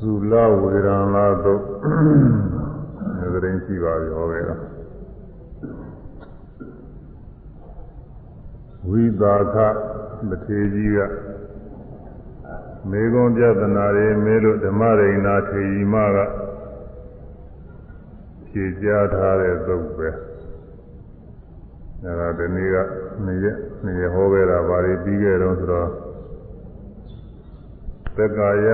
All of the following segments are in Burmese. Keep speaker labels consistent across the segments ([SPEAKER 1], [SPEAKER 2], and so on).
[SPEAKER 1] သုလဝေရံလာတော့ငါတိုင်းရှိပါပြီဟောခဲ့တာဝိသာခမထေကြီးကမေကွန်ပြဒနာရေမေလို့ဓမ္မရိဏထေရီမကဖြေကြားထားတဲ့သုတ်ပဲအဲဒါဒီနေ့ကနေ့ရက်နေ့ရက်ဟောခဲ့တာဗာရီပြီးခဲ့တော့ဆိုတော့ သက္ကာယ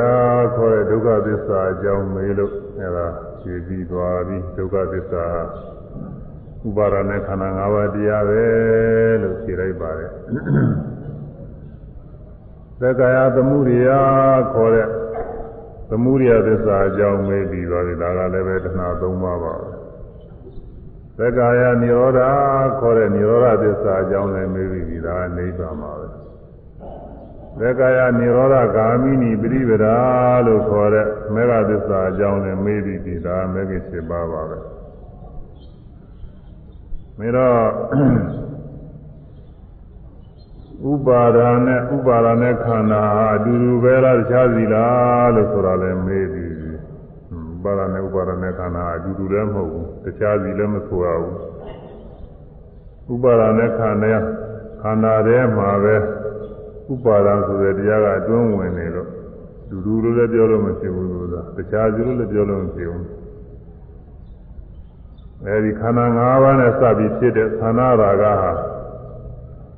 [SPEAKER 1] ခေါ်တဲ့ဒုက္ခသစ္စာအကြောင်းမေးလို့အဲဒါဖြေပြီးသွားပြီဒုက္ခသစ္စာဥပါဒနဲ့ခန္ဓာ၅ပါးတရားပဲလို့ဖြေလိုက်ပါတယ်သက္ကာယသမှုရိယခေါ်တဲ့သမှုရိယသစ္စာအကြောင်းမေးပြီးသွားပြီဒါကလည်းပဲတဏှာ၃ပါးပါပဲသက္ကာယនិရောဓခေါ်တဲ့និရောဓသစ္စာအကြောင်းလည်းမေးပြီးပြီဒါကနိဗ္ဗာန်ပါပဲ သက္ကာယនិရောဓဂာမိနိပရိပဒာလို့ခေါ်တဲ့မေဃသစ္စာအကြောင်းလည်းမေးပြီးပြီဒါမေဃ7ပါးပါပဲမေတော့ဥပါဒာနဲ့ဥပါဒာနဲ့ခန္ဓာအတူတူပဲလားတခြားစီလားလို့ဆိုတာလည်းမေးပြီးပြီဥပါဒာနဲ့ဥပါဒာနဲ့ခန္ဓာအတူတူလည်းမဟုတ်ဘူးတခြားစီလည်းမဆိုရဘူးဥပါဒာနဲ့ခန္ဓာခန္ဓာထဲမှာပဲ ဥပါဒံဆိုတဲ့တရားကအတွင်းဝင်နေလို့လူလူလိုလည်းပြောလို့မဖြစ်ဘူးလို့သာတခြားစီလိုလည်းပြောလို့မဖြစ်ဘူးအဲဒီခန္ဓာ၅ပါးနဲ့စပြီးဖြစ်တဲ့သန္နာရာဂဟာ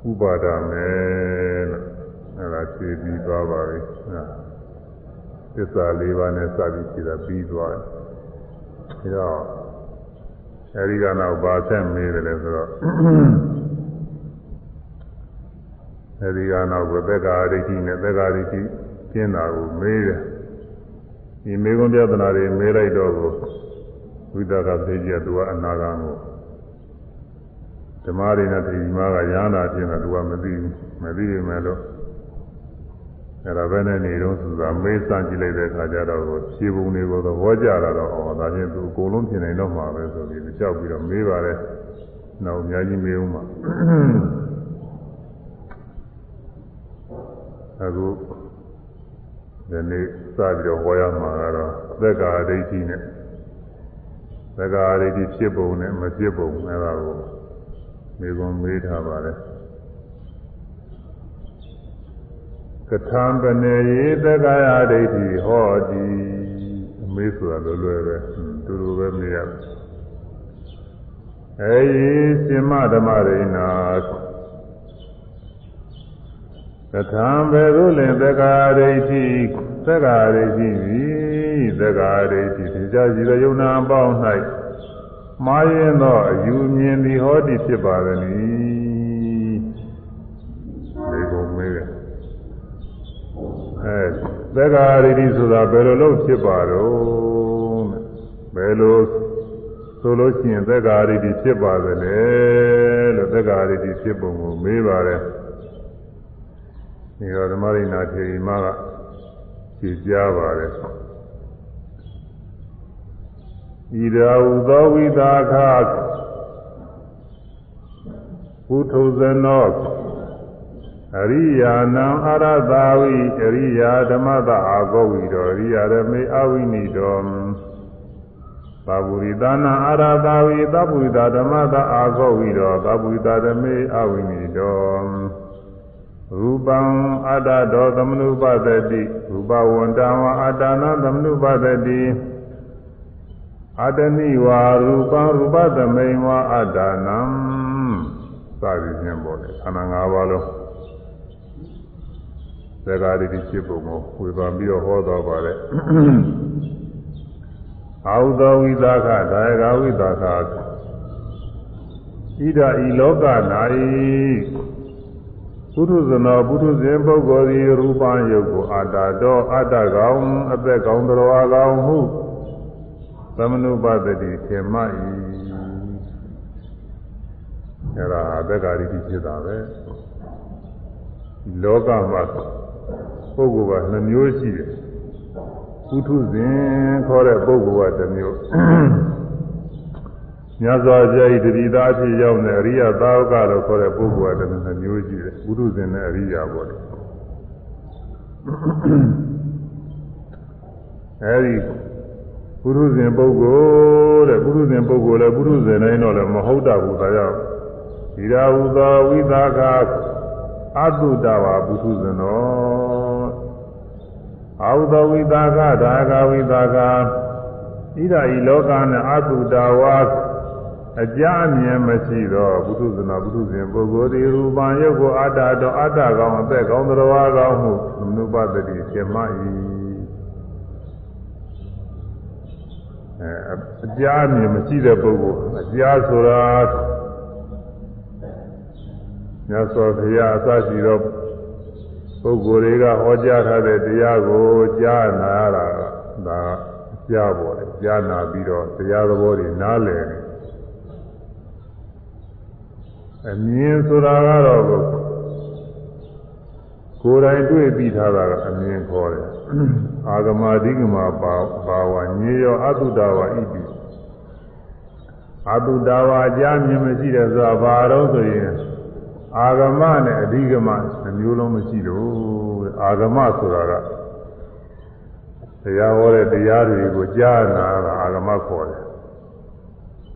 [SPEAKER 1] ဥပါဒမယ်လို့အဲဒါဖြည့်ပြီးသွားပါပြီသစ္စာ၄ပါးနဲ့စပြီးဖြစ်တာပြီးသွားတယ်ဒါတော့အဲဒီကနောက်ဘာဆက်မေးတယ်လဲဆိုတော့ အဲဒီကနောက်ဘသက်္ကာဒိဋ္ဌိနဲ့သက်္ကာဒိဋ္ဌိကျင်းတာကိုမေးတယ်ဒီမေကွန်ပြဒနာတွေမေးလိုက်တော့ကိုဝိသကသေကြီးကသူကအနာဂံကိုဓမ္မရိနဲ့တိမာကရဟနာဖြစ်တာသူကမသိဘူးမသိပေမဲ့လို့အဲ့ဒါပဲနဲ့နေတော့ဆိုတာမေးစမ်းကြည့်လိုက်တဲ့အခါကျတော့ဖြေပုံတွေကိုသဘောကျလာတော့ဩဒါချင်းသူအကုန်လုံးပြင်နိုင်တော့မှာပဲဆိုပြီးကြောက်ပြီးတော့မေးပါတယ်နောက်အများကြီးမေးဦးမှာ အခုဒီနေ့စပြီးတော့ဟောရမှာကတော့သက္ကာဒိဋ္ဌိနဲ့သက္ကာဒိဋ္ဌိဖြစ်ပုံနဲ့မဖြစ်ပုံအဲ့ဒါကိုမေကွန်မေးထားပါတယ်ကထာပနေယေသက္ကာယဒိဋ္ဌိဟောတိအမေးဆိုတာလွယ်လွယ်ပဲတူတူပဲမေးရအဲဒီစင်မဓမ္မရိနာ ကထာဘေရုလင်သက္ကာဒိဋ္ဌိသက္ကာဒိဋ္ဌိသည်သက္ကာဒိဋ္ဌိတရားရှိသောယုံနာပေါင်း၌မှားရင်သောအယူမြင်သည်ဟောတိဖြစ်ပါသည်။ဒီကုံမေးတယ်။အဲသက္ကာဒိဋ္ဌိဆိုတာဘယ်လိုလုပ်ဖြစ်ပါတော့ဘယ်လိုဆိုလို့ရှိရင်သက္ကာဒိဋ္ဌိဖြစ်ပါသလဲလို့သက္ကာဒိဋ္ဌိဖြစ်ပုံကိုမေးပါတယ်။ ဒီတော့ဓမ္မရိနာထေရီမကဖြေကြားပါတယ်။ဣရာဟုသောဝိသာခပုထုဇနောအရိယာနံအရသာဝိအရိယာဓမ္မတအာဂောဝိတော်အရိယာရမေအဝိနိတော်သဗ္ဗုရိသနာအရသာဝိသဗ္ဗုရိသဓမ္မတအာဂောဝိတော်သဗ္ဗုရိသဓမေအဝိနိတော် ရူပံအတ္တတော်သမနုပသတိရူပဝန္တံဝအတ္တနာသမနုပသတိအတ္တနိဝါရူပံရူပသမိန်ဝအတ္တနံစသည်ဖြင့်ပေါ်တယ်ခန္ဓာ၅ပါးလုံးသက္ကာရိတိဖြစ်ပုံကိုဝေဖန်ပြီးတော့ဟောတော်ပါတယ်အာဟုသောဝိသခဒါယကဝိသခဣဒဤလောက၌ ပုထုဇနောပုထုဇဉ်ပုဂ္ဂိုလ်သည်ရူပံယုတ်ကိုအတ္တတော်အတ္တကောင်အသက်ကောင်တော်ကောင်ဟုသမနုပတတိထေမဤအဲ့ဒါအသက်္ကာရိတိဖြစ်တာပဲလောကမှာပုဂ္ဂိုလ်ကနှမျိုးရှိတယ်ပုထုဇဉ်ခေါ်တဲ့ပုဂ္ဂိုလ်ကတစ်မျိုး မြတ်စွာဘုရားဤတတိသားအဖြစ်ရောက်တဲ့အရိယသာဝကလို့ခေါ်တဲ့ပုဂ္ဂိုလ်ကတည်းကမျိုးရှိတယ်ပုထုဇဉ်နဲ့အရိယာပေါ့လေအဲဒီပုရုဇဉ်ပုဂ္ဂိုလ်တဲ့ပုရုဇဉ်ပုဂ္ဂိုလ်လည်းပုရုဇဉ်တိုင်းတော့လည်းမဟုတ်တာဘူးဒါကြောင့်ဒီရာဟုသောဝိသကအတုတဝါပုထုဇဉ်တော်အာဟုသောဝိသကဒါဂဝိသကဣဒာဤလောကနဲ့အတုတဝါ အကြအမြင်မရှိတော့ပုထုဇနာပုထုဇဉ်ပုဂ္ဂိုလ်ဒီရူပံယုတ်ကိုအတ္တတော်အတ္တကောင်းအသက်ကောင်းတော်ကောင်းမှုနုပတ္တိဖြစ်မှ၏အဲအကြားမြင်မရှိတဲ့ပုဂ္ဂိုလ်အကြားဆိုတာမြတ်စွာဘုရားအစရှိသောပုဂ္ဂိုလ်တွေကဟောကြားထားတဲ့တရားကိုကြားနာရတာဒါကြားပေါ်တယ်ကြားနာပြီးတော့တရားသဘောတွေနားလည်တယ် အမြင်ဆိုတာကတော့ကိုယ်တိုင်တွေ့ပြီးထားတာကအမြင်ခေါ်တယ်အာဂမအဓိကမပါပါဝညေယောအတုတဝါဣတိအတုတဝါအကြမြင်မရှိတယ်ဆိုတာဘာတော့ဆိုရင်အာဂမနဲ့အဓိကမနှမျိုးလုံးမရှိလို့အာဂမဆိုတာကတရားဟောတဲ့တရားတွေကိုကြားနာတာအာဂမခေါ်တယ်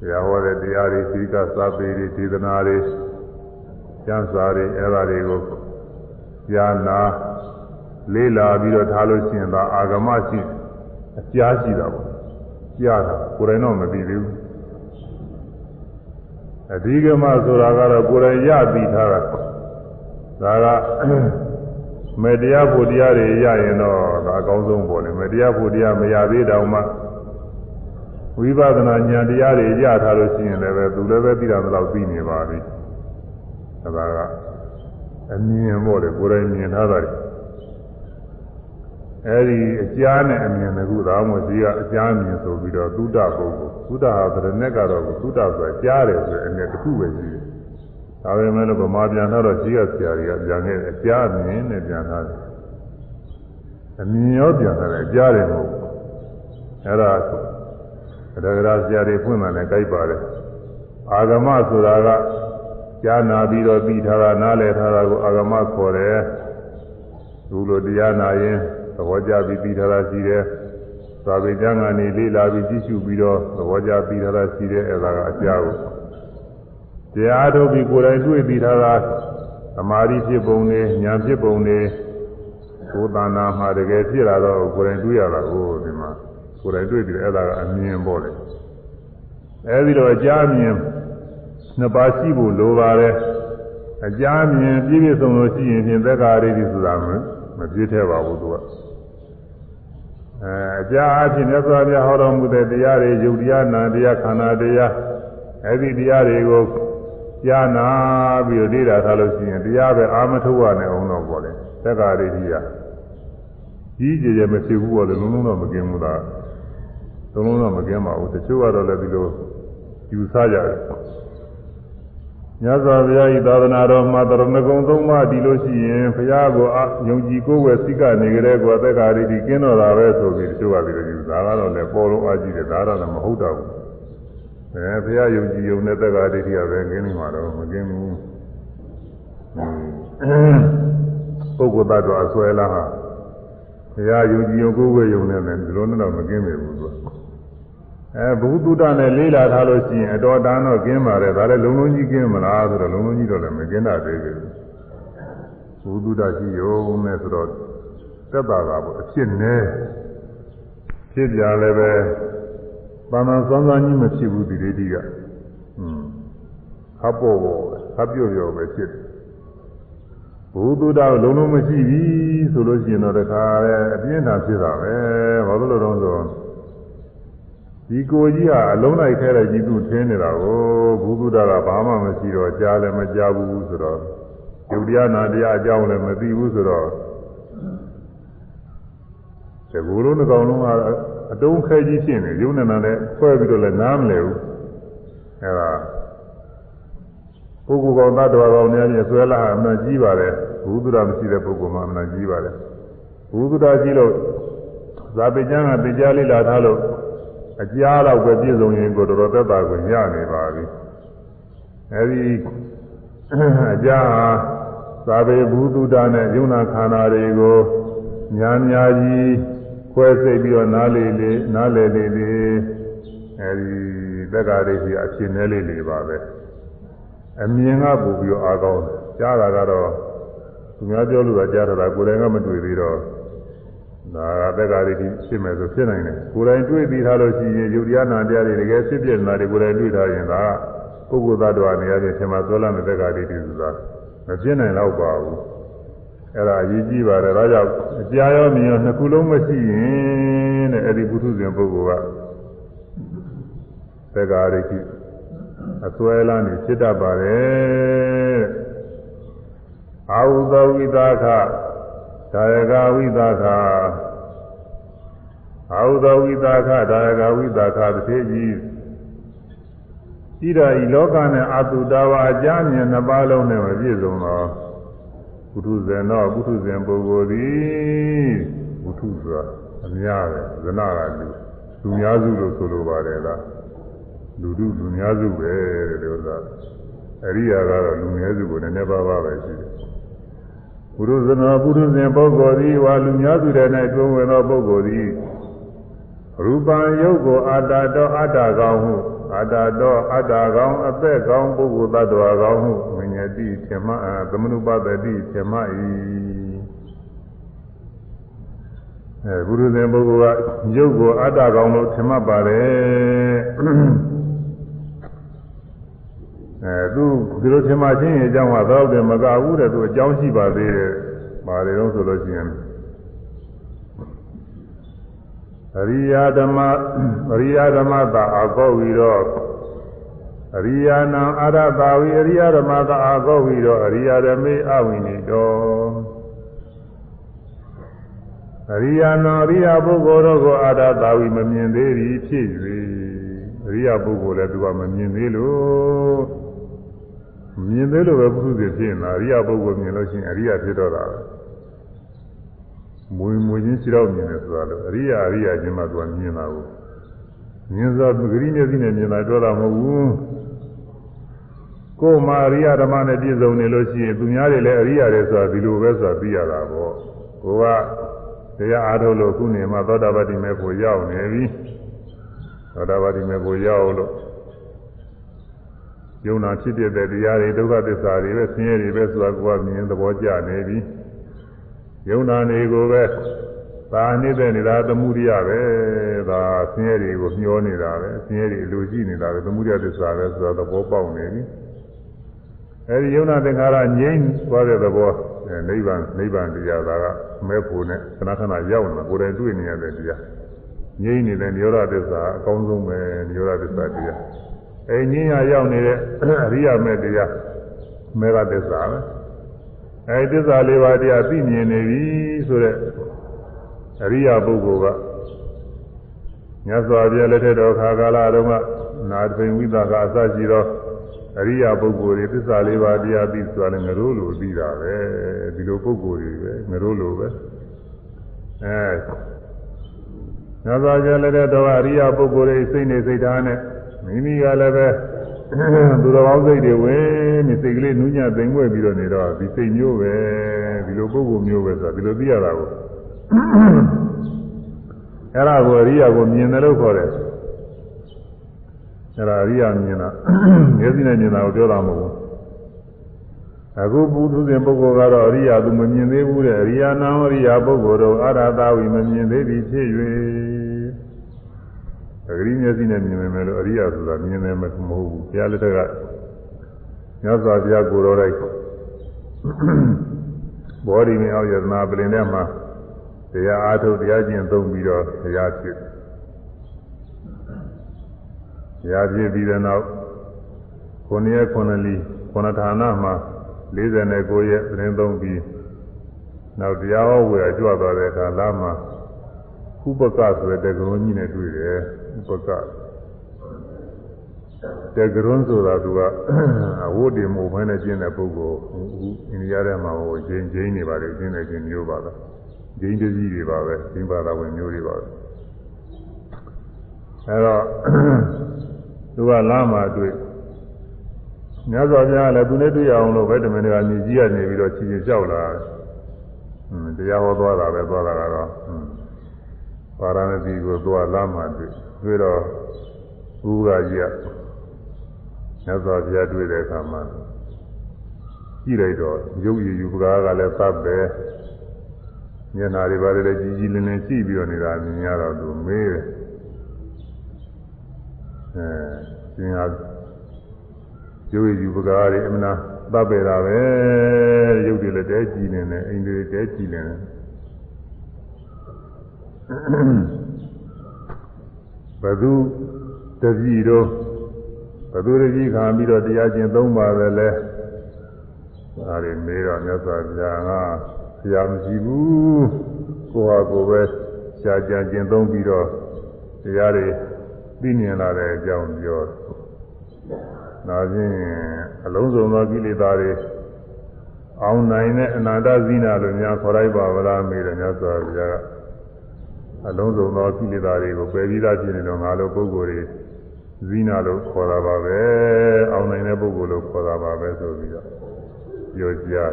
[SPEAKER 1] တရားဟောတဲ့တရားတွေသီကစာပေတွေဒေသနာတွေကျမ်းစာတွေအဲ့ဒါတွေကိုကြားနာလေးလာပြီးတော့ထားလို့ရှိရင်ဒါအာဂမရှိအကြားရှိတာပေါ့ကြားတာကိုယ်တိုင်တော့မသိသေးဘူးအဓိကမဆိုတာကတော့ကိုယ်တိုင်ရပြီးထားတာဒါကမေတ္တရားဖို့တရားတွေရရင်တော့ဒါအကောင်းဆုံးပေါ့လေမေတ္တရားဖို့တရားမရသေးတောင်မှ ဝိပဿနာဉာဏ်တရားတွေရထားလို့ရှိရင်လည်းပဲသူလည်းပဲသိတာတော့သိနေပါပြီဒါကအမြင်ပေါ့လေကိုယ်တိုင်မြင်ထားတာအဲဒီအကြားနဲ့အမြင်ကသာမို့ဒီကအကြားမြင်ဆိုပြီးတော့သုဒ္ဓပုဂ္ဂိုလ်သုဒ္ဓဟာဗရဏက်ကတော့သုဒ္ဓဆိုတာကြားတယ်ဆိုတဲ့အမြင်တစ်ခုပဲရှိတယ်ဒါပေမဲ့လို့ဗမာပြန်တော့ရှိရဆရာတွေကပြန်ခဲ့အကြားမြင်နဲ့ပြန်ထားတယ်အမြင်ရောပြန်ထားတယ်အကြားတယ်မဟုတ်အဲ့ဒါ ဒဂရာဆရာတွေဖွင့်မှလည်းကြိုက်ပါတယ်အာဂမဆိုတာကကြားနာပြီးတော့ပြီးထားတာနားလည်ထားတာကိုအာဂမခေါ်တယ်သူလိုတရားနာရင်သဘောကျပြီးပြီးထားတာရှိတယ်သာဝေကျမ်းကနေလေးလာပြီးကြည့်ရှုပြီးတော့သဘောကျပြီးထားတာရှိတယ်အဲ့ဒါကအကြောင်းတရားထုတ်ပြီးကိုယ်တိုင်တွေ့ပြီးထားတာသမာဓိဖြစ်ပုံနဲ့ဉာဏ်ဖြစ်ပုံနဲ့ကိုယ်တဏ္ဍာမှာတကယ်ဖြစ်လာတော့ကိုယ်တိုင်တွေ့ရတာကိုဒီမှာ ကိုယ်တိုင်တွေ့ပြီးအဲ့ဒါကအမြင်ပေါ့လေအဲဒီတော့အကြမြင်နှစ်ပါးရှိဖို့လိုပါတယ်အကြမြင်ပြည့်ပြည့်စုံစုံရှိရင်ဖြင့်သက်္ကာရိတိဆိုတာမပြည့်ထဲပါဘူးသူကအဲအကြအဖြစ်မြတ်စွာဘုရားဟောတော်မူတဲ့တရားတွေယုတ်တရားနာတရားခန္ဓာတရားအဲဒီတရားတွေကိုကြားနာပြီးတော့လေ့လာထားလို့ရှိရင်တရားပဲအာမထုတ်ရနဲ့အောင်တော့ပေါ့လေသက်္ကာရိတိကကြီးကြည်ကြမဖြစ်ဘူးပေါ့လေလုံးလုံးတော့မกินဘူးလား လုံးလုံးတော့မกินပါဘူးတချို့ကတော့လည်းဒီလိုယူဆကြတယ်မြတ်စွာဘုရားဤသာသနာတော်မှာတရဏဂုံသုံးပါးဒီလိုရှိရင်ဘုရားကိုယုံကြည်ကိုယ်ဝယ်စိတ်ကနေကြတဲ့ကောသက်္ကာရိတိကင်းတော်တာပဲဆိုပြီးတချို့ကဒီလိုယူဒါကတော့လည်းပေါ်လုံးအားကြီးတယ်ဒါတော့လည်းမဟုတ်တော့ဘူးအဲဘုရားယုံကြည်ယုံတဲ့သက်္ကာရိတိကပဲကင်းနေမှာတော့မကင်းဘူးပုဂ္ဂိုလ်သတ္တဝါအစွဲလားဟာဘုရားယုံကြည်ယုံကိုယ်ဝယ်ယုံနေတယ်ဒီလိုနဲ့တော့မကင်းပေဘူးသူက အဲဘုသူတ္တနဲ့လေးလာထားလို့ရှိရင်အတော်တန်တော့ကျင်းပါတယ်ဒါလည်းလုံလုံးကြီးကျင်းမလားဆိုတော့လုံလုံးကြီးတော့လည်းမကျင်းတာသေးဘူးဘုသူတ္တရှိရုံနဲ့ဆိုတော့သက်သာတာပေါ့အဖြစ်နဲ့ဖြစ်ကြလည်းပဲပါမန်စောင်းစောင်းကြီးမဖြစ်ဘူးဒီလေးကြီးကอืมခပ်ပေါ်ပေါ်ခပ်ပြော့ပြော့ပဲဖြစ်တယ်ဘုသူတ္တလုံလုံးမရှိပြီဆိုလို့ရှိရင်တော့တခါလဲအပြင်းထန်ဖြစ်တာပဲဘာလို့လဲတော့ဆို ဒီကိုကြီးဟာအလုံးလိုက်ခဲတဲ့ကြီးသူထင်းနေတာကိုဘုသူဒ္ဓကဘာမှမရှိတော့ကြားလည်းမကြားဘူးဆိုတော့ယုတ်တရားနာတရားအကြောင်းလည်းမသိဘူးဆိုတော့ဒီဘုလုံးတစ်ကောင်လုံးကအတုံးခဲကြီးဖြစ်နေယုံနေတာနဲ့ဆွဲပြီးတော့လည်းနားမလဲဘူးအဲဒါပုဂ္ဂိုလ်ကောင်သတ္တဝါကောင်များကြီးဆွဲလာအမှန်ကြီးပါတယ်ဘုသူဒ္ဓမရှိတဲ့ပုဂ္ဂိုလ်မှအမှန်ကြီးပါတယ်ဘုသူဒ္ဓကြီးလို့ဇာပိကျမ်းကပိကြားလေးလာထားလို့ အကြားတော့ပဲပြည့်စုံရင်ကိုတော်တော်သက်သာကိုညနေပါပြီအဲဒီအကြားသာဘေဘူးတုဒ္ဒနဲ့ယုံနာခန္ဓာတွေကိုညာညာကြီးခွဲစိတ်ပြီးတော့နားလေလေနားလေလေလေအဲဒီသက္ကာရိရှိအဖြစ်နဲ့လေးလေးပါပဲအမြင်ကပို့ပြီးတော့အားကောင်းတယ်ကြားတာကတော့သူများပြောလို့တော့ကြားတာကိုယ်တိုင်ကမတွေ့သေးတော့ ဒါကသက္ကာရိဖြစ်မယ်ဆိုဖြစ်နိုင်တယ်ကိုယ်တိုင်တွေ့ပြီးသားလို့ရှိရင်ယုတ်တရားနာတရားတွေတကယ်ဖြစ်ပြနေတာတွေကိုယ်တိုင်တွေ့ထားရင်ဒါပုဂ္ဂိုလ်သတ္တဝါနေရာချင်းထင်မှသောလမဲ့သက္ကာရိဆိုတာမဖြစ်နိုင်တော့ပါဘူးအဲ့ဒါအရေးကြီးပါတယ်ဒါကြောင့်အပြာရောမြင်ရောနှစ်ခုလုံးမရှိရင်တဲ့အဲ့ဒီပုထုဇဉ်ပုဂ္ဂိုလ်ကသက္ကာရိရှိအစွဲလန်းနေဖြစ်တတ်ပါတယ်အာဟုသောဝိသခ ဒါယကဝိသခအာဟုသောဝိသခဒါယကဝိသခတစ်သေးကြီးဤတော်ဤလောကနဲ့အတုတဝါအကြမြင်နှစ်ပါးလုံးနဲ့မပြည့်စုံတော့ပုထုဇဉ်တော့ပုထုဇဉ်ပုဂ္ဂိုလ်သည်ပုထုဆိုတာအများပဲဇနကလူလူများစုလို့ဆိုလိုပါတယ်လားလူတို့လူများစုပဲတဲ့ဒီဥစ္စာအရိယာကတော့လူနည်းစုကိုနည်းနည်းပါးပါးပဲရှိတယ် ပုရုဇနောပုရုဇဉ်ပုဂ္ဂိုလ်သည်ဝါလူများစုတဲ့၌တွင်ဝင်သောပုဂ္ဂိုလ်သည်ရူပံယုတ်ကိုအာတာတော်အတ္တကောင်းဟုအာတာတော်အတ္တကောင်းအသက်ကောင်းပုဂ္ဂိုလ်သတ္တဝါကောင်းဟုဝိညာတိဓမ္မသမနုပတတိဓမ္မဤအဲပုရုဇဉ်ပုဂ္ဂိုလ်ကယုတ်ကိုအတ္တကောင်းလို့ထင်မှတ်ပါတယ် အဲသူဒီလိုထင်မှချင်းရင်အကြောင်းကတော့တယ်မကဘူးတဲ့သူအကြောင်းရှိပါသေးတယ်။ပါတယ်တော့ဆိုလို့ရှိရင်အရိယာဓမ္မအရိယာဓမ္မသာအကောဝီတော့အရိယာနံအာရတာဝီအရိယာဓမ္မသာအကောဝီတော့အရိယာဓမေအဝိနိတော်အရိယာနံအရိယာပုဂ္ဂိုလ်တို့ကိုအာရတာဝီမမြင်သေးသည်ဖြစ်၍အရိယာပုဂ္ဂိုလ်လည်းသူကမမြင်သေးလို့ မြင်သေးလို့ပဲပုထုဇဉ်ဖြစ်နေတာအရိယာပုဂ္ဂိုလ်မြင်လို့ရှိရင်အရိယာဖြစ်တော့တာပဲမွေမွေချင်းခြေတော့မြင်တယ်ဆိုတာလို့အရိယာအရိယာချင်းမှသူကမြင်တာကိုမြင်သောဂရိမျက်စိနဲ့မြင်တာတော့တာမဟုတ်ဘူးကိုယ်မှာအရိယာဓမ္မနဲ့ပြည့်စုံနေလို့ရှိရင်သူများတွေလည်းအရိယာတွေဆိုတာဒီလိုပဲဆိုတာသိရတာပေါ့ကိုကတရားအားထုတ်လို့ခုနေမှာသောတာပတိမေဖို့ရောက်နေပြီသောတာပတိမေဖို့ရောက်လို့ ယုံနာဖြစ်တဲ့တရားတွေဒုက္ခသစ္စာတွေပဲဆင်းရဲတွေပဲဆိုတာကိုကမြင်သဘောကျနေပြီယုံနာနေကိုပဲသာနေတဲ့နေတာသမှုရိယပဲဒါဆင်းရဲတွေကိုမျောနေတာပဲဆင်းရဲတွေလူကြည့်နေတာပဲသမှုရိယသစ္စာပဲဆိုတာသဘောပေါက်နေပြီအဲဒီယုံနာသင်္ခါရငြိမ့်သွားတဲ့သဘောနိဗ္ဗာန်နိဗ္ဗာန်တရားကမဲ့ဖို့နဲ့ခဏခဏရောက်နေတာကိုယ်တိုင်တွေ့နေရတဲ့တရားငြိမ့်နေတဲ့နိရောဓသစ္စာအကောင်းဆုံးပဲနိရောဓသစ္စာတရား အဲငြိမ်းရရောက်နေတဲ့အရိယာမဲ့တရားမေဃသစ္စာပဲအဲသစ္စာလေးပါးတရားသိမြင်နေပြီဆိုတဲ့အရိယာပုဂ္ဂိုလ်ကမြတ်စွာဘုရားလက်ထက်တော်ခါကာလတုန်းကနာသင်ဝိသကအစရှိသောအရိယာပုဂ္ဂိုလ်တွေသစ္စာလေးပါးတရားသိဆိုတာလည်းငရိုးလိုသိတာပဲဒီလိုပုဂ္ဂိုလ်တွေပဲငရိုးလိုပဲအဲမြတ်စွာဘုရားလက်ထက်တော်ကအရိယာပုဂ္ဂိုလ်တွေစိတ်နေစိတ်ထားနဲ့ မိမိကလည်းပဲသူတော်ကောင်းစိတ်တွေဝင်ပြီးစိတ်ကလေးနူးညံ့သိမ်မွေ့ပြီးတော့နေတော့ဒီစိတ်မျိုးပဲဒီလိုပုဂ္ဂိုလ်မျိုးပဲဆိုတာဒီလိုသိရတာကိုအဲ့ဒါကိုအရိယာကိုမြင်တယ်လို့ခေါ်တယ်အဲ့ဒါအရိယာမြင်တာမျက်စိနဲ့မြင်တာကိုပြောတာမဟုတ်ဘူးအခုပုထုဇဉ်ပုဂ္ဂိုလ်ကတော့အရိယာသူမမြင်သေးဘူးတဲ့အရိယာနာအရိယာပုဂ္ဂိုလ်တို့အာရတာဝိမမြင်သေးသည်ဖြစ်၍ အဂရိမျက်စိနဲ့မြင်မယ်လို့အရိယာဆိုတာမြင်တယ်မဟုတ်ဘူးဘုရားလက်ထက်ကမြတ်စွာဘုရားကိုယ်တော်လိုက်ဘောဓိမင်းအောင်ယတနာပလင်ထဲမှာတရားအားထုတ်တရားကျင့်သုံးပြီးတော့တရားဖြစ်တရားဖြစ်ပြီးတဲ့နောက်ခုနှစ်ရက်ခုနှစ်လီခုနှစ်ဌာနမှာ49ရက်ပြင်သုံးပြီးနောက်တရားဟောဝေကြွသွားတဲ့အခါလာမှာဥပကဆိုတဲ့တကရုံးကြီးနဲ့တွေ့တယ် ဥပကတကရုံးဆိုတာသူကအဝတ်တွေမို့ဖဲနဲ့ကျင်းတဲ့ပုဂ္ဂိုလ်အခုအိန္ဒိယထဲမှာဟိုဂျင်းဂျင်းနေပါလေကျင်းတဲ့ကျင်းမျိုးပါပဲဂျင်းတကြီးတွေပါပဲဂျင်းပါတာဝင်မျိုးတွေပါပဲအဲတော့သူကလမ်းမှာတွေ့မြတ်စွာဘုရားလည်းသူနဲ့တွေ့အောင်လို့ပဲတမန်တော်မြည်ကြီးကနေပြီးတော့ခြေခြေလျှောက်လာတယ်။တရားဟောသွားတာပဲသွားတာကတော့ပါရဏသီကိုသွားလာမှတွေ့ တွေ့တော့ဥကကြီးကမြတ်စွာဘုရားတွေ့တဲ့အခါမှာကြည့်လိုက်တော့ရုပ်ရည်ယူပကားကလည်းသတ်ပဲမျက်နာတွေပါတယ်လည်းကြီးကြီးလင်းလင်းကြည့်ပြီးတော့နေတာမြင်ရတော့သူမေးတယ်အဲရှင်ဟာရုပ်ရည်ယူပကားတွေအမနာသတ်ပဲတာပဲရုပ်တွေလည်းတဲကြည့်နေတယ်အိမ်တွေတဲကြည့်နေတယ် ဘသူတပည့်တော့ဘသူတပည့်ခံပြီးတော့တရားကျင့်သုံးပါပဲလဲဒါတွေမေးတော့မြတ်စွာဘုရားကဆရာမရှိဘူးကိုဟာကိုပဲရှားကြံကျင့်သုံးပြီးတော့တရားတွေသိမြင်လာတဲ့အကြောင်းပြောဒါချင်းအလုံးစုံသောကိလေသာတွေအောင်နိုင်တဲ့အနာတဇိနာလို့များခေါ်လိုက်ပါဗလားမေးတယ်မြတ်စွာဘုရားက အလုံးစုံသောကိလေသာတွေကိုပယ်ပြီးသားဖြစ်နေတော့ငါလိုပုဂ္ဂိုလ်တွေဇိနာလို့ခေါ်တာပါပဲအောင်နိုင်တဲ့ပုဂ္ဂိုလ်လို့ခေါ်တာပါပဲဆိုပြီးတော့ပြောကြတယ်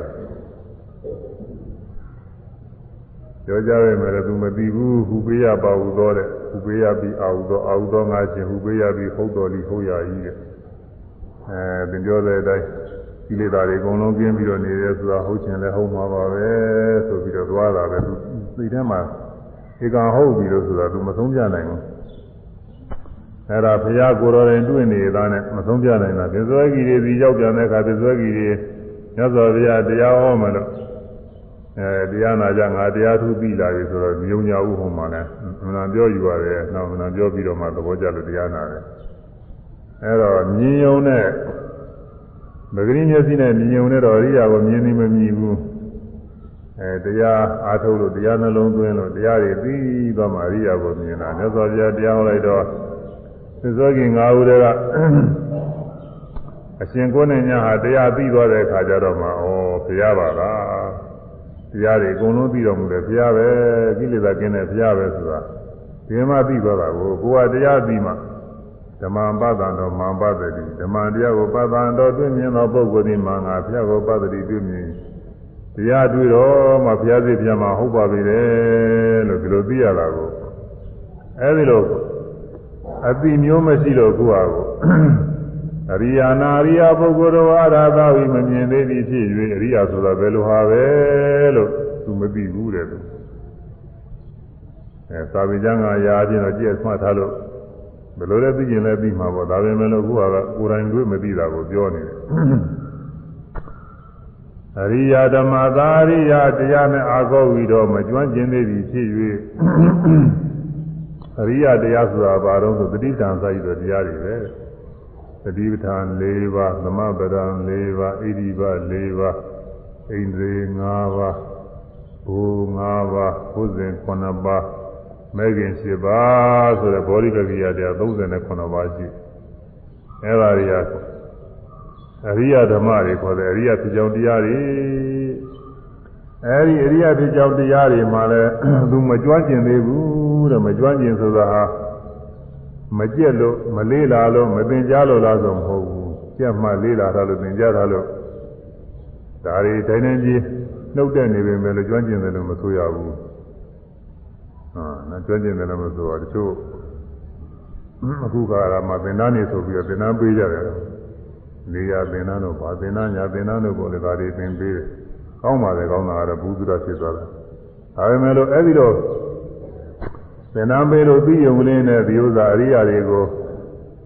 [SPEAKER 1] ပြောကြရမယ်လည်းသူမသိဘူးဟူပေးရပါဟုသောတဲ့ဟူပေးရပြီးအာဟုသောအာဟုသောငါချင်းဟူပေးရပြီးဟုတ်တော်လီဟုတ်ရကြီးတဲ့အဲသင်ပြောတဲ့အတိုင်းကိလေသာတွေအကုန်လုံးကျင်းပြီးတော့နေရဲဆိုတာဟုတ်ချင်လည်းဟုတ်မှာပါပဲဆိုပြီးတော့သွားတာပဲသူသိတဲ့မှာ ဧကံဟုတ်ပြီလို့ဆိုတာသူမဆုံးပြနိုင်ဘူးအဲ့ဒါဘုရားကိုယ်တော်တိုင်တွေ့နေတာနဲ့မဆုံးပြနိုင်တာပြဇွဲကြီးတွေဒီရောက်ပြန်တဲ့အခါပြဇွဲကြီးတွေမြတ်စွာဘုရားတရားဟောမလို့အဲတရားနာကြငါတရားထုသိလာပြီဆိုတော့မြုံညာဥဟောမှာလဲမနာပြောယူရတယ်နောက်မနာပြောပြီးတော့မှသဘောကျလို့တရားနာတယ်အဲ့တော့မြင်ယုံနဲ့မဂရိမျက်စိနဲ့မြင်ယုံနဲ့တော့အရိယာကိုမြင်နေမမြင်ဘူး အဲတရားအားထုတ်လို့တရားနှလုံးသွင်းလို့တရားတွေသိသွားမှအရိယာကိုမြင်တာမြတ်စွာဘုရားတရားဟောလိုက်တော့သစ္စာခင်၅ဦးတည်းကအရှင်ကိုယ်နဲ့ညာဟာတရားသိသွားတဲ့အခါကျတော့မှဩဘုရားပါလားတရားတွေအကုန်လုံးသိတော်မူတယ်ဘုရားပဲကိလေသာကင်းတဲ့ဘုရားပဲဆိုတာဒီမှာသိသွားတာကိုကိုယ်ကတရားသိမှဓမ္မပဒံတော်မာပဒတိဓမ္မတရားကိုပဒံတော်တွေ့မြင်သောပုဂ္ဂိုလ်ဒီမှာငါဘုရားကိုပဒတိတွေ့မြင် တရားတွေ့တော့မှဘုရားသိပြန်မှာဟုတ်ပါပြီလေလို့ဒီလိုသိရတာကိုအဲဒီလိုအတိမျိုးမရှိတော့ကိုယ့်ဟာကိုအရိယာနာရိယာပုဂ္ဂိုလ်တော်အာရသာဝိမမြင်သေးသည်ဖြစ်၍အရိယာဆိုတာဘယ်လိုဟာပဲလို့သူမသိဘူးတဲ့သူအဲသာဝေကျမ်းကရာချင်းတော့ကြည့်ဆွတ်ထားလို့ဘယ်လိုလဲသိကျင်လဲသိမှာပေါ့ဒါပေမဲ့လို့ခုကကိုယ်တိုင်တွေ့မသိတာကိုပြောနေတယ် အရိယာဓမ္မသာအရိယာတရားနဲ့အာကောဝီတော့မကျွမ်းကျင်သေးသည်ဖြစ်၍အရိယာတရားဆိုတာဘာတော့ဆိုတတိတံစာရည်တော်တရားတွေပဲသတိပဋ္ဌာန်၄ပါးသမဗရံ၄ပါးဣရိပ၄ပါးဣန္ဒြေ၅ပါးဘူ၅ပါးဘုဇင်9ပါးမဲခင်7ပါးဆိုတဲ့ဘောဓိပကိယတရား39ပါးရှိအဲဒါတွေက အရိယဓမ္မတွေခေါ်တယ်အရိယဖြစ်ကြောင်းတရားတွေအဲဒီအရိယဖြစ်ကြောင်းတရားတွေမှာလည်းသူမကြွကျင်သေးဘူးတဲ့မကြွကျင်ဆိုတာဟာမကြက်လို့မလေးလာလို့မသင်ကြားလို့လားဆိုမဟုတ်ဘူးကြက်မှလေးလာတာလို့သင်ကြားတာလို့ဒါတွေတိုင်းတိုင်းကြီးနှုတ်တဲ့နေပေမဲ့လည်းကြွကျင်တယ်လို့မဆိုရဘူးဟာနော်ကြွကျင်တယ်လို့မဆိုတော့တချို့အခုကလာမှသင်္ဍာနေဆိုပြီးတော့သင်္ဍာပေးကြတယ် နေရသင်္นานတို့ဘာသင်္นานညာသင်္นานတို့ကိုလည်းဒါတွေသင်ပေးတယ်ကောင်းပါလေကောင်းတာကတော့ဘုသူရဖြစ်သွားတာဒါပေမဲ့လို့အဲ့ဒီတော့သင်္นานပေးလို့သိယုံလေးနဲ့ဒီဥစ္စာအရိယာတွေကို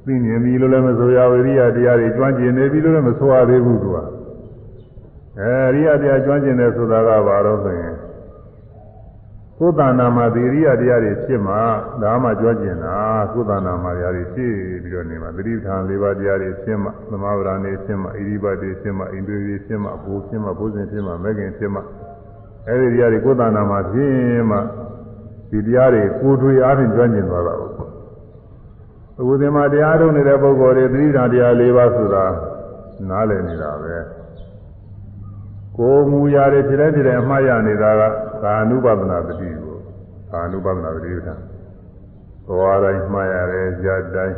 [SPEAKER 1] သိမြင်ပြီလို့လည်းမဆိုရဘူးအရိယာတရားတွေကျွမ်းကျင်နေပြီလို့လည်းမဆိုရသေးဘူးသူကအဲအရိယာတရားကျွမ်းကျင်တယ်ဆိုတာကဘာလို့ဆိုရင် ကိုယ်တဏ္ဍာမှာဒီအရိယာတရားတွေဖြစ်မှဒါမှကျွမ်းကျင်တာကိုယ်တဏ္ဍာမှာတရားတွေဖြစ်ပြီးတော့နေမှာသတိပဋ္ဌာန်၄ပါးတရားတွေဖြစ်မှသမဝရဏတွေဖြစ်မှဣရိပတ်တွေဖြစ်မှဣန္ဒြေတွေဖြစ်မှဘူဖြစ်မှဘုဇင်ဖြစ်မှမဂ္ဂင်ဖြစ်မှအဲဒီတရားတွေကိုယ်တဏ္ဍာမှာဖြစ်မှဒီတရားတွေကိုယ်တွေ့အားဖြင့်ကျွမ်းကျင်သွားတာပေါ့အခုဒီမှာတရားထုတ်နေတဲ့ပုဂ္ဂိုလ်တွေသတိဓာတရား၄ပါးဆိုတာနားလည်နေတာပဲ ကိုယ်မူရာတွေဖြစ်တဲ့ဖြစ်တဲ့အမှားရနေတာကကာနုပဒနာတတိကိုကာနုပဒနာတတိကဘဝတိုင်းမှားရတယ်ဇာတ်တိုင်း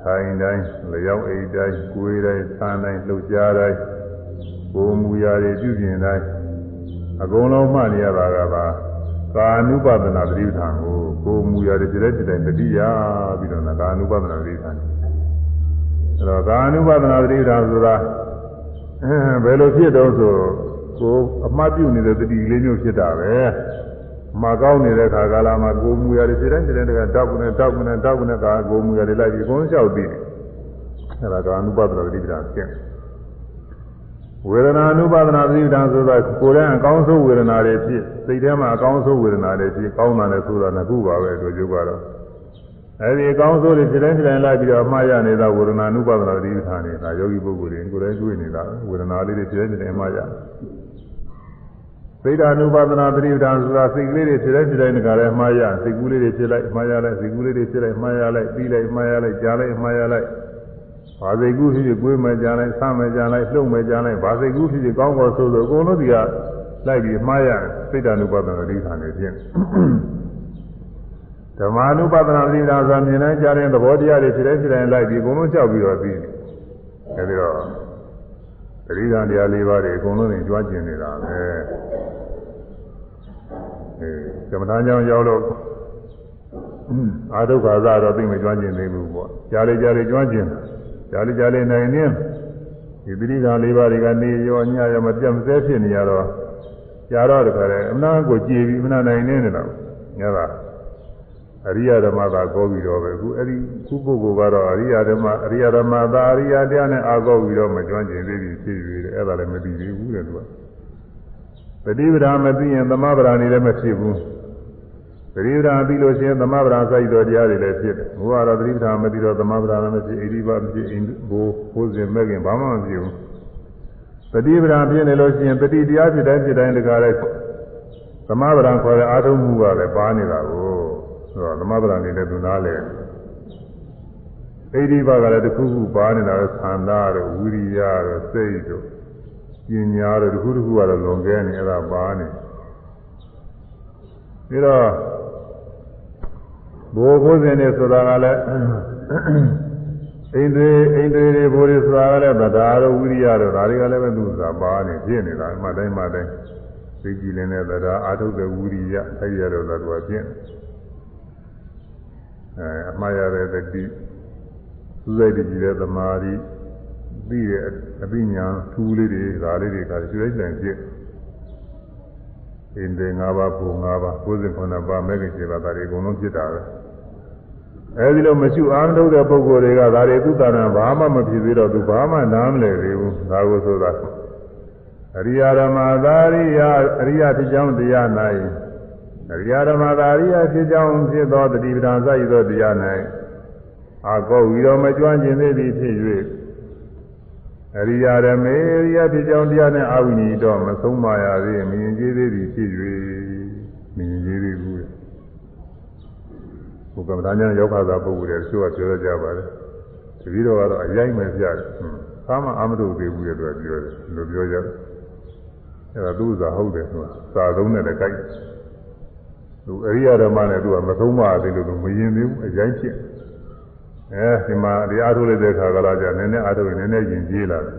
[SPEAKER 1] ထိုင်တိုင်းလျောက်အိတ်တိုင်းကိုယ်တိုင်းဆန်းတိုင်းလှုပ်ရှားတိုင်းကိုယ်မူရာတွေပြုပြင်တိုင်းအကုန်လုံးမှတ်နေရတာကပါကာနုပဒနာသတိပဋ္ဌာန်ကိုကိုမူရတဲ့တဲ့တဲ့တတိယပြီးတော့ကာနုပဒနာသတိပဋ္ဌာန်အဲတော့ကာနုပဒနာသတိပဋ္ဌာန်ဆိုတာ ဘယ်လိုဖြစ်တော့ဆိုကိုအမှတ်ပြုနေတဲ့တတိလေးမျိုးဖြစ်တာပဲမှာကောင်းနေတဲ့ခါကာလမှာကိုမူရတဲ့တဲ့တဲ့တဲ့တောက်ကုနဲ့တောက်ကုနဲ့တောက်ကုနဲ့ကာကိုမူရတဲ့လိုက်ပြီးအကုန်လျှောက်ပြီးအဲဒါကာနုပဒနာသတိပဋ္ဌာန်ဖြစ်ဝေဒနာအနုပါဒနာသတိပဋ္ဌာန်ဆိုတာကိုယ်တည်းအကောင်းဆုံးဝေဒနာတွေဖြစ်စိတ်ထဲမှာအကောင်းဆုံးဝေဒနာတွေဖြစ်ကောင်းတာလည်းဆိုတာနှစ်ခုပါပဲတို့ကျုပ်ကတော့ အဲဒီအကောင်းဆုံးတွေဖြစ်တိုင်းဖြစ်တိုင်းလိုက်ပြီးတော့အမှားရနေတာဝေဒနာအနုပါဒနာသတိပဋ္ဌာန်တွေဒါယောဂီပုဂ္ဂိုလ်တွေကိုယ်တည်းတွေ့နေတာဝေဒနာလေးတွေဖြစ်တိုင်းဖြစ်တိုင်းအမှားရစိတ်ဓာအနုပါဒနာသတိပဋ္ဌာန်ဆိုတာစိတ်ကလေးတွေဖြစ်တိုင်းဖြစ်တိုင်းတခါလဲအမှားရစိတ်ကူးလေးတွေဖြစ်လိုက်အမှားရလိုက်စိတ်ကူးလေးတွေဖြစ်လိုက်အမှားရလိုက်ပြီးလိုက်အမှားရလိုက်ကြားလိုက်အမှားရလိုက်ဘာစိတ်ကူးဖြစ်ဖြစ်ကိုယ်မှကြလိုက်ဆမ်းမှကြလိုက်လှုပ်မှကြလိုက်ဘာစိတ်ကူးဖြစ်ဖြစ်ကောင်းကောင်းဆိုဆိုအကုန်လုံးဒီကလိုက်ပြီးမှားရစိတ်တ ानु ပဒနာတိခါနေဖြင့် ဓမ္မာနုပဒနာတိခါဆိုမြင်တိုင်းကြားတဲ့သဘောတရားတွေဖြစ်တဲ့ဖြစ်တိုင်းလိုက်ပြီးအကုန်လုံးကြောက်ပြီးတော့ပြီးအဲဒီတော့သတိဓာန်တရား၄ပါးတွေအကုန်လုံးသင်ကြွားကျင်နေတာပဲအဲကမ္မထာကြောင့်ရောက်လို့အာဒုက္ခသာတော့သိမကြွားကျင်သေးဘူးပေါ့ကြားလေကြားလေကြွားကျင်တယ်ကြာလိကြာလိနိုင်နေဒီတိရိဓာလေးပါးတွေကနေရောညရောမပြတ်မစဲဖြစ်နေရတော့ကြာတော့တခါလေအမနာကိုကြည်ပြီးအမနာနိုင်နေတယ်လို့ညက အရိယဓမ္မသာကောပြီးတော့ပဲခုအဲ့ဒီခုပုဂ္ဂိုလ်ကတော့အရိယဓမ္မအရိယဓမ္မသာအရိယတရားနဲ့အာကောပြီးတော့မကျွမ်းကျင်သေးဘူးဖြစ်ပြီးတယ်အဲ့ဒါလည်းမသိသေးဘူးတဲ့သူကပฏิပဒါမသိရင်သမဗရာနေလည်းမဖြစ်ဘူးသတိပ္ပာပြီးလို့ရှိရင်သမဗရာစိုက်တော်တရားတွေလည်းဖြစ်တယ်။ဘုရားတော်သတိပ္ပာမသိတော့သမဗရာလည်းမဖြစ်ဣတိပမဖြစ်ဘိုးဘိုးစဉ်မဲ့ခင်ဘာမှမဖြစ်ဘူး။သတိပ္ပာဖြစ်နေလို့ရှိရင်တတိတရားဖြစ်တိုင်းဖြစ်တိုင်းတကားလဲသမဗရာခေါ်တဲ့အာထုံမှုကလည်းပါနေတာကို ဆိုတော့သမဗရာနေတဲ့သူနာလဲဣတိပကလည်းတစ်ခုခုပါနေတာပဲသန္တာတို့ဝိရိယတို့စိတ်တို့ပညာတို့တစ်ခုတစ်ခုကတော့လွန်ကဲနေအဲ့ဒါပါနေပြီးတော့ဘိုးဘိုးစဉ်တွေဆိုတာကလည်းအိန္ဒြေအိန္ဒြေတွေဘိုးတွေဆိုတာကလည်းဗဒါတို့ဝိရိယတို့ဒါတွေကလည်းပဲသူသာပါနေဖြစ်နေတာအမှတိုင်းမှတိုင်းသိကြည်လင်းတဲ့ဗဒါအာထုတဲ့ဝိရိယအဲဒီရတော့သာသူကဖြစ် အဲအမှားရတဲ့တတိသူစိတ်တည်တဲ့သမာဓိပြီးတဲ့အပညာထူးလေးတွေဒါလေးတွေကရွှေတိုင်းဖြစ်အိန္ဒြေ၅ပါးပုံ၅ပါး69ပါးမဲခင်7ပါးဒါတွေအကုန်လုံးဖြစ်တာပဲအဲဒီလိုမရှိအားမထုတ်တဲ့ပုဂ္ဂိုလ်တွေကဒါတွေသူတဏ္ဍာဘာမှမဖြစ်သေးတော့သူဘာမှနားမလည်သေးဘူးဒါကိုဆိုတာအရိယာဓမ္မသာရိယအရိယဖြစ်ကြောင်းတရား၌ အရိယာဓမ္မသာရိယဖြစ်ကြောင်းဖြစ်သောတတိပဒံစာရသောတရား၌အာကောဝီတော်မကျွမ်းကျင်သေးသည်ဖြစ်၍အရိယာဓမေအရိယဖြစ်ကြောင်းတရားနဲ့အာဝိနိတော့မဆုံးမရသေးမြင်ကြီးသေးသည်ဖြစ်၍မြင်ကြီးသေးဘူးဘုကမ္မဒါညာရောက်ခါသာပုဂ္ဂိုလ်တွေသူကပြောကြပါတယ်တတိတော်ကတော့အရင်ပဲပြတယ်ဘာမှအာမထုတ်သေးဘူးရဲ့သူကပြောတယ်လို့ပြောကြတယ်အဲ့ဒါသူ့ဥစားဟုတ်တယ်သူကစာသုံးနဲ့လည်းကြိုက် သူအရိယာဓမ္မနဲ့သူကမသုံးပါသေးလို့သူမရင်သေးဘူးအရင်ဖြစ်အဲဒီမှာဒီအားထုတ်လိုက်တဲ့ခါကလာကြနည်းနည်းအားထုတ်ရင်နည်းနည်းယဉ်ကျေးလာတယ်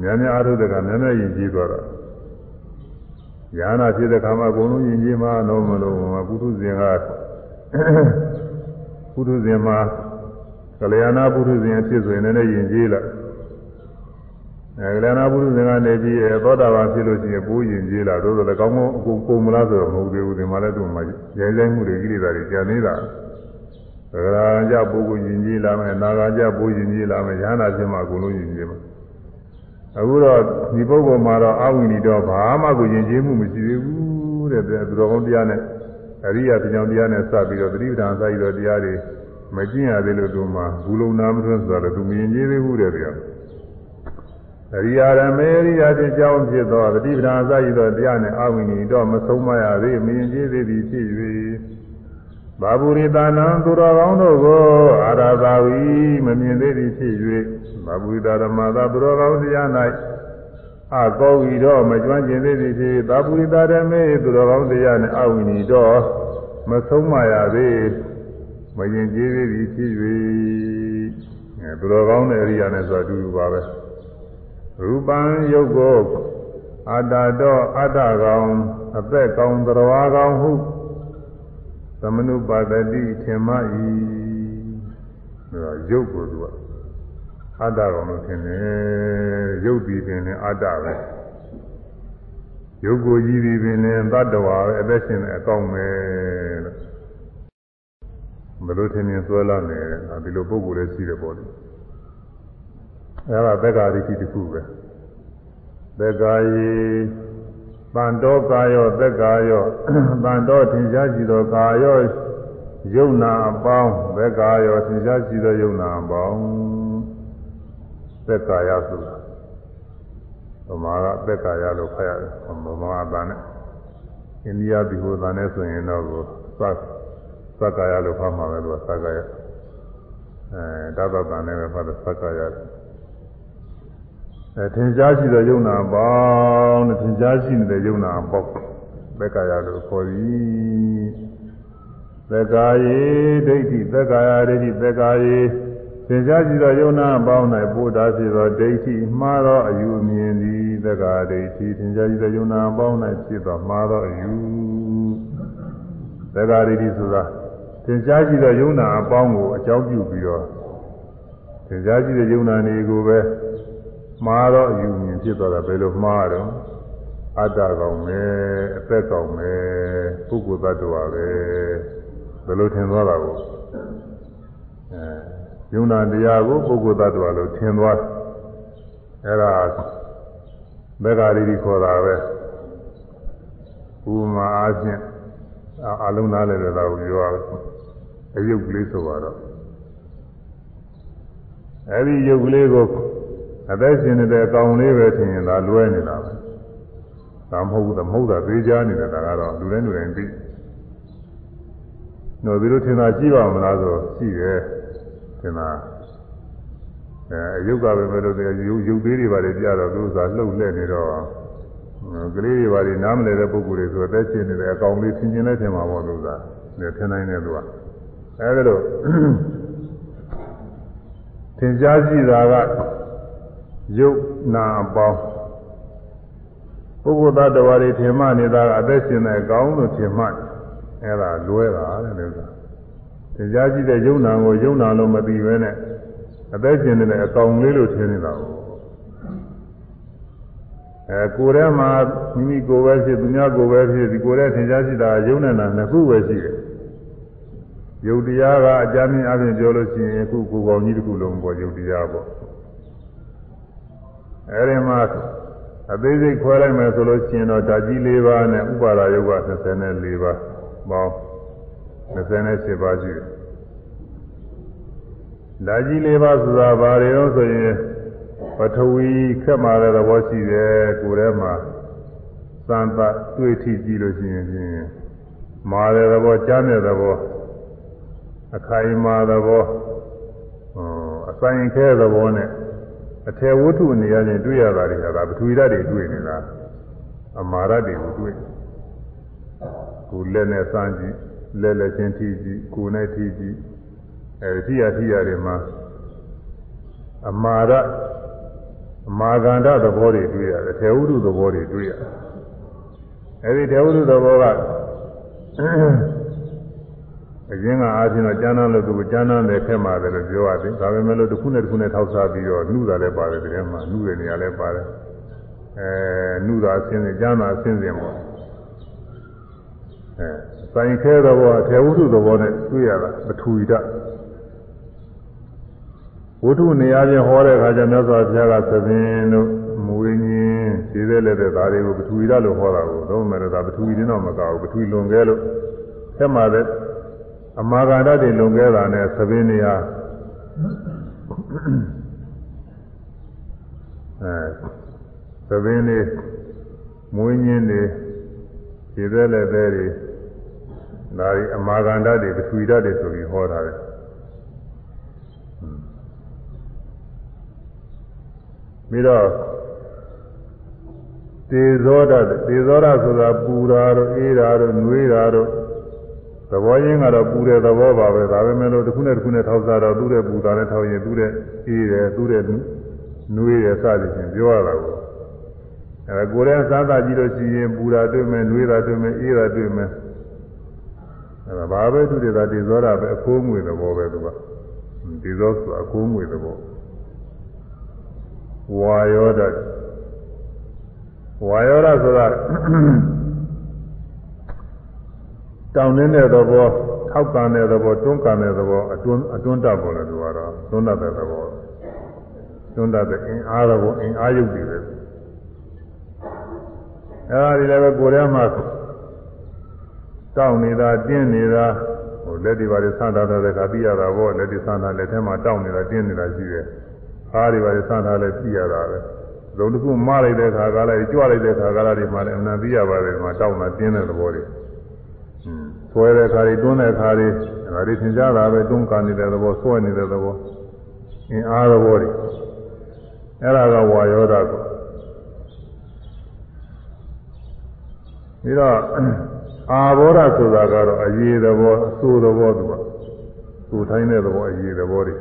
[SPEAKER 1] များများအားထုတ်တဲ့ခါနည်းနည်းယဉ်ကျေးသွားတော့ညာနာဖြစ်တဲ့ခါမှာအကုန်လုံးယဉ်ကျေးမှတော့မလို့ပုထုဇဉ်ကပုထုဇဉ်မှာကလျာဏပုထုဇဉ်ဖြစ်ဆိုရင်လည်းယဉ်ကျေးလာ အဲကလျာဏပုထုဇဉ်ကနေပြီးသောတာပန်ဖြစ်လို့ရှိရင်ပိုးယဉ်ကျေးလာသို့သောလည်းကောင်းကောင်းအကုန်ကုန်မလားဆိုတော့မဟုတ်သေးဘူးဒီမှာလည်းသူ့မှာရိုင်းဆိုင်မှုတွေကိလေသာတွေကျန်နေတာသဂရာကြပုဂ္ဂိုလ်ယဉ်ကျေးလာမယ်နာဂာကြပိုးယဉ်ကျေးလာမယ်ရဟနာဖြစ်မှအကုန်လုံးယဉ်ကျေးမှာအခုတော့ဒီပုဂ္ဂိုလ်မှာတော့အဝိနိတော့ဘာမှကိုယဉ်ကျေးမှုမရှိသေးဘူးတဲ့သူတော်ကောင်းတရားနဲ့အရိယာတရားတရားနဲ့စပြီးတော့သတိပဋ္ဌာန်စပြီးတော့တရားတွေမကျင့်ရသေးလို့သူမှဘူးလုံးနာမထွန်းဆိုတော့သူမြင်ကြီးသေးဘူးတဲ့တရား အရိယာရမေရိယာဖြစ်ကြောင်းဖြစ်သောသတိပဋ္ဌာန်စပြီးတော့တရားနဲ့အာဝိနိတော့မဆုံးမရသေးမြင်ကြီးသေးသည်ဖြစ်၍ဘာဘူးရိတာနံသူတော်ကောင်းတို့ကိုအာရသာဝီမမြင်သေးသည်ဖြစ်၍ဘာဘူးရိတာဓမ္မသာသူတော်ကောင်းတရား၌အကောဝီတော့မကျွမ်းကျင်သေးသည်ဖြစ်သာပုရိသဓမေသူတော်ကောင်းတရားနဲ့အဝိနီတော့မဆုံးမရသေးမရင်ကျေးသေးသည်ဖြစ်၍အဲသူတော်ကောင်းတဲ့အရိယာနဲ့ဆိုအတူတူပါပဲ ရူပံယုတ်ကိုအတ္တတော့အတ္တကောင်အသက်ကောင်းသရဝါကောင်းဟုသမနုပါဒတိထင်မှ၏ဒါရုပ်ကိုသူကအတ္တကောင်လို့ထင်တယ်ရုပ်ပြီးပင်လည်းအတ္တပဲရုပ်ကိုကြီးပြီးပင်လည်းတတ္တဝါပဲအသက်ရှင်တဲ့အကောင်းပဲလို့ဘယ်လိုထင်ရင်ဆွဲလာနေဒီလိုပုံကိုယ်လည်းရှိတယ်ပေါ့လေ အဲဒါသက္ကာရိတိတစ်ခုပဲသက္ကာယီတန်တော်ကာယောသက္ကာယောတန်တော်ထင်ရှားကြည့်သောကာယောယုံနာအပေါင်းသက္ကာယောထင်ရှားကြည့်သောယုံနာအပေါင်းသက္ကာယဆိုတာဗမာကသက္ကာယလို့ဖတ်ရတယ်ဗမာအတန်နဲ့အိန္ဒိယပြည်ဟိုတန်နဲ့ဆိုရင်တော့ကိုသတ်သက္ကာယလို့ဖတ်မှာပဲလို့သက္ကာယအဲဒါသတန်နဲ့ပဲဖတ်တဲ့သက္ကာယ အဲထင်ရှားရှိတဲ့ယုံနာပေါင်းနဲ့ထင်ရှားရှိနေတဲ့ယုံနာပေါက်သက္ကာယလို့ခေါ်သည်သက္ကာယေဒိဋ္ဌိသက္ကာယဒိဋ္ဌိသက္ကာယေသင်္ချာရှိသောယုံနာပေါင်း၌ပို့တာဖြစ်သောဒိဋ္ဌိမှားသောအယူအမြင်သည်သက္ကာဒိဋ္ဌိသင်္ချာရှိသောယုံနာပေါင်း၌ဖြစ်သောမှားသောအယူသက္ကာဒိဋ္ဌိဆိုတာသင်္ချာရှိသောယုံနာအပေါင်းကိုအကြောင်းပြုပြီးတော့သင်္ချာရှိတဲ့ယုံနာတွေကိုပဲ မှားတော့အယူမြင်ဖြစ်သွားတာဘယ်လိုမှားတော့အတ္တကောင်ပဲအသက်ကောင်ပဲပုဂ္ဂိုလ်သတ္တဝါပဲဘယ်လိုထင်သွားတာကိုအဲယုံနာတရားကိုပုဂ္ဂိုလ်သတ္တဝါလို့ထင်သွားအဲ့ဒါမေဃာရီခေါ်တာပဲဥပမာအားဖြင့်အလုံးသားလည်းတော့ပြောရအယုတ်ကလေးဆိုတော့အဲ့ဒီယုတ်ကလေးကို အသက်ရှင်နေတဲ့အကောင်လေးပဲထင်ရင်ဒါလွဲနေတာပဲဒါမဟုတ်ဘူးသမဟုတ်တာသေးချာနေတယ်ဒါကတော့လူတိုင်းလူတိုင်းသိတော့ဒီလိုထင်တာရှိပါမလားဆိုရှိတယ်ထင်တာအဲအယုတ်ကပဲမလို့တဲ့ရုပ်ရုပ်သေးတွေပါလေကြတော့သူကလှုပ်လှဲ့နေတော့ကလေးတွေပါလေနားမလည်တဲ့ပုံကိုယ်တွေဆိုအသက်ရှင်နေတဲ့အကောင်လေးသင်ကျင်လဲထင်မှာပေါ့လို့သာနေထင်နိုင်တယ်သူကအဲဒါလို့သင်ကြားရှိတာက ယုတ်နာအပေါင်းပုဂ္ဂိုလ်သားတော်ရီထင်မှနေတာကအသက်ရှင်တဲ့အကောင်းလို့ထင်မှအဲ့ဒါလွဲတာတဲ့လို့ဆိုတရားကြည့်တဲ့ယုံနာကိုယုံနာလို့မသိဘဲနဲ့အသက်ရှင်နေတဲ့အကောင်လေးလို့ထင်နေတာကိုအဲကိုယ်ထဲမှာမိမိကိုယ်ပဲဖြစ်သူများကိုယ်ပဲဖြစ်ဒီကိုယ်ထဲထင်ရှားရှိတာယုံနေတာနှစ်ခုပဲရှိတယ်ယုတ်တရားကအကြမ်းမြင်အပြင်ပြောလို့ရှိရင်အခုကိုယ်ကောင်ကြီးတစ်ခုလုံးပေါ်ယုတ်တရားပေါ့ အဲဒီမှာအသေးစိတ်ခွဲလိုက်မယ်ဆိုလို့ရှိရင်တော့ဓာကြီး၄ပါးနဲ့ဥပါဒယုတ်က24ပါးပေါင်း28ပါးရှိတယ်ဓာကြီး၄ပါးဆိုတာဘာတွေတော့ဆိုရင်ပထဝီခက်မာတဲ့သဘောရှိတယ်ကိုယ်ထဲမှာသံသတွေ့ထိကြည့်လို့ရှိရင်ဖြင့်မာတဲ့သဘောကြားတဲ့သဘောအခိုင်မာသဘောအဆိုင်ခဲသဘောနဲ့ အထေဝတ္ထုနေရာချင်းတွေ့ရတာတွေကဒါပထဝီဓာတ်တွေတွေ့နေတာအမာရတွေကိုတွေ့ကိုလက်နဲ့စမ်းကြည့်လက်လက်ချင်းထိကြည့်ကိုယ်နဲ့ထိကြည့်အဲဒီထိရထိရတွေမှာအမာရအမာကန္တသဘောတွေတွေ့ရတယ်ထေဝတ္ထုသဘောတွေတွေ့ရတယ်အဲဒီထေဝတ္ထုသဘောက အရင်ကအားဖြင့်တော့ကျမ်းမ်းလို့သူကကျမ်းမ်းတယ်ခက်ပါတယ်လို့ပြောရတယ်ဒါပေမဲ့လို့တစ်ခုနဲ့တစ်ခုနဲ့ထောက်စားပြီးတော့နှုတာလည်းပါတယ်တဲ့မှာနှုတဲ့နေရာလည်းပါတယ်အဲနှုတာအစဉ်စဉ်ကျမ်းသာအစဉ်စဉ်ပေါ့အဲဆိုင်ခဲသောဘောအထေဝုဒ္ဓသဘောနဲ့တွေ့ရတာပထဝီဓာတ်ဝုဒ္ဓနေရာချင်းဟောတဲ့အခါကျမြတ်စွာဘုရားကသဘင်တို့မူရင်းချင်းခြေသေးလည်းတဲ့ဒါတွေကိုပထဝီဓာတ်လို့ဟောတာကိုတော့မဲ့ဒါပထဝီတင်းတော့မကဘူးပထဝီလွန်ခဲလို့ဆက်မှာတဲ့ အမာဂါဓာတ်တွေလွန်ခဲ့တာနဲ့သဘင်းနေရာအဲသဘင်းနေမွေးညင်းနေခြေသေးလည်းသေးတွေဒါဒီအမာဂန္ဓာတ်တွေပထဝီဓာတ်တွေဆိုပြီးဟောထားတယ်ပြီးတော့တေဇောဓာတ်တေဇောဓာတ်ဆိုတာပူတာတို့အေးတာတို့နှွေးတာတို့ သဘောရင်းကတော့ပူတဲ့သဘောပါပဲဒါပဲမဲ့လို့တစ်ခုနဲ့တစ်ခုနဲ့ထောက်စားတော့သူ့တဲ့ပူတာနဲ့ထောက်ရင်သူ့တဲ့အေးတယ်သူ့တဲ့နွေးတယ်စသည်ဖြင့်ပြောရတာကိုအဲကိုယ်ရဲ့စားသာကြည့်လို့ရှိရင်ပူတာတွေ့မယ်၊နှွေးတာတွေ့မယ်၊အေးတာတွေ့မယ်အဲဒါဘာပဲသူတွေသာဒီဇောတာပဲအခိုးငွေသဘောပဲသူကဒီဇောဆိုအခိုးငွေသဘောဝါယောဒဝါယောဒဆိုတာ တောင်းနေတဲ့သဘောထောက်ကန်တဲ့သဘောတွန်းကန်တဲ့သဘောအတွန်းအတွန်းတတ်ပေါ်လို့သူကတော့တွန်းတတ်တဲ့သဘောတွန်းတတ်တဲ့အင်အားသဘောအင်အားယုတ်တွေပဲအဲဒီလည်းပဲကိုယ်ထဲမှာတောင်းနေတာတင်းနေတာဟိုလက်တွေပါလေဆန်းထားတဲ့ခါသိရတာပေါ့လက်တွေဆန်းထားလက်ထဲမှာတောင်းနေတာတင်းနေတာရှိတယ်အားတွေပါလေဆန်းထားလဲသိရတာပဲလုံးတစ်ခုမလိုက်တဲ့ခါကလည်းကြွလိုက်တဲ့ခါကလည်းဒီမှာလည်းအမှန်သိရပါတယ်ဒီမှာတောင်းတာတင်းတဲ့သဘောတွေ ဆွဲတဲ့ခါတွေတွန်းတဲ့ခါတွေဒါတွေသင်ကြတာပဲတွန်းကန်နေတဲ့သဘောဆွဲနေတဲ့သဘောအင်းအားသဘောတွေအဲ့ဒါကဝါယောဓာကိုပြီးတော့အာဘောဓဆိုတာကတော့အရေးသဘောအဆိုးသဘောသူကသူထိုင်းတဲ့သဘောအရေးသဘောတွေ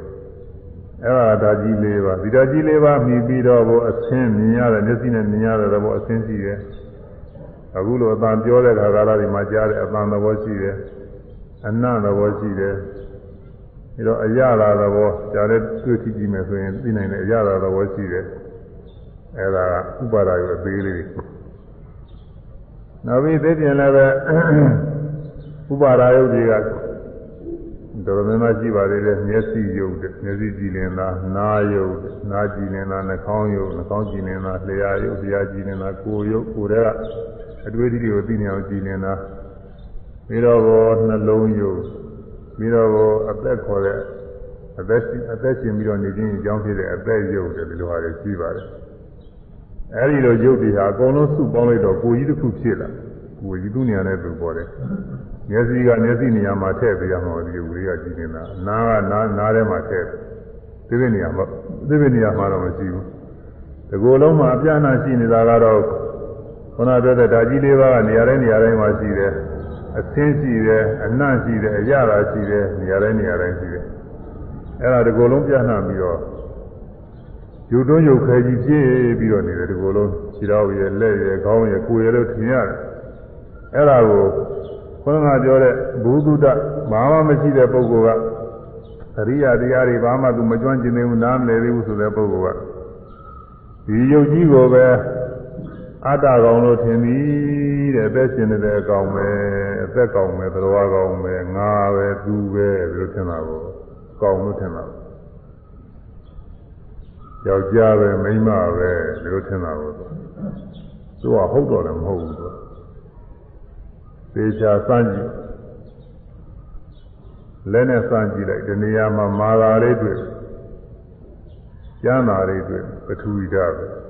[SPEAKER 1] အဲ့ဒါဓာကြီး၄ပါးဒီဓာကြီး၄ပါးမြည်ပြီးတော့ဘုအဆင်းမြင်ရတဲ့မျက်စိနဲ့မြင်ရတဲ့သဘောအဆင်းရှိတယ် အခုလိုအတန်ပြောတဲ့ခါကာလဒီမှာကြားတဲ့အတန်သဘောရှိတယ်အနတ်သဘောရှိတယ်ပြီးတော့အရသာသဘောကြားတဲ့တွေ့ကြည့်ကြည့်မယ်ဆိုရင်သိနိုင်တဲ့အရသာသဘောရှိတယ်အဲ့ဒါကဥပါဒရောအသေးလေးတွေနောက်ပြီးသိပြန်လည်းပဲဥပါဒယုတ်တွေကတော်တော်များများရှိပါသေးတယ်မျက်စိယုတ်တဲ့မျက်စိကြည်လင်တာနားယုတ်နားကြည်လင်တာနှာခေါင်းယုတ်နှာခေါင်းကြည်လင်တာလျှာယုတ်လျှာကြည်လင်တာကိုယ်ယုတ်ကိုယ်တွေက အတွေ့အထိတွေကိုသိနေအောင်ကြည်လင်တာပြီးတော့ဘောနှလုံးယုတ်ပြီးတော့ဘောအသက်ခေါ်တဲ့အသက်အသက်ရှင်ပြီးတော့နေခြင်းအကြောင်းဖြစ်တဲ့အသက်ယုတ်တယ်ဒီလိုဟာတွေရှိပါတယ်အဲဒီလိုယုတ်တွေဟာအကုန်လုံးစုပေါင်းလိုက်တော့ကိုယ်ကြီးတစ်ခုဖြစ်လာကိုယ်ကြီးသူ့နေရာနဲ့သူပေါ်တယ်မျက်စိကမျက်စိနေရာမှာထည့်ပေးရမှာဒီလူတွေကကြည့်နေတာနားကနားနားထဲမှာထည့်သိတဲ့နေရာမှာသိတဲ့နေရာမှာတော့မရှိဘူးဒီကိုယ်လုံးမှာအပြာဏရှိနေတာကတော့ ခန္ဓာပြောတဲ့ဓာကြီးလေးပါးကနေရာတိုင်းနေရာတိုင်းမှာရှိတယ်အသင်းရှိတယ်အနှံ့ရှိတယ်အရသာရှိတယ်နေရာတိုင်းနေရာတိုင်းရှိတယ်အဲ့ဒါဒီကိုယ်လုံးပြန့်နှံ့ပြီးတော့ယူတွန်းယူခဲကြီးပြည့်ပြီးတော့နေတယ်ဒီကိုယ်လုံးခြေတော်ရဲ့လက်ရဲ့ခေါင်းရဲ့ကိုယ်ရဲ့လို့ထင်ရတယ်အဲ့ဒါကိုခွန်းကပြောတဲ့ဘုဒ္ဓတဘာမှမရှိတဲ့ပုဂ္ဂိုလ်ကအရိယာတရားတွေဘာမှသူမကျွမ်းကျင်သေးဘူးနားမလည်သေးဘူးဆိုတဲ့ပုဂ္ဂိုလ်ကဒီယုတ်ကြီးကိုပဲ အတ္တကောင်လို့ထင်သည်တဲ့အသက်ရှင်နေတဲ့အကောင်ပဲအသက်ကောင်ပဲသတော်ကောင်ပဲငါပဲသူပဲဒီလိုထင်တာကိုကောင်လို့ထင်တာယောက်ျားပဲမိန်းမပဲဒီလိုထင်တာကိုသူကဟုတ်တော့လည်းမဟုတ်ဘူးသူသေချာစမ်းကြည့်လက်နဲ့စမ်းကြည့်လိုက်ဒီနေရာမှာမာသာလေးတွေ့ကျမ်းသာလေးတွေ့ပထဝီဓာတ်ပဲ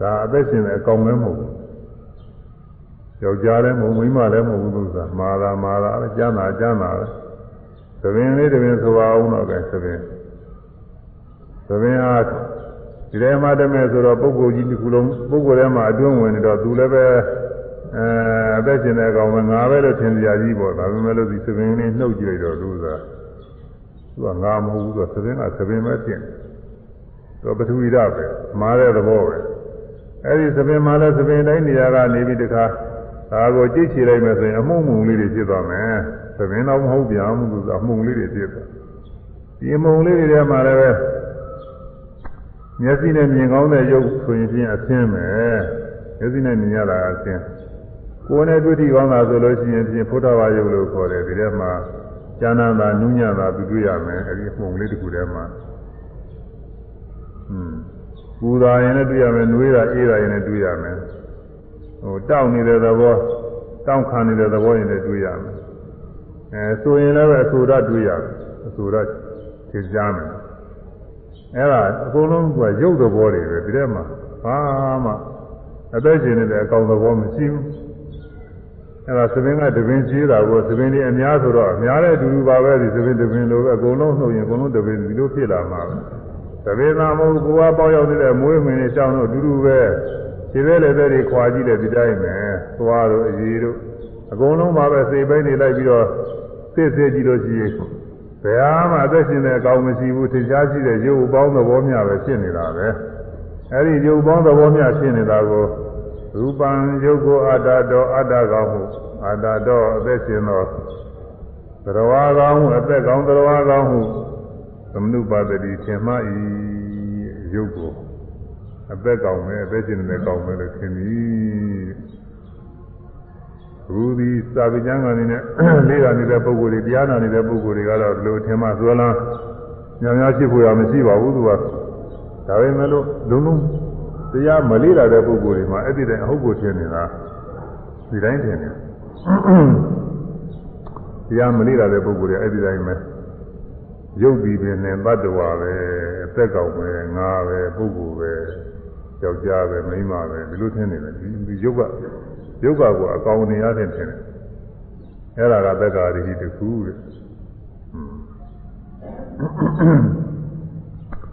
[SPEAKER 1] ဒါအသက်ရှင်တဲ့အကောင်မဲမဟုတ်ဘူးယောက်ျားလည်းမဟုတ်မိန်းမလည်းမဟုတ်ဘူးလို့ဆိုတာမာသာမာသာပဲကျမ်းသာကျမ်းသာပဲသဘင်လေးတပင်ဆိုပါအောင်တော့ပဲသဘင်သဘင်အားဒီထဲမှာတမဲ့ဆိုတော့ပုဂ္ဂိုလ်ကြီးတစ်ခုလုံးပုဂ္ဂိုလ်ထဲမှာအတွင်းဝင်နေတော့သူလည်းပဲအဲအသက်ရှင်တဲ့ကောင်ပဲငါပဲလို့ထင်ကြကြီးပေါ့ဒါပေမဲ့လို့ဒီသဘင်လေးနှုတ်ကြည့်လိုက်တော့သူကသူကငါမဟုတ်ဘူးသူကသဘင်ကသဘင်ပဲပြင်သူပထဝီဓာတ်ပဲမာတဲ့သဘောပဲ အဲ့ဒီသပင်မှာလည်းသပင်တိုင်းနေရာကနေပြီးတခါဒါကိုကြိတ်ချလိုက်မယ်ဆိုရင်အမှုံမှုလေးတွေဖြစ်သွားမယ်သပင်တော့မဟုတ်ပြန်ဘူးသူကအမှုံလေးတွေဖြစ်သွားဒီအမှုံလေးတွေထဲမှာလည်းပဲမျက်စိနဲ့မြင်ကောင်းတဲ့ရုပ်ဆိုရင်ဖြင့်အသင်းပဲမျက်စိနဲ့မြင်ရတာအသင်းကိုယ်နဲ့တွေ့ထိကောင်းတာဆိုလို့ရှိရင်ဖြင့်ဖုဒ္ဓဘာယုတ်လို့ခေါ်တယ်ဒီထဲမှာဉာဏ်သာနုညံ့သာပြီးတွေ့ရမယ်အဲဒီအမှုံလေးတစ်ခုထဲမှာอืม ပူတာရင်လည်းတွေ့ရမယ်နှွေးတာအေးတာရင်လည်းတွေ့ရမယ်ဟိုတောက်နေတဲ့သဘောတောင့်ခံနေတဲ့သဘောရင်လည်းတွေ့ရမယ်အဲဆိုရင်လည်းပဲအဆိုရတွေ့ရမယ်အဆိုရသင်ကြားမယ်အဲ့ဒါအကုန်လုံးကရုပ်သဘောတွေပဲဒီထဲမှာဘာမှအသက်ရှင်နေတဲ့အကောင်သဘောမရှိဘူးအဲ့ဒါသဘင်ကတပင်ကြီးတာကိုသဘင်တွေအများဆိုတော့အများတဲ့အတူတူပါပဲဒီသဘင်တပင်လိုပဲအကုန်လုံးနှုတ်ရင်အကုန်လုံးတပင်ဒီလိုဖြစ်လာမှာပဲ သဘေသာမဟုတ်ကိုယ်ကပေါရောက်နေတဲ့မွေးမင်းနဲ့ရှောင်းတို့အတူတူပဲခြေပဲလက်တွေခွာကြည့်တယ်ဒီတိုင်းပဲသွားတို့အကြီးတို့အကုန်လုံးပါပဲစိတ်ပိုင်းနေလိုက်ပြီးတော့စစ်စစ်ကြည့်လို့ရှိရင်ဘယ်ဟာမှအသက်ရှင်တဲ့အကောင်မရှိဘူးထင်ရှားရှိတဲ့ရုပ်ပေါင်းသဘောများပဲဖြစ်နေတာပဲအဲ့ဒီရုပ်ပေါင်းသဘောမျှဖြစ်နေတာကိုရူပံရုပ်ကိုအတ္တတော်အတ္တကောင်းမှုအတ္တတော်အသက်ရှင်သောသရဝါကောင်းမှုအသက်ကောင်းသရဝါကောင်းမှု သမနုပါဒတိထင်မှဤရုပ်ကိုအသက်ကောင်းမယ်အသက်ရှင်နေကောင်းမယ်လို့ထင်သည်ရူဒီစာပကျမ်းကနေနဲ့လေးတာနေတဲ့ပုဂ္ဂိုလ်တွေတရားနာနေတဲ့ပုဂ္ဂိုလ်တွေကတော့ဒီလိုထင်မှသွလန်းညောင်များဖြစ်ဖို့ရမရှိပါဘူးသူကဒါပေမဲ့လို့လုံးလုံးတရားမလေးလာတဲ့ပုဂ္ဂိုလ်တွေမှာအဲ့ဒီတိုင်အဟုတ်ကိုထင်နေတာဒီတိုင်းထင်နေတရားမလေးလာတဲ့ပုဂ္ဂိုလ်တွေအဲ့ဒီတိုင်းပဲ ရုပ်ပြီးပင်နဲ့တတ္တဝါပဲအသက်ကောင်ပဲငါပဲပုဂ္ဂိုလ်ပဲယောက်ျားပဲမိန်းမပဲဒီလိုထင်နေတယ်ဒီရုပ်ကရုပ်ကကိုအကောင်နေရတဲ့ထင်တယ်အဲ့ဒါကသက်္ကာရည်တခုတဲ့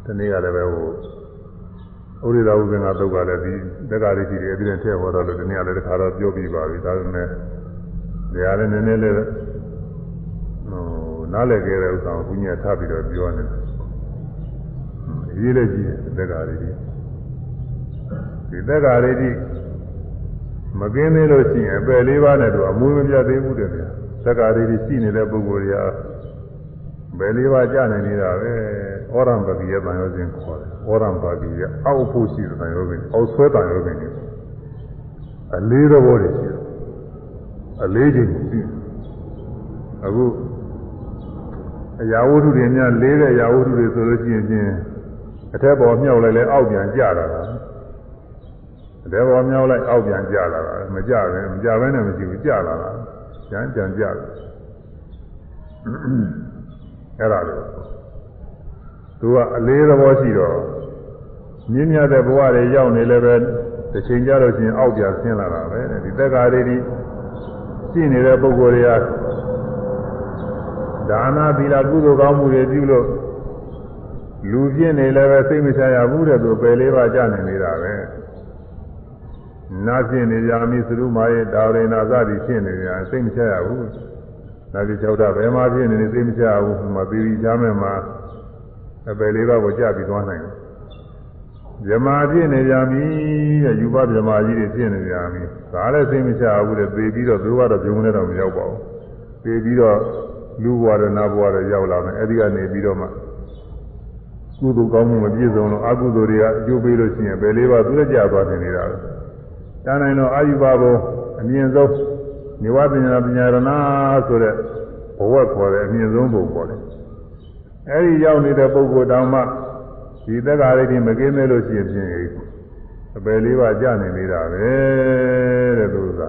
[SPEAKER 1] ဒီနေ့ကလည်းပဲဟိုဥရိသာဥပ္ပင်္ဂသုတ်ကလည်းဒီသက်္ကာရည်တွေအပြည့်နဲ့ထည့်ဟောတော့လို့ဒီနေ့ကလည်းတစ်ခါတော့ပြောပြီးပါပြီဒါပေမဲ့ဒီဟာလည်းနည်းနည်းလေးဟို နားလည်ခဲ့တဲ့ဥစ္စာကိုဘုညာထားပြီးတော့ပြောနေတယ်ရေးလည်းကြီးတယ်သက်္ကာရည်ဒီသက်္ကာရည်မကင်းသေးလို့ရှိရင်အပယ်လေးပါးနဲ့တော့အမွေးမပြတ်သေးဘူးတဲ့ဗျာသက္ကာရီတွေရှိနေတဲ့ပုဂ္ဂိုလ်တွေကဘယ်လေးပါးကြာနေနေတာပဲဩရံပတိယတန်ရောစဉ်ခေါ်တယ်ဩရံပတိယအောက်ဖို့ရှိတဲ့တန်ရောစဉ်အောက်ဆွဲတန်ရောစဉ်တွေအလေးသဘောတွေရှိတယ်အလေးချိန်ရှိအခု အရာဝတ္ထုတွေများလေးတဲ့အရာဝတ္ထုတွေဆိုလို့ရှိရင်ချင်းအထက်ပေါ်မြှောက်လိုက်လဲအောက်ပြန်ကျလာတာတဲပေါ်မြောက်လိုက်အောက်ပြန်ကျလာတာမကြပဲမကြဘဲနဲ့မရှိဘူးကျလာတာကျန်ကျန်ကျတယ်အဲ့ဒါလို့သူကအလေးသဘောရှိတော့မြင့်မြတ်တဲ့ဘဝတွေရောက်နေလည်းပဲတစ်ချိန်ကြလို့ချင်းအောက်ပြန်ဆင်းလာတာပဲဒီသက်္ကာတွေဒီရှိနေတဲ့ပုဂ္ဂိုလ်တွေက ဒါနာသီလကုသိုလ်ကောင်းမှုတွေပြုလို့လူပြင်းနေလည်းပဲစိတ်မချရဘူးတဲ့သူပယ်လေးပါးကြနေနေတာပဲနာဖြစ်နေကြမိသရုမာရဲ့တာဝရိနာစသည်ဖြစ်နေကြစိတ်မချရဘူး။နာဖြစ်၆တာဘယ်မှာဖြစ်နေနေစိတ်မချရဘူး။မသီရိချမ်းမဲ့မှာအပယ်လေးပါးကိုကြပြီးသွားနိုင်တယ်။ဇမာဖြစ်နေကြမိတဲ့ယူပဇမာကြီးတွေဖြစ်နေကြမိ။ဒါလည်းစိတ်မချရဘူးတဲ့သေပြီးတော့သူကတော့ပြုံးနေတော့မရောက်ပါဘူး။သေပြီးတော့ လူဘဝရနာဘဝရရောက်လာမယ်။အဲဒီကနေပြီးတော့မှကုသိုလ်ကောင်းမှုမပြည့်စုံလို့အကုသိုလ်တွေကအကျိုးပေးလို့ရှိရင်ဘယ်လေးပါးသူလည်းကြာသွားနေနေတာပဲ။တန်းနိုင်တော့အာယုဘဘုံအမြင့်ဆုံးနေဝပညာပညာရဏဆိုတဲ့ဘဝခေါ်တဲ့အမြင့်ဆုံးဘုံပေါ်တယ်အဲဒီရောက်နေတဲ့ပုဂ္ဂိုလ်တောင်မှဒီသက်္ကာရိတိမကင်းသေးလို့ရှိရင်ဖြင့်အပယ်လေးပါကြာနေနေတာပဲတဲ့သူက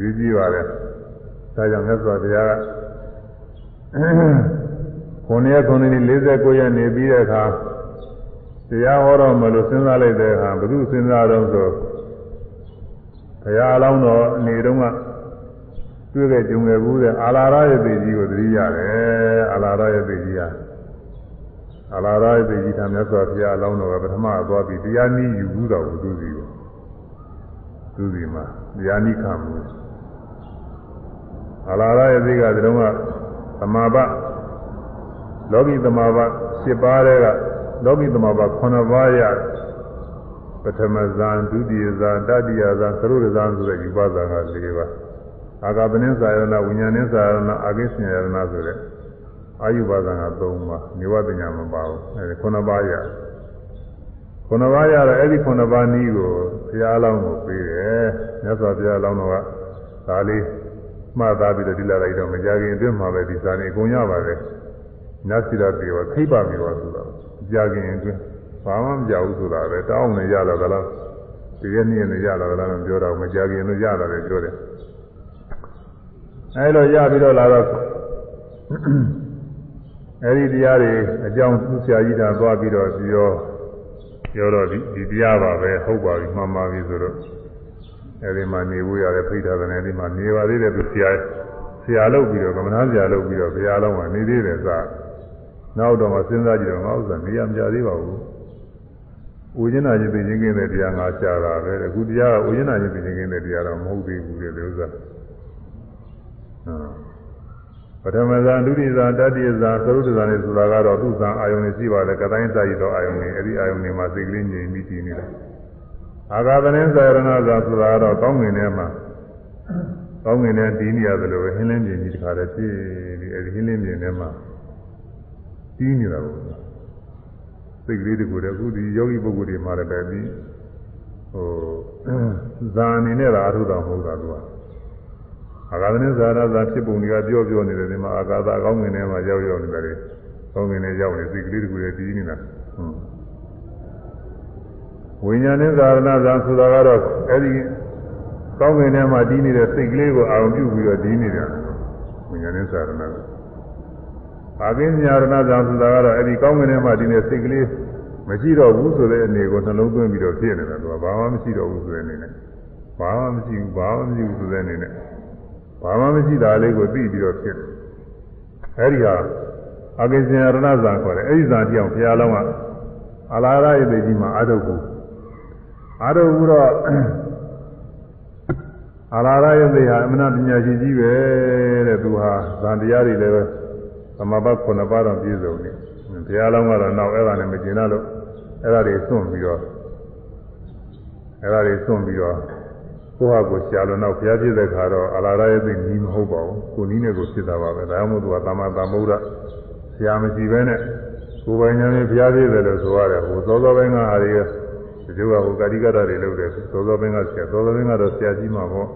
[SPEAKER 1] ယူကြည့်ပါလေဒါကြောင့်မြတ်စွာဘုရားက ခုနှစ်ရက်ခုနှစ်နှစ်49ရက်နေပြီးတဲ့အခါတရားဟောတော့မလို့စဉ်းစားလိုက်တဲ့အခါဘုသူစဉ်းစားတော့ဆိုဘုရားအလောင်းတော်အနေတုန်းကတွေ့ခဲ့ကြုံခဲ့ဘူးတဲ့အာလာရရဲ့သေကြီးကိုသတိရတယ်အာလာရရဲ့သေကြီးကအာလာရရဲ့သေကြီးထာမြတ်စွာဘုရားအလောင်းတော်ကပထမသွားပြီးတရားနည်းယူဘူးတော်သူစီကိုသူစီမှာတရားနည်းခံမှုအာလာရရဲ့သေကဒီတုန်းက သမာဘလောကီသမာဘ7ပါးတဲ့ကလောကီသမာဘ9ပါးရပထမဇန်ဒုတိယဇန်တတိယဇန်သရုပ်ဇန်ဆိုတဲ့ယူပါဇန်က၄ပါးအာဂပနင်းစာယနာဝိညာဉ်င်းစာယနာအာကိစ္စယနာဆိုတဲ့အာယုပါဇန်က၃ပါးနေဝတညာမပါဘူးအဲဒီ9ပါးရ9ပါးရတော့အဲ့ဒီ9ပါးနည်းကိုဘုရားအလောင်းကိုပေးတယ်မြတ်စွာဘုရားအလောင်းတော်ကဒါလေး မှတ်သားပြီးတော့ဒီလာလိုက်တော့မကြခင်အတွင်းမှာပဲဒီစာနေအကုန်ရပါတယ်နတ်စီရပြေဝခိပ္ပပြေဝဆိုတော့ကြာခင်အတွင်းဘာမှမကြောက်ဘူးဆိုတာပဲတောင်းနေရတော့ကလားဒီရက်နေ့နဲ့ရတော့ကလားမပြောတော့မကြခင်လို့ရတာပဲပြောတယ်အဲလိုရပြီးတော့လာတော့အဲဒီတရားတွေအကြောင်းသူဆရာကြီးတာသွားပြီးတော့ပြောပြောတော့ဒီဒီတရားပါပဲဟုတ်ပါပြီမှန်ပါပြီဆိုတော့ အဲဒီမှာနေဖို့ရတယ်ဖိထားတယ်အဲဒီမှာနေပါသေးတယ်သူဆရာဆရာလုပ်ပြီးတော့ကမ္မနာဆရာလုပ်ပြီးတော့ဘုရားလုံးကနေသေးတယ်စနောက်တော့မှစဉ်းစားကြည့်တော့ငါဥစ္စာနေရမကြသေးပါဘူးဥကျင်နာခြင်းသိခြင်းကင်းတဲ့တရားငါရှားတာပဲအခုတရားကဥကျင်နာခြင်းသိခြင်းကင်းတဲ့တရားတော့မဟုတ်သေးဘူးလေဒီဥစ္စာပထမဇာဒုတိယဇာတတိယဇာသရုပ်ဇာနဲ့ဆိုတာကတော့သူ့ဇာအာယုန်တွေရှိပါတယ်ကတိုင်းစာရည်သောအာယုန်တွေအဲ့ဒီအာယုန်တွေမှာစိတ်ကလေးငြိမ်ပြီးတည်နေတာ အာဂါသနင်းဇာရဏဇာဆိုတာကတော့ကောင်းငင်ထဲမှာကောင်းငင်ထဲတည်နေရတယ်လို့ပဲဟင်းလင်းပြင်ကြီးတစ်ခါတည်းဖြစ်ပြီးအဲ့ဒီဟင်းလင်းပြင်ထဲမှာတည်နေတာပေါ့စိတ်ကလေးတကူတည်းအခုဒီယောဂီပုဂ္ဂိုလ်တွေမှာလည်းပဲပြီးဟိုဇာအနေနဲ့သာအထုတော်မဟုတ်တာသူကအာဂါသနဇာရဇာဖြစ်ပုံတွေကပြောပြောနေတယ်ဒီမှာအာဂါသအကောင်းငင်ထဲမှာရောက်ရောက်နေတယ်ကောင်းငင်ထဲရောက်နေစိတ်ကလေးတကူတည်းတည်နေတာဟုတ် ဝိညာဉ်နဲ့ဇာရဏဇာဆိုတာကတော့အဲဒီကောင်းငင်ထဲမှာတည်နေတဲ့စိတ်ကလေးကိုအာရုံပြုပြီးတော့တည်နေတယ်ဝိညာဉ်နဲ့ဇာရဏဇာအာကိညာရဏဇာဆိုတာကတော့အဲဒီကောင်းငင်ထဲမှာတည်နေတဲ့စိတ်ကလေးမရှိတော့ဘူးဆိုတဲ့အနေကိုနှလုံးသွင်းပြီးတော့ဖြစ်နေတယ်သူကဘာမှမရှိတော့ဘူးဆိုတဲ့အနေနဲ့ဘာမှမရှိဘူးဘာမှမရှိဘူးဆိုတဲ့အနေနဲ့ဘာမှမရှိတာလေးကိုသိပြီးတော့ဖြစ်တယ်အဲဒီဟာအာကိညာရဏဇာခေါ်တယ်အဲဒီဇာတိအောင်ဘုရားလုံးကအလာရရဲ့ပေကြီးမှာအာထုတ်ဘူး အာထုတ်ဘူးတော့အလာရရဲ့ပေဟာအမနာပညာရှိကြီးပဲတဲ့သူဟာဇာတရားတွေလည်းပဲသမဘတ်ခုနှစ်ပါးတော့ပြည့်စုံတယ်ဘုရားလုံးကတော့နောက်အဲ့ဒါနဲ့မကျင်တော့လို့အဲ့ဒါတွေစွန့်ပြီးတော့အဲ့ဒါတွေစွန့်ပြီးတော့ကိုယ့်ဟာကိုယ်ရှာလို့နောက်ဘုရားပြည့်တဲ့ခါတော့အလာရရဲ့ပေကြီးမဟုတ်ပါဘူးကိုနည်းနဲ့ကိုဖြစ်တာပါပဲဒါမှမဟုတ်သူကသမ္မာသမ္ဗုဒ္ဓဆရာမရှိဘဲနဲ့ကိုယ်ပိုင်ဉာဏ်နဲ့ဘုရားပြည့်တယ်လို့ဆိုရတယ်ဟိုသောသောပိုင်းကဟာ တွေဒီလိုကဟိုကာတိကတာတွေလုပ်တယ်သောသောပိုင်းကဆရာသောသောပိုင်းကတော့ဆရာကြီးမှာပေါ့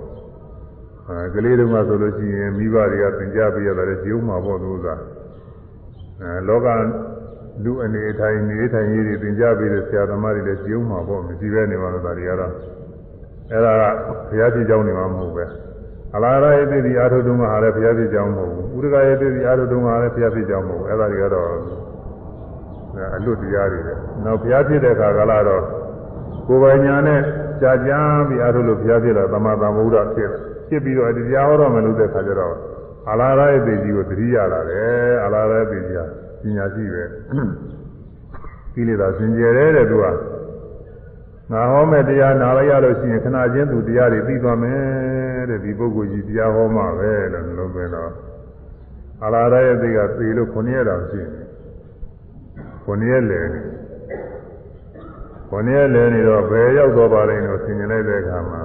[SPEAKER 1] အဲကလေးတုန်းကဆိုလို့ရှိရင်မိဘတွေကသင်ကြားပေးရတယ်ကျုံမှာပေါ့သူကအဲလောကလူအနေထိုင်နေထိုင်ရေးတွေသင်ကြားပေးတဲ့ဆရာသမားတွေလည်းကျုံမှာပေါ့မရှိပဲနေပါလို့ဒါတွေကတော့အဲ့ဒါကဘုရားပြည့်ကြောင်းနေမှာမဟုတ်ပဲအလားရရဲ့တည်ဒီအာထုတုံးကဟာလည်းဘုရားပြည့်ကြောင်းမဟုတ်ဘူးဥဒကရဲ့တည်ဒီအာထုတုံးကဟာလည်းဘုရားပြည့်ကြောင်းမဟုတ်ဘူးအဲ့ဒါတွေကတော့အလွတ်တရားတွေပဲနောက်ဘုရားပြည့်တဲ့အခါကလာတော့ ကိုယ်ပိုင်ညာနဲ့ကြာကြာပြီးအာထုလို့ဘုရားပြည့်တာသမသာမုဒ္ဒဖြစ်ဖြစ်ပြီးတော့တရားဟောတော့မယ်လို့တဲ့ခါကျတော့အလားရရဲ့တည်ကြီးကိုသတိရလာတယ်အလားရရဲ့တည်ကြီးကပညာရှိပဲကိလေသာစင်ကြယ်တဲ့သူကငါဟောမဲ့တရားနာလိုက်ရလို့ရှိရင်ခဏချင်းသူတရားတွေပြီးသွားမယ်တဲ့ဒီပုဂ္ဂိုလ်ကြီးတရားဟောမှပဲလို့နှလုံးသွင်းတော့အလားရရဲ့သိကသေလို့ခုနှစ်ရက်တောင်ရှိနေခုနှစ်ရက်လေ ခုနှစ်ရက်လေနေတော့ဘယ်ရောက်သွားပါလိမ့်လို့ဆင်ញင်လိုက်တဲ့အခါမှာ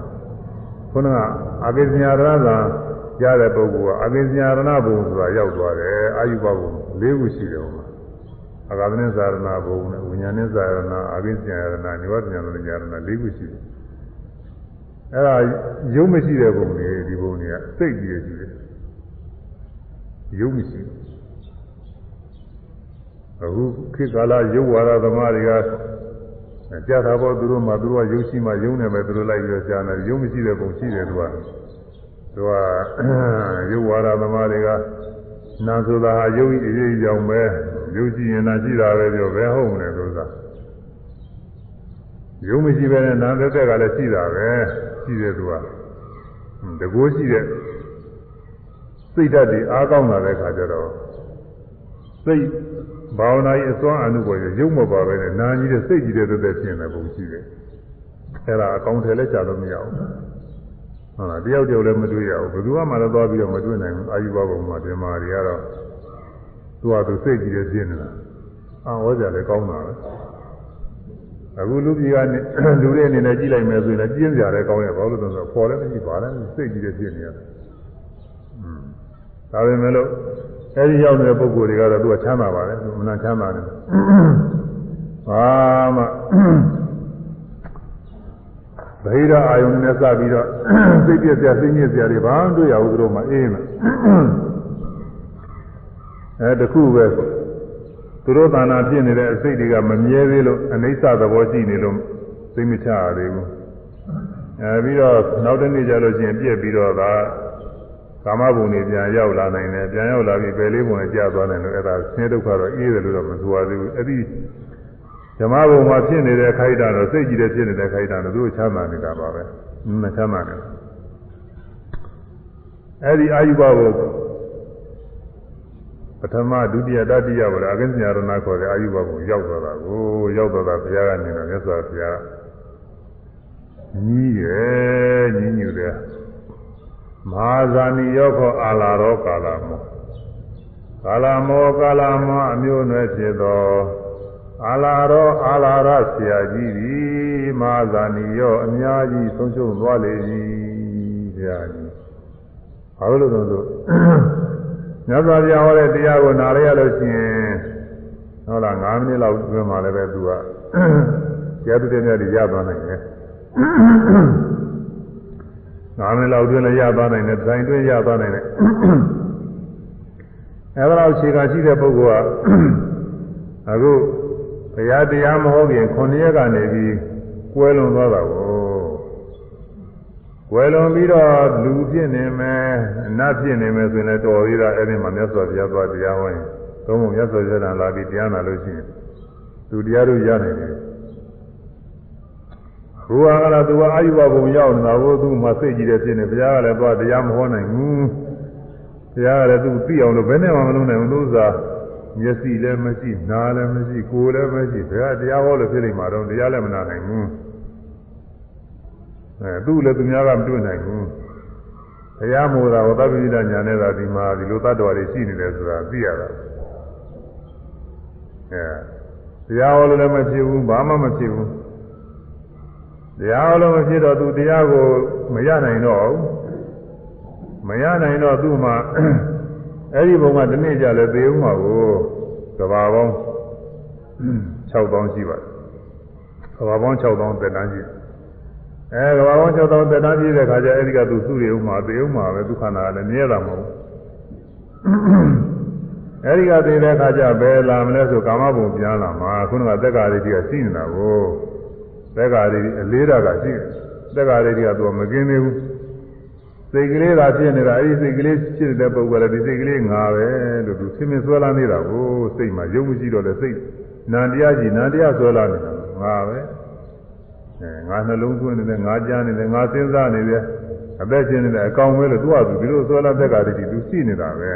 [SPEAKER 1] ခုနကအဘိဇညာရဏသာရတဲ့ပုဂ္ဂိုလ်ကအဘိဇညာရဏဘုံဆိုတာရောက်သွားတယ်အာယုဘဘုံ၄ခုရှိတယ်ဟိုမှာအာဂါသနိသာရဏဘုံနဲ့ဝိညာဉ်နိသာရဏအာဘိဇညာရဏနိဝတ္တညာရဏ၄ခုရှိတယ်အဲ့ဒါရုပ်မရှိတဲ့ဘုံတွေဒီဘုံတွေကစိတ်ကြီးရှိတယ်ရုပ်မရှိအခုခေတ်ကာလရုပ်ဝါဒသမားတွေက ကြားတာပေါ့သူတို့မှသူတို့ကရုပ်ရှိမှရုပ်နဲ့ပဲသူတို့လိုက်ပြီးတော့ကြားနေရုပ်မရှိတဲ့ပုံရှိတယ်သူကသူကရုပ်ဝါဒသမားတွေကနာဆိုတာဟာရုပ်အရေးကြောင့်ပဲရုပ်ရှိရင်နာရှိတာပဲပြောဘယ်ဟုတ်မလဲသူကရုပ်မရှိပဲနဲ့နာသက်သက်ကလည်းရှိတာပဲရှိတယ်သူကတကိုးရှိတဲ့စိတ်ဓာတ်တွေအားကောင်းလာတဲ့ခါကျတော့စိတ် ဘာဝနာရေးအစွမ်းအမှုပေါ်ရုပ်မပါပဲနဲ့နာကြီးတဲ့စိတ်ကြီးတဲ့သက်သက်ဖြစ်နေပုံရှိတယ်အဲ့ဒါအကောင်းထဲလဲကြာလို့မရဘူးဟုတ်လားတယောက်တယောက်လည်းမတွေ့ရဘူးဘယ်သူမှလည်းသွားပြီးတော့မတွေ့နိုင်ဘူးအာယုဘဘုံမှာတင်မာတွေကတော့သူ့ဟာသူစိတ်ကြီးတဲ့ဖြစ်နေတာအာဟောကြလည်းကောင်းတာပဲအခုလူကြီးကလူတွေအနေနဲ့ကြည့်လိုက်မယ်ဆိုရင်လည်းပြင်းစရာလည်းကောင်းရဘာလို့လဲဆိုတော့ပေါ်လည်းမရှိပါလည်းစိတ်ကြီးတဲ့ဖြစ်နေရတယ်อืมဒါပေမဲ့လို့ အဲဒီရောက်နေတဲ့ပုဂ္ဂိုလ်တွေကတော့သူကချမ်းသာပါတယ်သူမနာချမ်းသာတယ်ဘာမှဗဟိရအာယုန်နဲ့စပြီးတော့စိတ်ပြည့်စရာစိတ်ညစ်စရာတွေဘာမှတွေ့ရဘူးသူတို့မှအေးမယ်အဲတခုပဲသူတို့သာနာဖြစ်နေတဲ့အစိတ်တွေကမမြဲသေးလို့အနိစ္စသဘောရှိနေလို့သိမချရသေးဘူးအဲပြီးတော့နောက်တစ်နေ့ကျလို့ရှိရင်ပြည့်ပြီးတော့ဒါ ကာမဘုံတွေပြန်ရောက်လာနိုင်တယ်ပြန်ရောက်လာပြီးပယ်လေးဘုံနဲ့ကြာသွားတယ်လို့အဲ့ဒါဆင်းဒုက္ခတော့အေးတယ်လို့တော့မဆိုရသေးဘူးအဲ့ဒီဓမ္မဘုံမှာဖြစ်နေတဲ့ခိုက်တာတော့စိတ်ကြည့်တဲ့ဖြစ်နေတဲ့ခိုက်တာတော့သူ့ချမ်းသာနေတာပါပဲမချမ်းသာနဲ့အဲ့ဒီအာယုဘဘုံပထမဒုတိယတတိယဘောလားအကင်းစညာရဏခေါ်တဲ့အာယုဘဘုံရောက်သွားတာကိုရောက်သွားတာဘုရားကနေတော့မြတ်စွာဘုရားကြီးရဲ့ကြီးညူတယ် မဟာဇာနိယောခောအာလာရောကာလမောကာလမောကာလမောအမျိုးနွယ်ဖြစ်သောအာလာရောအာလာရဆရာကြီးသည်မာဇာနီရောအများကြီးဆုံးရှုံးသွားလေ၏ဆရာကြီးဘာလို့လဲဆိုမြတ်စွာဘုရားဟောတဲ့တရားကိုနားရရလို့ရှိရင်ဟုတ်လား9မိနစ်လောက်တွင်မှလည်းပဲသူကတရားသူတဲ့မြတ်ကြီးရသွားနိုင်တယ် 9မိနစ်လောက်တွင်လည်းရသွားနိုင်တယ်ဒိုင်တွင်ရသွားနိုင်တယ်အဲဒါတော့ခြေကရှိတဲ့ပုဂ္ဂိုလ်ကအခုဘုရားတရားမဟုတ်ခင်9ရက်ကနေပြီးကွဲလွန်သွားတာကိုကွယ်လွန်ပြီးတော့လူဖြစ်နေမယ်အနတ်ဖြစ်နေမယ်ဆိုရင်လည်းတော်သေးတာအဲ့ဒီမှာမြတ်စွာဘုရားသွားတရားဟောရင်သုံးဖို့မြတ်စွာဘုရားလာပြီးတရားနာလို့ရှိရင်သူတရားတို့ရနိုင်တယ် ဘုရားကလည်းသူကအာယုဘဘုံရောက်နေတာကိုသူမှစိတ်ကြည့်တယ်ဖြစ်နေဘုရားကလည်းသွားတရားမဟောနိုင်ဘူးဘုရားကလည်းသူသိအောင်လို့ဘယ်နဲ့မှမလုပ်နိုင်ဘူးသူစားမျက်စိလည်းမရှိနားလည်းမရှိကိုယ်လည်းမရှိဘယ်ကတရားဟောလို့ဖြစ်နေမှာတော့တရားလည်းမနာနိုင်ဘူးအဲသူ့လည်းသူများကမတွေ့နိုင်ဘူးဘုရားမို့တာဟောသဗ္ဗိဒညာနဲ့သာဒီမှာဒီလိုတ attva တွေရှိနေတယ်ဆိုတာသိရတာအဲတရားဟောလို့လည်းမဖြစ်ဘူးဘာမှမဖြစ်ဘူး တရားဟောလို့မဖြစ်တော့သူတရားကိုမရနိုင်တော့ဘူးမရနိုင်တော့သူ့မှာအဲ့ဒီဘုံကဒီနေ့ကြလဲသေဦးမှာကိုကဘာပေါင်း6000ရှိပါတယ်ကဘာပေါင်း6000တက်တန်းရှိတယ်အဲကဘာပေါင်း6000တက်တန်းပြည့်တဲ့ခါကျအဲဒီကသူစုရဥမှာသေဥမှာပဲဒုက္ခနာလည်းမြဲတာမဟုတ်ဘူးအဲဒီကသေတဲ့ခါကျဘယ်လာမလဲဆိုကာမဘုံပြန်လာမှာခုနကသက်္ကာရိတိကရှိနေတာကို သက်္ကာရိတိအလေးတာကရှိတယ်သက်္ကာရိတိကသူကမกินသေးဘူးစိတ်ကလေးသာဖြစ်နေတာအဲဒီစိတ်ကလေးဖြစ်တဲ့ပုဂ္ဂိုလ်လည်းဒီစိတ်ကလေးငါပဲလို့သူဆင်းမဆွဲလာနေတာကိုစိတ်မှာယုံမရှိတော့လေစိတ်နန္တရားကြီးနန္တရားဆွဲလာနေတာငါပဲအဲငါနှလုံးသွင်းနေတယ်ငါကြားနေတယ်ငါစဉ်းစားနေတယ်အသက်ရှင်နေတယ်အကောင်ပဲလို့သူကသူဒီလိုဆွဲလာတဲ့ကတည်းကသူရှိနေတာပဲ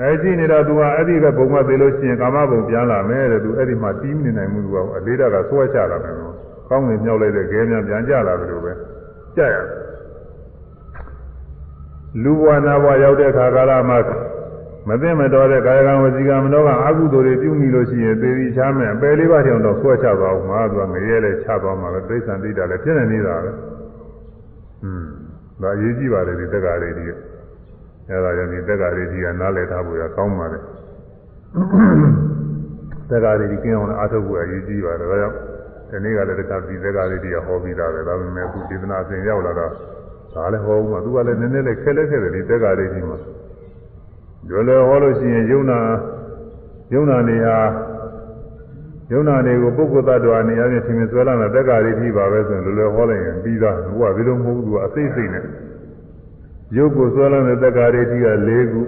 [SPEAKER 1] အဲရှိနေတာသူကအဲ့ဒီကဘုံမသေးလို့ရှိရင်ကာမဘုံပြန်လာမယ်တဲ့သူအဲ့ဒီမှာတီးမနေနိုင်ဘူးသူကအလေးတာကဆွဲချလာတယ်နော်ကောင်းငင်မြောက်လိုက်တဲ့ခဲများပြန်ကြလာတယ်လို့ပဲကြက်ရလူဘဝနာဘဝရောက်တဲ့အခါကာလမှာမသိမတော်တဲ့ကာယကံဝစီကံမနောကအကုသိုလ်တွေပြုမိလို့ရှိရင်သေပြီးချမ်းမယ်အပယ်လေးပါးတောင်တော့ဆွဲချသွားအောင်မှာသူကငရဲလဲချသွားမှာပဲသိစ္ဆန်သိတာလည်းဖြစ်နေနေတာပဲอืมဒါအရေးကြီးပါတယ်ဒီတက္ကရာလေးကြီး အဲဒါကြောင့်ဒီတက္ကရာလေးကြီးကနားလည်ထားဖို့ရကောင်းပါလေတက္ကရာလေးကြီးကျင်းအောင်အားထုတ်ဖို့အရေးကြီးပါတယ်ဒါကြောင့်ဒီနေ့ကလည်းတက္ကရာဒီတက္ကရာလေးကြီးကဟောပြီးသားပဲဒါပေမဲ့အခုဒေသနာအစဉ်ရောက်လာတော့ဒါလည်းဟောဦးမှာသူကလည်းနည်းနည်းလေးခက်လက်ခဲ့တယ်ဒီတက္ကရာလေးကြီးမှာလွယ်လွယ်ဟောလို့ရှိရင်ယုံနာယုံနာနေဟာယုံနာတွေကိုပုဂ္ဂိုလ်သတ္တဝါနေရာချင်းသင်္ဆွဲလာတဲ့တက္ကရာကြီးပါပဲဆိုရင်လွယ်လွယ်ဟောလိုက်ရင်ပြီးသားသူကဒီလိုမဟုတ်ဘူးသူကအသိစိတ်နဲ့ ယုတ်ကိုဆွဲလာတဲ့တက္ကရာကြီးက၄ခု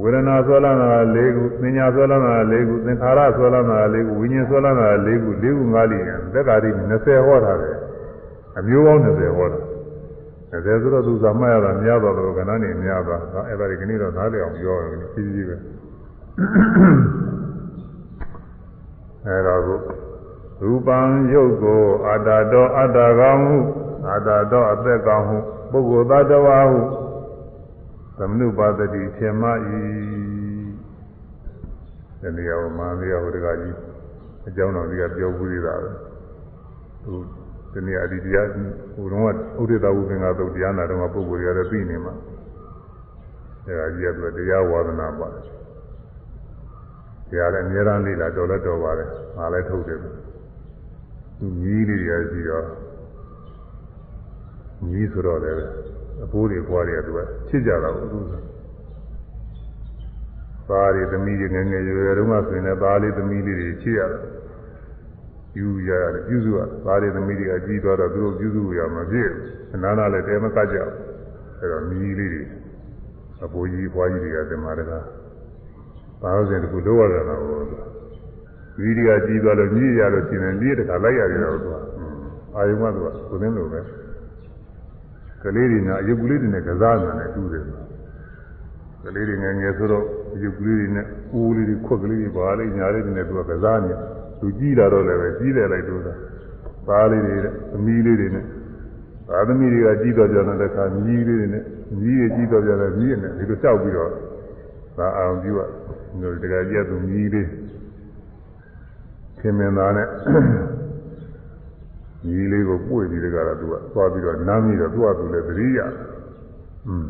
[SPEAKER 1] ဝေဒနာဆွဲလာတာ၄ခုပညာဆွဲလာတာ၄ခုသင်္ခါရဆွဲလာတာ၄ခုဝိညာဉ်ဆွဲလာတာ၄ခု၄ခု၅လိရင်တက္ကရာကြီး20ဟောထားတယ်အမျိုးပေါင်း20ဟောတာအဲဒါဆိုတော့သူသာမှတ်ရတာများတော့လို့ကဏ္ဍနေများသွားဒါအဲ့ဒါဒီကနေ့တော့နားလည်အောင်ပြောရတယ်ကြီးကြီးပဲအဲတော့ကိုရူပံယုတ်ကိုအာတာတော်အတ္တကောင်ဟုအာတာတော်အသက်ကောင်ဟု ပုဂ္ဂိုလ်သတ္တဝါဟုသမနုပါဒတိထေမဤဒီနေရာမှာမင်းရဟိုတကကြီးအကြောင်းတော်ကြီးကပြောဘူးသေးတာပဲသူဒီနေ့အဒီတရားဟိုတုန်းကဥဒိတဝုသင်္ကသုတ်တရားနာတော့ပုဂ္ဂိုလ်တွေလည်းသိနေမှာအဲဒါကြီးကသူတရားဝါဒနာပါတယ်တရားလည်းအများအားလေးလာတော်လည်းတော်ပါတယ်ငါလည်းထုတ်တယ်သူကြီးလေးတွေရှိတော့ ကြီးဆိုတော့လည်းအပိုးတွေပွားတွေကသူကချစ်ကြတာကိုသူသားတွေသမီးတွေငယ်ငယ်ရွယ်ရွယ်တုန်းကဆိုရင်လည်းသားလေးသမီးလေးတွေချစ်ရတယ်ယူရရတယ်ပြုစုရသားတွေသမီးတွေကကြီးသွားတော့သူတို့ပြုစုရမှာပြည့်အနာနာလည်းတဲမကကြဘူးအဲတော့မြည်လေးတွေအပိုးကြီးပွားကြီးတွေကတင်มาတကားဘာလို့လဲတကူလို့ရတာတော့ဝီဒီကကြီးသွားလို့မြည်ရလို့ရှင်တယ်လေးတခါလိုက်ရတယ်တော့သူကအာယုံကသူကကိုင်းလို့ပဲ ကလေးတွေကအယုတ်ကလေးတွေနဲ့ကစားနေတယ်တူတယ်ကလေးတွေငယ်ငယ်ဆိုတော့အယုတ်ကလေးတွေနဲ့ဦးလေးတွေခွက်ကလေးတွေဘာလေးညာလေးတွေနဲ့သူကကစားနေတယ်သူကြီးလာတော့လည်းပဲကြီးတယ်လိုက်လို့သာသားလေးတွေနဲ့သမီးလေးတွေနဲ့သာသမီးတွေကကြီးတော့ကြတဲ့ခါမြီးလေးတွေနဲ့မြီးတွေကြီးတော့ကြတဲ့မြီးနဲ့ဒီလိုကြောက်ပြီးတော့ဒါအောင်ပြုရတို့တကယ်ကြက်သူမြည်လေးခင်မင်သားနဲ့မြ ည်လေးကိုပွေပြီးတကတော့သူကသွားပြီးတော့နားပြီးတော့သူ့အတူလည်းသတိရอืม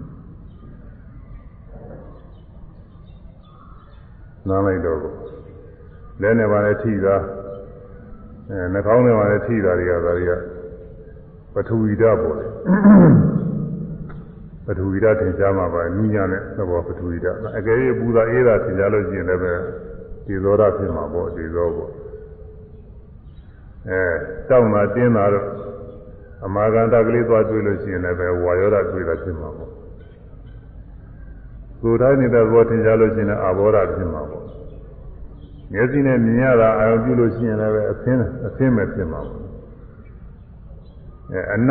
[SPEAKER 1] နားလိုက်တော့လဲနေပါလေထိတာအဲနှာခေါင်းထဲမှာလည်းထိတာတွေကဒါတွေကပထဝီဓာတ်ပေါ်တယ်ပထဝီဓာတ်ထင်ရှားမှာပါနူးညံ့တဲ့သဘောပထဝီဓာတ်အကယ်၍ပူတာအေးတာထင်ရှားလို့ရှိရင်လည်းပဲဒီသောဓာတ်ဖြစ်မှာပေါ့ဒီသောပေါ့ အဲတောင်းတာတင်းတာတော့အမာကန်တကလေးသွားတွေ့လို့ရှိရင်လည်းပဲဝါယောဓာတ်တွေ့တာဖြစ်မှာပေါ့ကိုယ်တိုင်းနေတဲ့ဘောထင်ရှားလို့ရှိရင်အာဘောဓာတ်ဖြစ်မှာပေါ့မျက်စိနဲ့မြင်ရတာအာရုံပြုလို့ရှိရင်လည်းပဲအသင်းအသင်းပဲဖြစ်မှာပေါ့အဲအန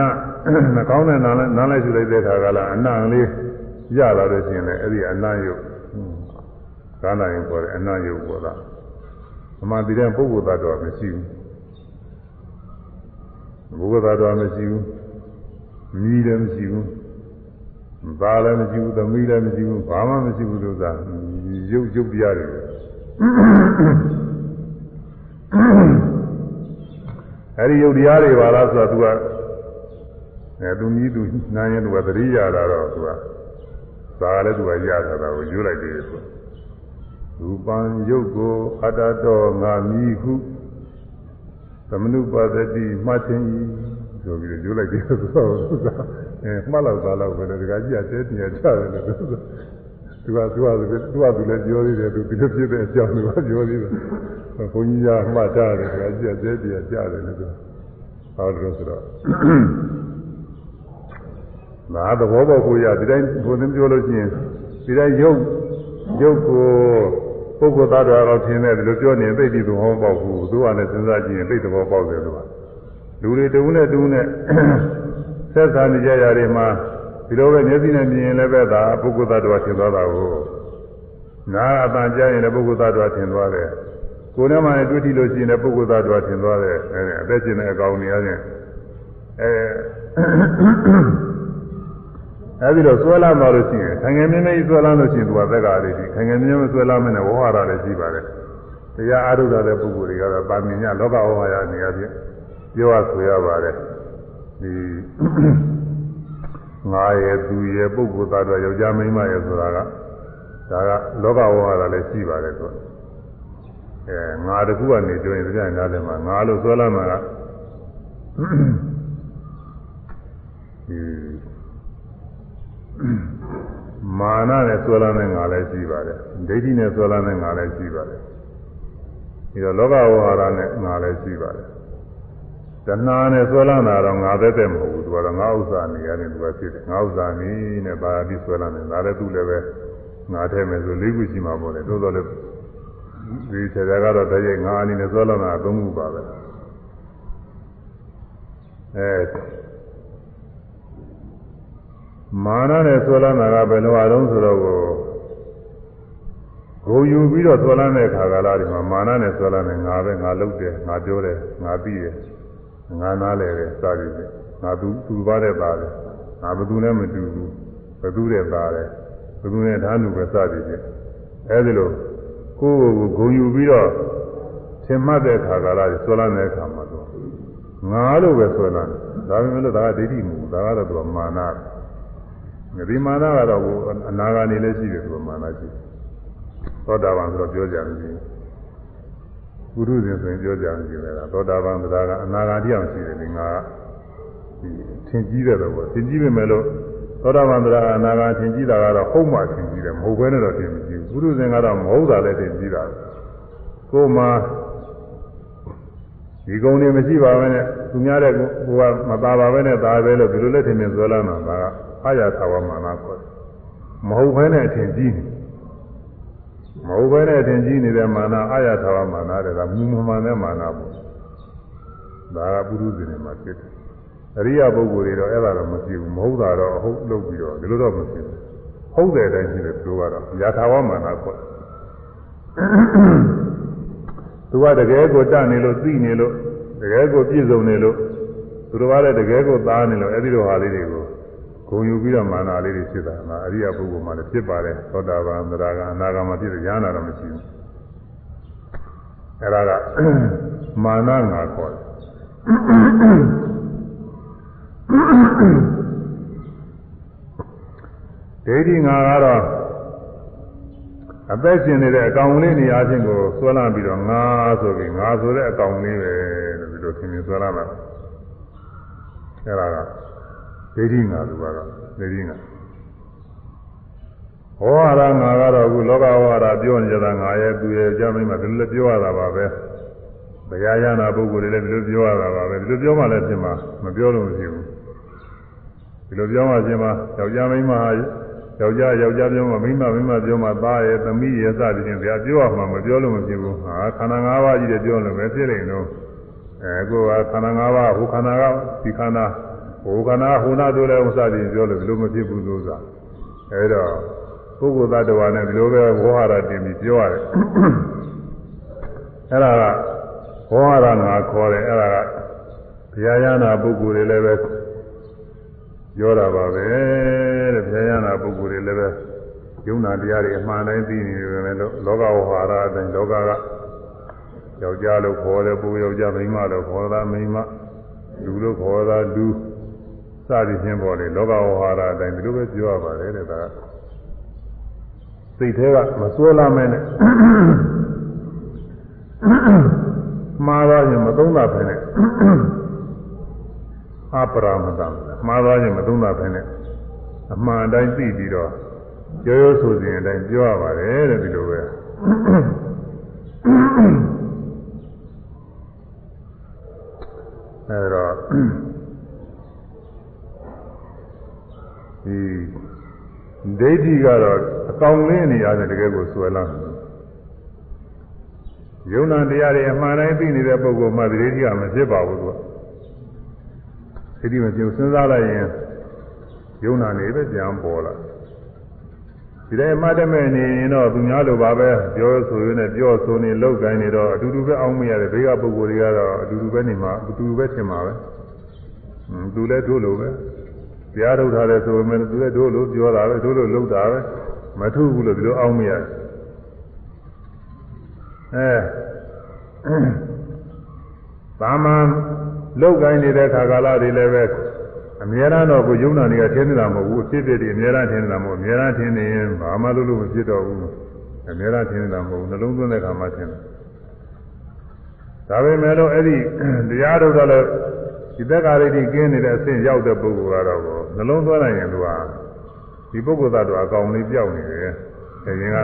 [SPEAKER 1] နှကောင်းတဲ့နားနားလိုက်ယူလိုက်တဲ့ခါကလာအနလေးရလာလို့ရှိရင်လည်းအဲ့ဒီအနယုတ်ကာနာရင်ပေါ်တဲ့အနယုတ်ပေါ်တာအမှန်တည်းပုဂ္ဂိုလ်သတ္တဝါမရှိဘူး ပုဂ္ဂိုလ်သတ္တဝါမရှိဘူးမြည်လည်းမရှိဘူးဘာလည်းမရှိဘူးသမီးလည်းမရှိဘူးဘာမှမရှိဘူးလို့သာရုပ်ရုပ်တရားတွေအဲဒီယုတ်တရားတွေပါလားဆိုတော့ तू ကအဲသူမြည်သူနာရင် तू ကသတိရတာတော့ तू ကသာလည်း तू ကရတာတော့ယူလိုက်တယ်ဆိုရူပံယုတ်ကိုအတ္တတော်ငါမြည်ဟု သမနုပါဒတိမှတ်ခြင်းဆိုပြီးယူလိုက်တယ်ဆိုတော့အဲမှတ်လောက်သားလောက်ပဲလေဒီကကြီးကတဲတင်ရချတယ်လို့သူကသူကသူကသူကသူလည်းပြောသေးတယ်သူဒီလိုဖြစ်တဲ့အကြောင်းသူကပြောသေးတယ်ဘုန်းကြီးကမှတ်ထားတယ်ဒီကကြီးကတဲတင်ရချတယ်လို့သူဟောတယ်ဆိုတော့ငါသဘောပေါက်ကိုရဒီတိုင်းဘုန်းကြီးပြောလို့ရှိရင်ဒီတိုင်းရုပ်ရုပ်ကို ပုဂ္ဂိုလ်သားတော်တော်ထင်တယ်ဒီလိုပြောနေသိပြီသဘောပေါက်ဘူးသူကလည်းစဉ်းစားကြည့်ရင်သိသဘောပေါက်တယ်သူကလူတွေတူနဲ့တူနဲ့ဆက်ဆံနေကြရတွေမှာဒီလိုပဲမျက်စိနဲ့မြင်ရင်လည်းပဲဒါပုဂ္ဂိုလ်သားတော်ထင်သွားတာကိုနားအပန်ကြားရင်လည်းပုဂ္ဂိုလ်သားတော်ထင်သွားတယ်ကိုယ်နဲ့မှလည်းတွေ့ထိလို့ရှိရင်လည်းပုဂ္ဂိုလ်သားတော်ထင်သွားတယ်အဲအသက်ရှင်တဲ့အကောင်နေရခြင်းအဲ အဲဒီတော့ဆွဲလာမှလို့ရှိရင်ခံငယ်မြင်းမြင်းဆွဲလာလို့ရှိရင်သူကသက်္ကာလေးကြီးခံငယ်မြင်းမြင်းဆွဲလာမယ်နဲ့ဝဟရလည်းရှိပါတယ်တရားအားထုတ်တဲ့ပုဂ္ဂိုလ်တွေကတော့ပါမင်ညလောကဝဟရနေရာချင်းပြောရဆိုရပါတယ်ဒီငါရဲ့သူရဲ့ပုဂ္ဂိုလ်သားတော်ယောက်ျားမိန်းမရဲ့ဆိုတာကဒါကလောကဝဟရလည်းရှိပါတယ်ဆိုအဲငါတခုကနေကြိုရင်တရားနားတယ်မှာငါလို့ဆွဲလာမှာကဒီ မာနနဲ့ဆွဲလာတဲ့ငါလည်းရှိပါတယ်ဒိဋ္ဌိနဲ့ဆွဲလာတဲ့ငါလည်းရှိပါတယ်ဒီတော့လောကဝဟာရနဲ့ငါလည်းရှိပါတယ်တဏှာနဲ့ဆွဲလာတာတော့ငါသက်သက်မဟုတ်ဘူးသူကတော့ငါဥစ္စာနေရတယ်သူကဖြစ်တယ်ငါဥစ္စာနေနဲ့ပါပြီးဆွဲလာတယ်ဒါလည်းသူ့လည်းပဲငါထဲမယ်ဆိုလေးခုရှိမှာပေါ့လေသို့တော်လည်းဒီဆရာကတော့တည်းရဲ့ငါအနေနဲ့ဆွဲလာတာအသုံးခုပါပဲအဲ မာနနဲ့ဆွဲလန်းတာကဘယ်လိုအလုံးဆိုတော့ကိုဂုံယူပြီးတော့ဆွဲလန်းတဲ့ခါကာလဒီမှာမာနနဲ့ဆွဲလန်းတယ်ငါပဲငါလုပ်တယ်ငါပြောတယ်ငါသိတယ်ငါနားလဲတယ်စသည်ဖြင့်ငါသူသူပါတဲ့သားတယ်ငါဘသူနဲ့မတူဘူးဘသူတဲ့သားတယ်ဘသူနဲ့ဓာတ်လူပဲစသည်ဖြင့်အဲဒီလိုကိုယ်ကိုဂုံယူပြီးတော့သင်မှတ်တဲ့ခါကာလဆွဲလန်းတဲ့ခါမှာတော့ငါလို့ပဲဆွဲလန်းတယ်ဒါပေမဲ့လို့ဒါကဒိဋ္ဌိမဟုတ်ဘူးဒါကတော့သူကမာနတယ် ဒီမာနကတော့အနာဂါနေလည်းရှိတယ်သူကမာနရှိသောတာပန်ဆိုတော့ပြောကြမရှိဘူးပုရုဇဉ်ဆိုရင်ပြောကြမရှိတယ်သောတာပန်ဆိုတာကအနာဂါတရားရှိတယ်ဒီငါဒီသင်ကြီးတဲ့တော့သင်ကြီးပဲမဲ့လို့သောတာပန်ဆိုတာအနာဂါသင်ကြီးတာကတော့ဟုတ်မှသင်ကြီးတယ်မဟုတ်ဘဲနဲ့တော့သင်မကြီးဘူးပုရုဇဉ်ကတော့မဟုတ်တာလည်းသင်ကြီးတာကိုယ်မှာဒီကုံတွေမရှိပါဘဲနဲ့သူများတဲ့ကိုကမသာပါဘဲနဲ့သာပဲလို့ဒီလိုလက်ထင်မြင်ဆွဲလာမှာက အာရသာဝမာနခေါ်တယ်မဟုတ်ဘဲနဲ့အထင်ကြီးနေမဟုတ်ဘဲနဲ့အထင်ကြီးနေတဲ့မာနအာရသာဝမာနတွေကမူမမှန်တဲ့မာနပေါ့ဒါကပုရုဇဉ်တွေမှာဖြစ်တယ်အရိယပုဂ္ဂိုလ်တွေတော့အဲ့ဒါတော့မဖြစ်ဘူးမဟုတ်တာတော့အဟုတ်လုပ်ပြီးတော့ဒီလိုတော့မဖြစ်ဘူးဟုတ်တဲ့အတိုင်းရှိတယ်သူကတော့ယာထာဝမာနခေါ်တယ်သူကတကယ်ကိုတတ်နေလို့သိနေလို့တကယ်ကိုပြည့်စုံနေလို့သူတော်ကလည်းတကယ်ကိုသားနေလို့အဲ့ဒီလိုဟာလေးတွေကို ဂုံယူပြီးတော့မာနလေးတွေဖြစ်တာငါအရိယပုဂ္ဂိုလ်မှလည်းဖြစ်ပါတယ်သောတာပန်သရဂံအနာဂံမှာဖြစ်တယ်ဉာဏ်တော့မရှိဘူးအဲ့ဒါကမာနငါခေါ်တယ်ဒိဋ္ဌိငါကတော့အသက်ရှင်နေတဲ့အကောင်လေးနေရာချင်းကိုဆွဲလာပြီးတော့ငါဆိုပြီးငါဆိုတဲ့အကောင်လေးပဲလို့ဒီလိုသင်မြင်ဆွဲလာမှာအဲ့ဒါက ဒိဋ္ဌိငါလူကတော့ဒိဋ္ဌိငါဟောရငါကတော့အခုလောကဝါဒပြောနေကြတာငါရဲ့သူရဲ့ကြမ်းမိမဒီလိုပြောရတာပါပဲဘုရားရနာပုဂ္ဂိုလ်တွေလည်းဒီလိုပြောရတာပါပဲဒီလိုပြောမှလည်းဖြစ်မှာမပြောလို့မရှိဘူးဒီလိုပြောမှဖြစ်မှာယောက်ျားမိန်းမယောက်ျားယောက်ျားပြောမှမိန်းမမိန်းမပြောမှသားရဲ့သမီးရဲ့စသည်ဖြင့်ဗျာပြောရမှာမပြောလို့မဖြစ်ဘူးဟာခန္ဓာ၅ပါးကြီးတွေပြောလို့ပဲဖြစ်နေတော့အဲကိုကခန္ဓာ၅ပါးဟိုခန္ဓာကဒီခန္ဓာ ဟိုခန္ဓာဟိုနာတို့လည်းဥစ္စာတွေပြောလို့ဘယ်လိုမဖြစ်ဘူးလို့ဆိုတာအဲတော့ပုဂ္ဂိုလ်သတ္တဝါနဲ့ဒီလိုပဲဝေါဟာရတင်ပြီးပြောရတယ်အဲ့ဒါကဝေါဟာရငါခေါ်တယ်အဲ့ဒါကဘုရားရဟနာပုဂ္ဂိုလ်တွေလည်းပဲပြောတာပါပဲတဲ့ဘုရားရဟနာပုဂ္ဂိုလ်တွေလည်းပဲယုံနာတရားတွေအမှန်တိုင်းသိနေတယ်ပဲလောကဝေါဟာရအတိုင်းလောကကယောက်ျားလို့ခေါ်တယ်ပုဂ္ဂိုလ်ယောက်ျားမိန်းမလို့ခေါ်တာမိန်းမလူလို့ခေါ်တာလူ စသည်ဖြင့်ပေါ်လေလောကဝေါဟာရအတိုင်းဒီလိုပဲပြောရပါတယ်တဲ့ဒါကစိတ်ထဲကမစွဲလာမဲနဲ့မှားသွားရင်မသုံးတာပဲနဲ့အပရာမတံမှားသွားရင်မသုံးတာပဲနဲ့အမှန်တိုင်းသိပြီးတော့ရိုးရိုးဆိုစဉ်အတိုင်းပြောရပါတယ်တဲ့ဒီလိုပဲအဲတော့ ဒီဒိဋ္ဌိကတော့အကောင်လင်းနေရတယ်တကယ်ကိုဆွဲလာတယ်ယုံနာတရားတွေအမှန်တိုင်းသိနေတဲ့ပုဂ္ဂိုလ်မှဒိဋ္ဌိကမဖြစ်ပါဘူးသူကဒိဋ္ဌိမဖြစ်စဉ်းစားလိုက်ရင်ယုံနာနေပဲပြန်ပေါ်လာဒီတိုင်းမှတ်တဲ့မဲ့နေရင်တော့သူများလိုပါပဲပြောဆိုရင်းနဲ့ပြောဆိုနေလောက်ကိုင်းနေတော့အတူတူပဲအောင်းမရတယ်ဘေးကပုဂ္ဂိုလ်တွေကတော့အတူတူပဲနေမှာအတူတူပဲထင်မှာပဲဟွန်းသူလည်းတို့လိုပဲတ ရားထုတ်ထားတယ်ဆိုပေမဲ့သူလည်းတို့လိုပြောတာပဲတို့လိုလုပ်တာပဲမထုဘူးလို့ဒီလိုအောင်းမရတယ်အဲသာမန်လောက်ကိုင်းနေတဲ့ခါကာလတွေလည်းပဲအများအားတော့ကိုယုံနာနေကထင်းနေတာမဟုတ်ဘူးဖြစ်ဖြစ်ဒီအများအားထင်းနေတာမဟုတ်အများအားထင်းနေရင်ဘာမှလုပ်လို့မဖြစ်တော့ဘူးအများအားထင်းနေတာမဟုတ်နှလုံးသွင်းတဲ့ခါမှထင်းတယ်ဒါပေမဲ့လို့အဲ့ဒီတရားထုတ်တော့လည်း ဒီသက်္ကာရိတိကင်းနေတဲ့အဆင့်ရောက်တဲ့ပုဂ္ဂိုလ်ကတော့နှလုံးသွင်းလိုက်ရင်သူကဒီပုဂ္ဂိုလ်သတ္တဝါအကောင်လေးပြောက်နေတယ်။အဲရင်က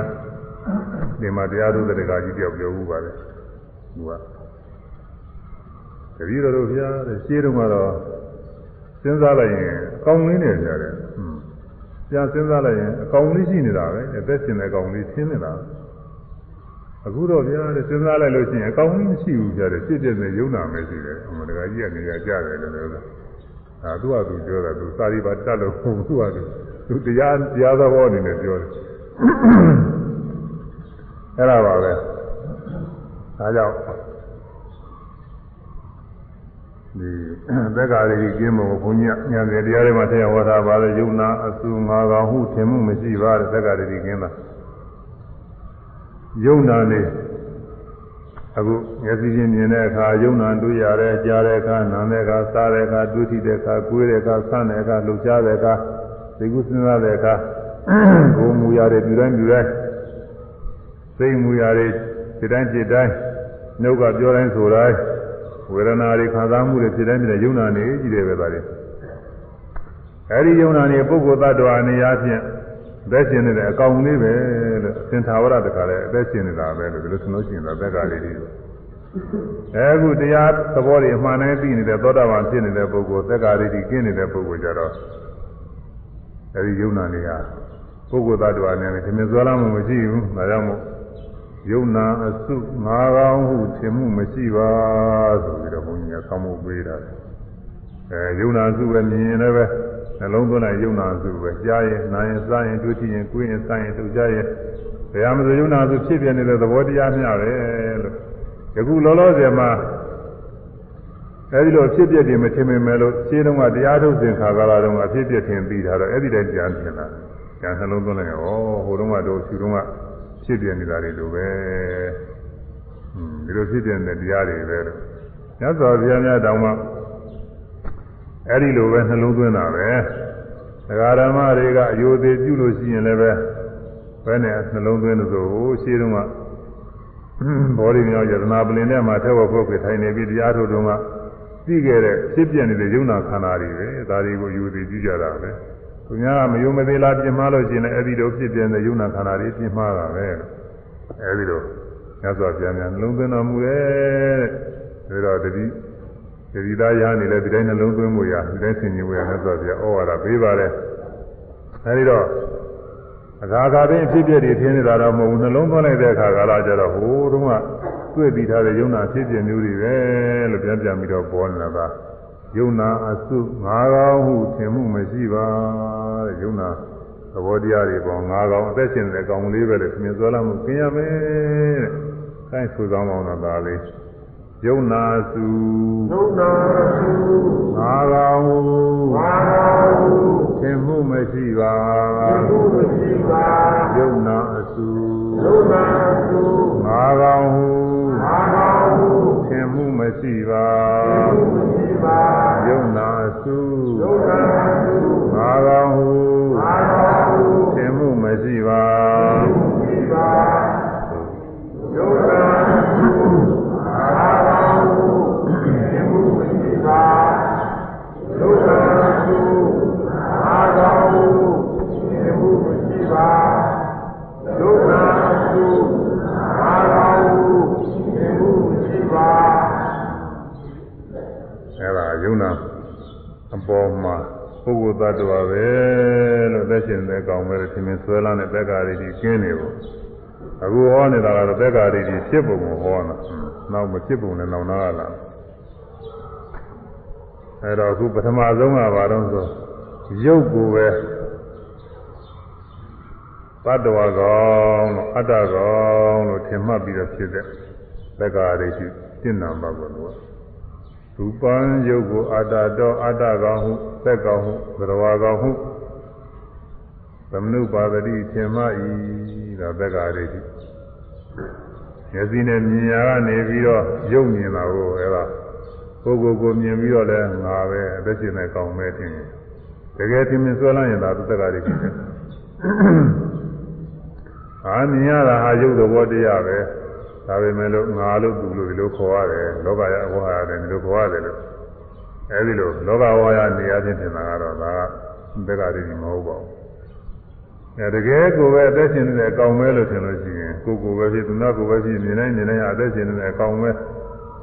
[SPEAKER 1] ဒီမှာတရားထုတ်တဲ့ကကြီးပြောက်ပြောဘူးပါလေ။သူကတတိတော်တို့ဘုရားတဲ့ရှင်းတော့ကတော့စဉ်းစားလိုက်ရင်အကောင်လေးနေကြတယ်။ဟွန်းပြန်စဉ်းစားလိုက်ရင်အကောင်လေးရှိနေတာပဲ။အသက်ရှင်တဲ့အကောင်လေးရှင်းနေတာ။ အခုတော့ဗျာတဲ့စဉ်းစားလိုက်လို့ရှိရင်အကောင်ကြီးမရှိဘူးကြတယ်ဖြစ်ဖြစ်နဲ့ယုံနာမယ်ရှိတယ်အမတကကြီးကနေရာကြတယ်လို့ပြောတာအာသူကသူပြောတာသူစာရီပါတတ်လို့ဟုတ်သူကသူသူတရားတရားသဘောအနေနဲ့ပြောတယ်အဲ့ဒါပါပဲဒါကြောင့်ဒီသက္ကာရိကင်းမို့ဘုန်းကြီးညံတယ်တရားတွေမှာထည့်ဟောတာပါလေယုံနာအဆူငါကောင်ဟုထင်မှုမရှိပါတဲ့သက္ကာရိကင်းတာ ယုံနာနေအခုမျက်စိချင်းမြင်တဲ့အခါယုံနာတွေ့ရတယ်ကြားတဲ့အခါနားတဲ့အခါစားတဲ့အခါတွေ့ထိတဲ့အခါကိုယ်တဲ့အခါဆန်းတဲ့အခါလှုပ်ရှားတဲ့အခါသိကုစဉ်းစားတဲ့အခါကိုယ်မူရတဲ့ပြုတိုင်းပြုတိုင်းစိတ်မူရတဲ့ဒီတိုင်းจิตတိုင်းနှုတ်ကပြောတိုင်းဆိုတိုင်းဝေဒနာတွေခံစားမှုတွေဖြစ်တိုင်းဖြစ်တဲ့ယုံနာနေကြည့်တယ်ပဲဒါတွေအဲဒီယုံနာနေပုဂ္ဂိုလ်သတ္တဝါနေရာဖြင့် အသက်ရှင်နေတဲ့အကောင်လေးပဲလို့သင်္ထာဝရတခါလဲအသက်ရှင်နေတာပဲလို့ဒီလိုဆိုလို့ရှိရင်တော့သက်ကလေးတွေအဲအခုတရားသဘောတွေအမှန်တည်းသိနေတဲ့သောတာပန်ဖြစ်နေတဲ့ပုဂ္ဂိုလ်သက်ကလေးတွေကင်းနေတဲ့ပုဂ္ဂိုလ်ကြတော့အဲဒီယုံနာနေဟာပုဂ္ဂိုလ်သတ္တဝါနဲ့ဒီမြစွာလာမှုမရှိဘူးဒါကြောင့်မို့ယုံနာအစုငါးကောင်းဟုထင်မှုမရှိပါဆိုပြီးတော့ဘုန်းကြီးကဆောင်းမှုပေးတာအဲယုံနာစုပဲမြင်ရင်လည်း နှလုံးသွင်းလိုက်ယုံနာစုပဲကြားရင်နားရင်စားရင်တွေ့ထိရင်ကိုယ်ရင်စားရင်ထုတ်ကြရင်ဘယ်ဟာမဆိုယုံနာစုဖြစ်ပြနေတဲ့သဘောတရားမျှပဲလို့ယခုလောလောဆယ်မှာအဲဒီလိုဖြစ်ပြတယ်မထင်မိမဲ့လို့ရှင်းတော့ကတရားထုတ်စဉ်ခါကာလတုန်းကအဖြစ်ပြထင်ပြီးထားတော့အဲ့ဒီတည်းကြံထင်တာကြံနှလုံးသွင်းလိုက်ရောဟိုတုန်းကတော့ဖြူတုန်းကဖြစ်ပြနေတာတွေလိုပဲဒီလိုဖြစ်ပြနေတဲ့တရားတွေပဲလို့ညသောဘုရားများတောင်းမှ အဲ့ဒီလိုပဲနှလုံးသွင်းတာပဲဒကာဓမ္မတွေကအယိုသေးပြုလို့ရှိရင်လည်းပဲဘယ်နဲ့နှလုံးသွင်းလို့ဆိုဟိုရှင်းတော့ကဘောဓိမြောက်ယတနာပလင်ထဲမှာထဲဝဖို့ပြထိုင်နေပြီးတရားထုတ်တုန်းကသိခဲ့တဲ့ဖြစ်ပြနေတဲ့ယုံနာခန္ဓာတွေပဲဒါတွေကိုယူသိကြည့်ကြတာပဲသူများကမယုံမသေးလားပြင်မှားလို့ရှိရင်လည်းအဲ့ဒီလိုဖြစ်ပြနေတဲ့ယုံနာခန္ဓာတွေပြင်မှားတာပဲအဲ့ဒီလိုညစွာပြန်ပြန်နှလုံးသွင်းတော်မူရဲ့ဒါတော့တတိ တတိသားရနေလဲဒီတိုင်းနှလုံးသွင်းမှုရဒီတိုင်းဆင်ခြင်မှုရညစွာပြန်ဩဝါဒပေးပါတယ်အဲ့ဒီတော့အခါခါပင်ဖြစ်ပြတွေထင်းနေတာတော့မဟုတ်ဘူးနှလုံးသွင်းလိုက်တဲ့အခါကလာကြတော့ဟိုတုန်းကတွေ့ပြီးထားတဲ့ယုံနာဖြစ်ပြမျိုးတွေပဲလို့ပြန်ပြန်ပြီးတော့ပေါ်နေတာကယုံနာအစုငါးကောင်းဟုထင်မှုမရှိပါတဲ့ယုံနာသဘောတရားတွေပေါ်ငါးကောင်းအသက်ရှင်တဲ့ကောင်လေးပဲလေသင်စွဲလာမှုခင်ရမယ်တဲ့။အဲဆိုကောင်းကောင်းတော့ဒါလေး ယုံနာစု
[SPEAKER 2] ယုံနာစု
[SPEAKER 1] ငါးကောင်းဟု
[SPEAKER 2] ငါးကောင်းဟု
[SPEAKER 1] ထင်မှုမရှိပါ
[SPEAKER 2] သင်မှုမရှိပါ
[SPEAKER 1] ယုံနာအစု
[SPEAKER 2] ယုံနာစု
[SPEAKER 1] ငါးကောင်းဟု
[SPEAKER 2] ငါးကောင်းဟု
[SPEAKER 1] ထင်မှုမရှိပါ
[SPEAKER 2] သင်မှုမရှိပါ
[SPEAKER 1] ယုံနာစု
[SPEAKER 2] ယုံနာစု
[SPEAKER 1] ငါးကောင်းဟု
[SPEAKER 2] ငါးကောင်းဟု
[SPEAKER 1] ထင်မှုမရှိပါ
[SPEAKER 2] ယုံနာ
[SPEAKER 1] အပေါ်မှာပုဂ္ဂိုလ်သတ္တဝါပဲလို့သက်ရှင်တဲ့ကောင်ပဲထင်မြင်ဆွဲလာတဲ့တက္ကာရီကြီးကျင်းနေဖို့အခုဟောနေတာကတော့တက္ကာရီကြီးဖြစ်ပုံကိုဟောတာနောက်မဖြစ်ပုံနဲ့နောက်နာလာအဲတော့အခုပထမဆုံးကဘာလို့ဆိုရုပ်ကိုပဲသတ္တဝါကောင်လို့အတ္တကောင်လို့ထင်မှတ်ပြီးတော့ဖြစ်တဲ့တက္ကာရီကြီးရှင်းနာမှာကိုလို့ ရူပံယုတ်ကိုအတ္တတော်အတ္တကောင်ဟုသက်ကောင်ဟုသရဝါကောင်ဟုသမနုပါဒတိထင်မှဤဒါသက်္ကာရိတိမျက်စိနဲ့မြင်ရကနေပြီးတော့ယုတ်မြင်တာကိုအဲဒါကိုယ်ကိုယ်ကိုမြင်ပြီးတော့လဲငါပဲအသက်ရှင်တဲ့ကောင်ပဲထင်ရင်တကယ်ထင်မြင်ဆွဲလန်းရင်ဒါသက်္ကာရိတိပဲအာမြင်ရတာဟာယုတ်သဘောတရားပဲ ဒါပေမဲ့လို့ငါလို့သူလို့ဒီလိုခေါ်ရတယ်လောကရအဝါရတယ်ဒီလိုခေါ်ရတယ်လို့အဲဒီလိုလောကဝါရနေရာချင်းထင်တာကတော့ဒါကဘက်ကတည်းကမဟုတ်ပါဘူးအဲတကယ်ကိုပဲအသက်ရှင်နေတဲ့အကောင်ပဲလို့ထင်လို့ရှိရင်ကိုကိုပဲဖြစ်သူနာကိုပဲဖြစ်မြင်နိုင်မြင်နိုင်အသက်ရှင်နေတဲ့အကောင်ပဲ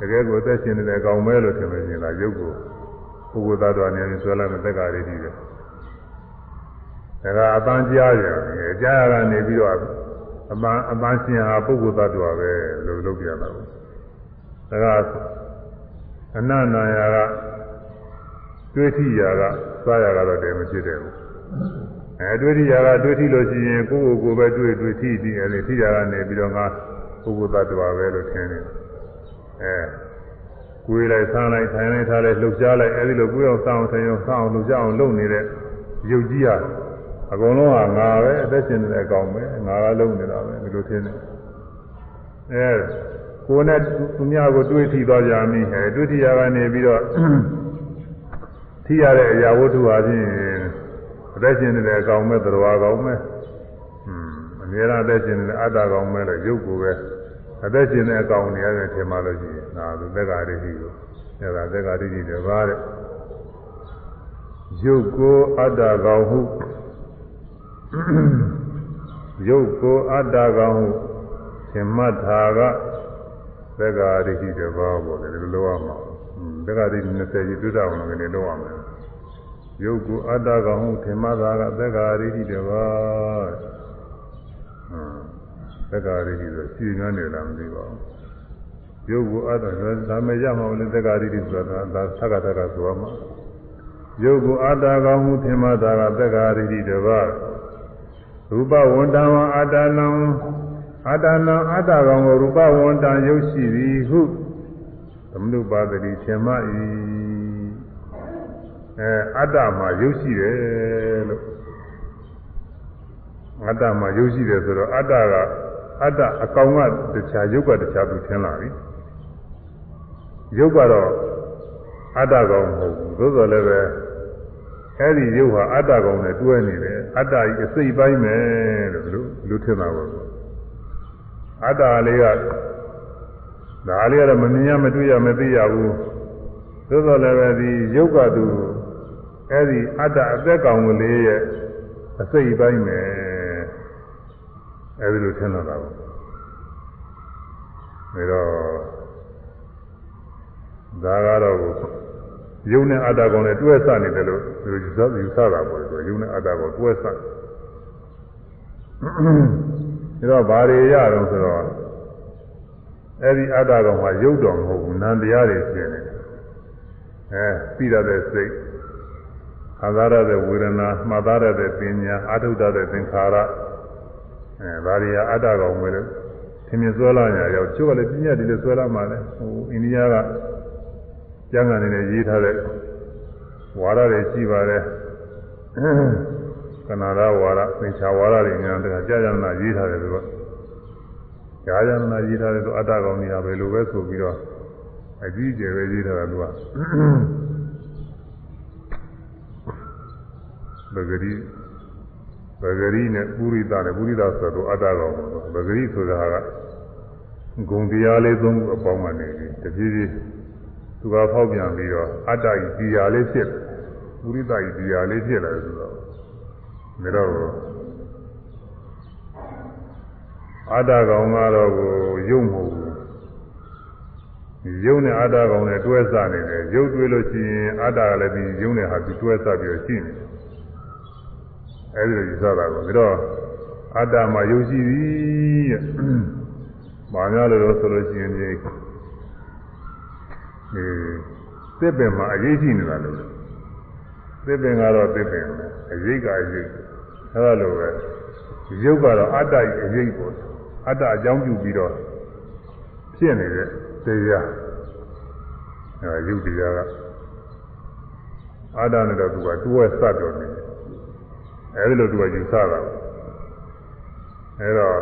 [SPEAKER 1] တကယ်ကိုအသက်ရှင်နေတဲ့အကောင်ပဲလို့ထင်လို့ရှိရင်ဒါရုပ်ကိုပုဂ္ဂိုလ်သားတော်နေရင်ဆွဲလိုက်တဲ့သက်္ကာရီကြီးပဲဒါကအပန်းကြားရတယ်ကြားရတာနေပြီးတော့ အပန်းအပန်းရှင်ဟာပုဂ္ဂိုလ်သတ္တဝါပဲလို့လုပ်ပြတာပေါ့ဒါကအနန္နာယာကတွေးထိယာကစားယာကတော့တည်းမဖြစ်တယ်ဘူးအဲတွေးထိယာကတွေးထိလို့ရှိရင်ကိုယ့်ကိုယ်ကိုယ်ပဲတွေးတွေးထိပြီးအဲဒီထိယာကနေပြီးတော့ငါပုဂ္ဂိုလ်သတ္တဝါပဲလို့ထင်တယ်အဲကိုယ်လိုက်ဆန်းလိုက်ထိုင်လိုက်ထားလိုက်လှုပ်ရှားလိုက်အဲဒီလိုကိုယ်အောင်စောင်းထိုင်အောင်စောင်းလှုပ်ရှားအောင်လုပ်နေတဲ့ယုတ်ကြီးဟာ အကုန်လုံးဟာငါပဲအသက်ရှင်နေတဲ့အကောင်ပဲငါကလုံးနေတာပဲဒီလိုထင်တယ်အဲကိုယ်နဲ့သူများကိုတွေးထိသွားကြမိအဲတွေးထိရကနေပြီးတော့ထိရတဲ့အရာဝတ္ထုဟာဖြင့်အသက်ရှင်နေတဲ့အကောင်ပဲသရဝါကောင်ပဲอืมအများအားအသက်ရှင်နေတဲ့အတ္တကောင်ပဲလို့ရုပ်ကိုပဲအသက်ရှင်တဲ့အကောင်နေရတယ်ထင်မှလို့ရှိရင်ဒါသူသက်္ကာရိတိကိုအဲဒါသက်္ကာရိတိတွေပါတဲ့ရုပ်ကိုအတ္တကောင်ဟု ရုပ်ကိုအတ္တကောင်ဟုသင်မှတ်တာကသက္ကာရိတိတပါးပေါ့လေဒီလိုလုပ်ရမှာသက္ကာရိတိ20ကြီးတွေ့တာအောင်လည်းလုပ်ရမယ်ရုပ်ကိုအတ္တကောင်ဟုသင်မှတ်တာကသက္ကာရိတိတပါးသက္ကာရိတိဆိုရှင်းညွှန်းနေလားမသိပါဘူးရုပ်ကိုအတ္တဒါမဲ့ရမှာလေသက္ကာရိတိဆိုတာဒါသက္ကတကဆိုရမှာရုပ်ကိုအတ္တကောင်ဟုသင်မှတ်တာကသက္ကာရိတိတပါး ရူပဝန္တံဝအတ္တနံအတ္တနံအတ္တကောင်ကိုရူပဝန္တံရုပ်ရှိသည်ဟုသမနုပါဒတိသင်္မဤအဲအတ္တမှာရုပ်ရှိတယ်လို့အတ္တမှာရုပ်ရှိတယ်ဆိုတော့အတ္တကအတ္တအကောင်ကတခြားရုပ်ကတခြားသူထင်လာပြီရုပ်ကတော့အတ္တကောင်မဟုတ်ဘူးသို့တော်လည်းပဲ အဲ့ဒီရုပ်ဟာအတ္တကောင်နဲ့တွဲနေတယ်အတ္တကြီးအစိတ်ပိုင်းပဲလို့လူလူထင်တာပါအတ္တလေးကဒါလေးကတော့မမြင်ရမတွေ့ရမသိရဘူးသို့တော်လည်းပဲဒီရုပ်ကသူအဲ့ဒီအတ္တအသက်ကောင်လေးရဲ့အစိတ်ပိုင်းပဲအဲ့ဒီလိုထင်လာတာပါဒါတော့ဒါကတော့ ယုံနဲ့အတ္တကောင်နဲ့တွဲဆနေတယ်လို့သူယူဆယူဆတာပေါ့ဆိုယုံနဲ့အတ္တကောင်တွဲဆဒါတော့ဘာတွေရတော့ဆိုတော့အဲ့ဒီအတ္တကောင်ကရုပ်တော်မဟုတ်ဘူးနံတရားတွေဖြစ်နေတယ်အဲပြီးရတဲ့စိတ်အာသာရတဲ့ဝေဒနာမှတ်သားရတဲ့ပညာအာထုဒတဲ့သင်္ခါရအဲဒါတွေကအတ္တကောင်ပဲလို့သင်မြင်ဆွဲလာညာရောက်ချို့ကလည်းပညာတွေလည်းဆွဲလာမှလည်းဟိုအိန္ဒိယက ကျမ်းဂန်နေနဲ့ရေးထားတဲ့ဝါရတွေရှိပါတယ်ကနာရဝါရသင်္ချာဝါရတွေညာတကကြာကြာနာရေးထားတယ်သူကကြာကြာနာရေးထားတယ်သူအတ္တကောင်ကြီးပဲလို့ပဲဆိုပြီးတော့အကြီးကျယ်ပဲရေးထားတာသူကဗဂရီဗဂရီနဲ့ပုရိသနဲ့ပုရိသဆိုတော့အတ္တကောင်ပေါ့ဗဂရီဆိုတာကဂုံတရားလေးသုံးခုအပေါင်းကနေပြီးတပြေးပြေး သူကဖောက်ပြန်ပြီးတော့အတ္တကြီးတရားလေးဖြစ်ပုရိသကြီးတရားလေးဖြစ်လာတယ်ဆိုတော့ဒါတော့အတ္တကောင်ကတော့ကိုယုံမဟုတ်ဘူးယုံနဲ့အတ္တကောင်နဲ့တွဲဆနေတယ်ယုံတွဲလို့ရှိရင်အတ္တကလည်းဒီယုံနဲ့ဟာဒီတွဲဆပြီးတော့ရှိနေတယ်အဲဒီလိုယူဆတာကိုဒါတော့အတ္တမှာယုံရှိသည်တဲ့။ဘာများလို့ဆိုလို့ရှိရင်ဒီ အဲသစ်ပင်မှာအရေးရှိနေတာလို့သစ်ပင်ကတော့သစ်ပင်ပဲအရေးကအရေးအဲလိုပဲရုပ်ကတော့အတ္တရဲ့အရေးပေါ့အတ္တအကြောင်းပြုပြီးတော့ဖြစ်နေတဲ့တရားအဲရုပ်တရားကအတ္တနဲ့တော့သူကတွဲစပ်တော်နေတယ်အဲဒီလိုသူကယူဆတာအဲတော့